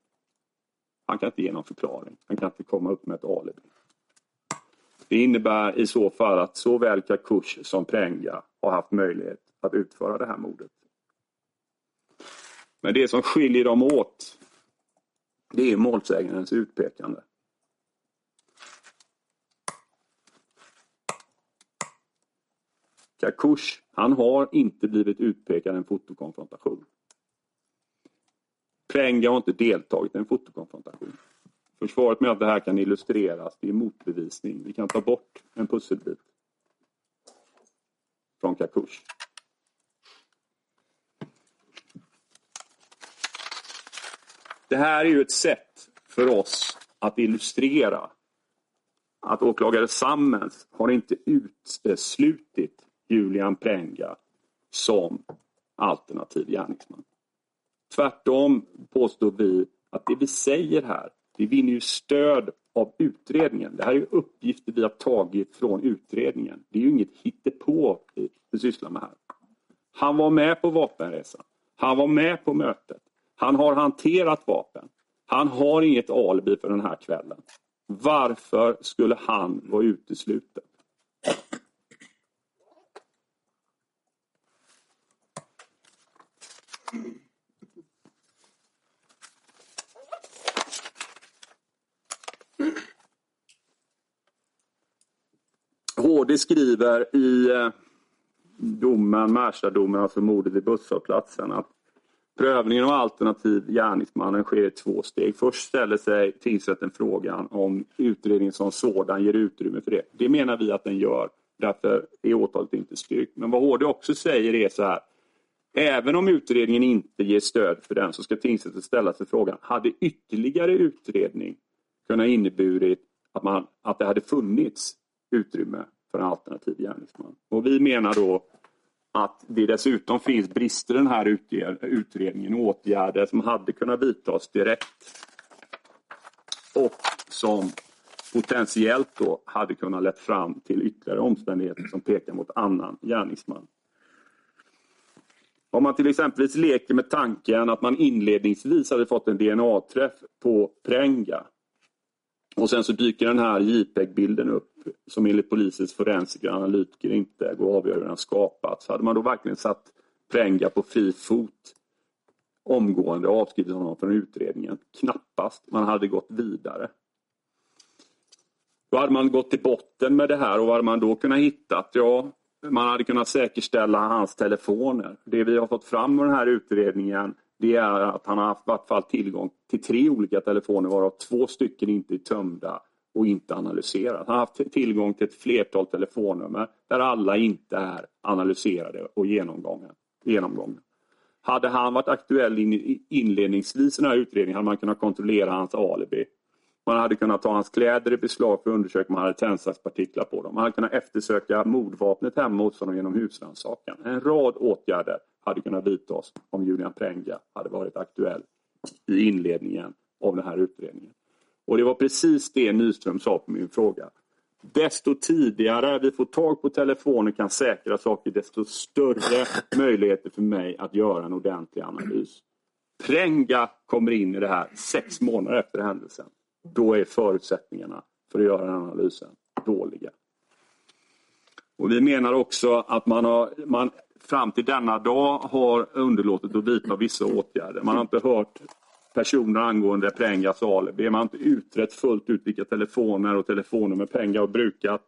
Han kan inte ge någon förklaring, han kan inte komma upp med ett alibi. Det innebär i så fall att såväl Kakush som Prenga har haft möjlighet att utföra det här mordet. Men det som skiljer dem åt, det är målsägandens utpekande. Kakush, han har inte blivit utpekad i en fotokonfrontation. Prenga har inte deltagit i en fotokonfrontation. Försvaret med att det här kan illustreras, det är motbevisning. Vi kan ta bort en pusselbit från Kakush. Det här är ju ett sätt för oss att illustrera att åklagare Sammens har inte uteslutit Julian Prenga som alternativ gärningsman. Tvärtom påstår vi att det vi säger här, det vinner ju stöd av utredningen. Det här är uppgifter vi har tagit från utredningen. Det är ju inget hittepå vi sysslar med här. Han var med på vapenresan. Han var med på mötet. Han har hanterat vapen. Han har inget alibi för den här kvällen. Varför skulle han vara utesluten? HD skriver i eh, domen, Märstadomen, alltså mordet vid busshållplatsen, att prövningen av alternativ gärningsmannen sker i två steg. Först ställer sig tingsrätten frågan om utredningen som sådan ger utrymme för det. Det menar vi att den gör. Därför är åtalet inte styrkt. Men vad HD också säger är så här. Även om utredningen inte ger stöd för den så ska tingsrätten ställa sig frågan, hade ytterligare utredning kunnat inneburit att, man, att det hade funnits utrymme för en alternativ gärningsman? Och vi menar då att det dessutom finns brister i den här utredningen, åtgärder som hade kunnat vidtas direkt och som potentiellt då hade kunnat lett fram till ytterligare omständigheter som pekar mot annan gärningsman. Om man till exempel leker med tanken att man inledningsvis hade fått en DNA-träff på Prenga och sen så dyker den här JPEG-bilden upp som enligt polisens forensiker och analytiker inte går att avgöra hur den skapats. Hade man då verkligen satt Prenga på fri fot omgående och avskrivit honom från utredningen? Knappast. Man hade gått vidare. Då hade man gått till botten med det här och vad hade man då kunnat hitta? Ja, man hade kunnat säkerställa hans telefoner. Det vi har fått fram med den här utredningen det är att han har haft i vart fall tillgång till tre olika telefoner varav två stycken inte är tömda och inte analyserat. Han har haft tillgång till ett flertal telefonnummer där alla inte är analyserade och genomgångna. Hade han varit aktuell inledningsvis i den här utredningen hade man kunnat kontrollera hans alibi. Man hade kunnat ta hans kläder i beslag för att undersöka om han hade tändsatspartiklar på dem. Man hade kunnat eftersöka mordvapnet hemma hos honom genom husrannsakan. En rad åtgärder hade kunnat vidtas om Julian Prenga hade varit aktuell i inledningen av den här utredningen. Och det var precis det Nyström sa på min fråga. Desto tidigare vi får tag på telefonen kan säkra saker, desto större möjligheter för mig att göra en ordentlig analys. Prenga kommer in i det här sex månader efter händelsen. Då är förutsättningarna för att göra den analysen dåliga. Och Vi menar också att man, har, man fram till denna dag har underlåtit att vidta vissa åtgärder. Man har inte hört personer angående Prengas alibi. Man har inte utrett fullt ut vilka telefoner och telefonnummer Penga har brukat.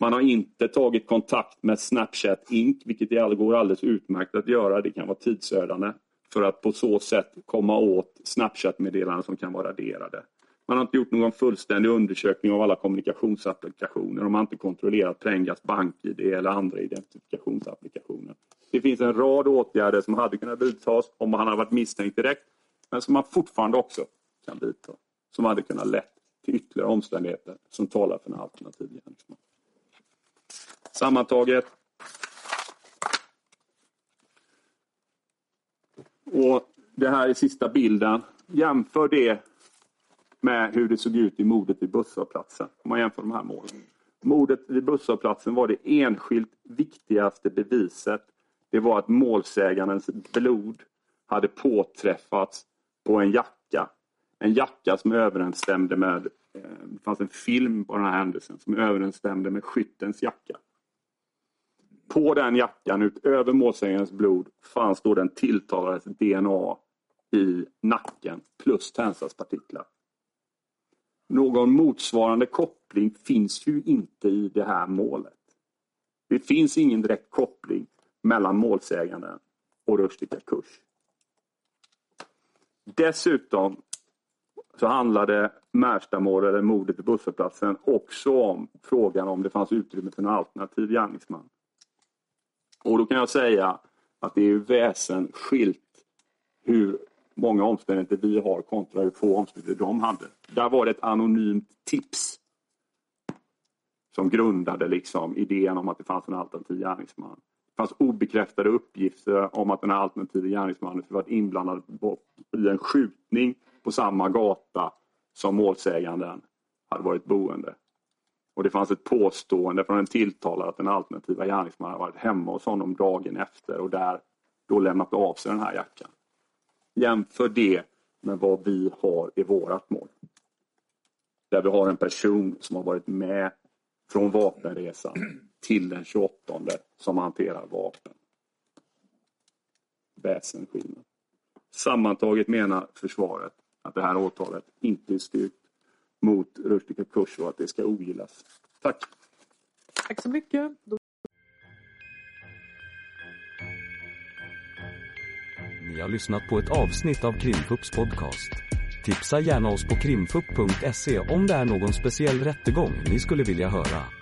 Man har inte tagit kontakt med Snapchat Inc. vilket det går alldeles utmärkt att göra. Det kan vara tidsödande för att på så sätt komma åt Snapchat-meddelanden som kan vara raderade. Man har inte gjort någon fullständig undersökning av alla kommunikationsapplikationer. Man har inte kontrollerat Prengas bank-id eller andra identifikationsapplikationer. Det finns en rad åtgärder som hade kunnat vidtas om han hade varit misstänkt direkt, men som man fortfarande också kan vidta. Som hade kunnat lett till ytterligare omständigheter som talar för en alternativ gärningsman. Sammantaget och det här är sista bilden. Jämför det med hur det såg ut i mordet vid busshållplatsen. Om man jämför de här målen. Mordet vid busshållplatsen var det enskilt viktigaste beviset. Det var att målsägandens blod hade påträffats på en jacka. En jacka som överensstämde med, eh, det fanns en film på den här händelsen som överensstämde med skyttens jacka. På den jackan, utöver målsägandens blod, fanns då den tilltalades DNA i nacken plus tändsatspartiklar. Någon motsvarande koppling finns ju inte i det här målet. Det finns ingen direkt koppling mellan målsäganden och Rushdie Kush. Dessutom så handlade Märstamålet, eller mordet på busshållplatsen, också om frågan om det fanns utrymme för en alternativ gärningsman. Och då kan jag säga att det är väsensskilt hur många omständigheter vi har kontra hur få omständigheter de hade. Där var det ett anonymt tips som grundade liksom idén om att det fanns en alternativ gärningsman. Det fanns obekräftade uppgifter om att den alternativa gärningsmannen varit inblandad i en skjutning på samma gata som målsäganden hade varit boende. Och det fanns ett påstående från en tilltalad att den alternativa gärningsmannen varit hemma hos honom dagen efter och där då lämnat av sig den här jackan. Jämför det med vad vi har i vårt mål. Där vi har en person som har varit med från vapenresan till den 28 som hanterar vapen. Väsensskillnad. Sammantaget menar försvaret att det här åtalet inte är styrkt mot Rushdie Kush och att det ska ogillas. Tack! Tack så mycket. Ni har lyssnat på ett avsnitt av Krimfupps podcast. Tipsa gärna oss på krimfupp.se om det är någon speciell rättegång ni skulle vilja höra.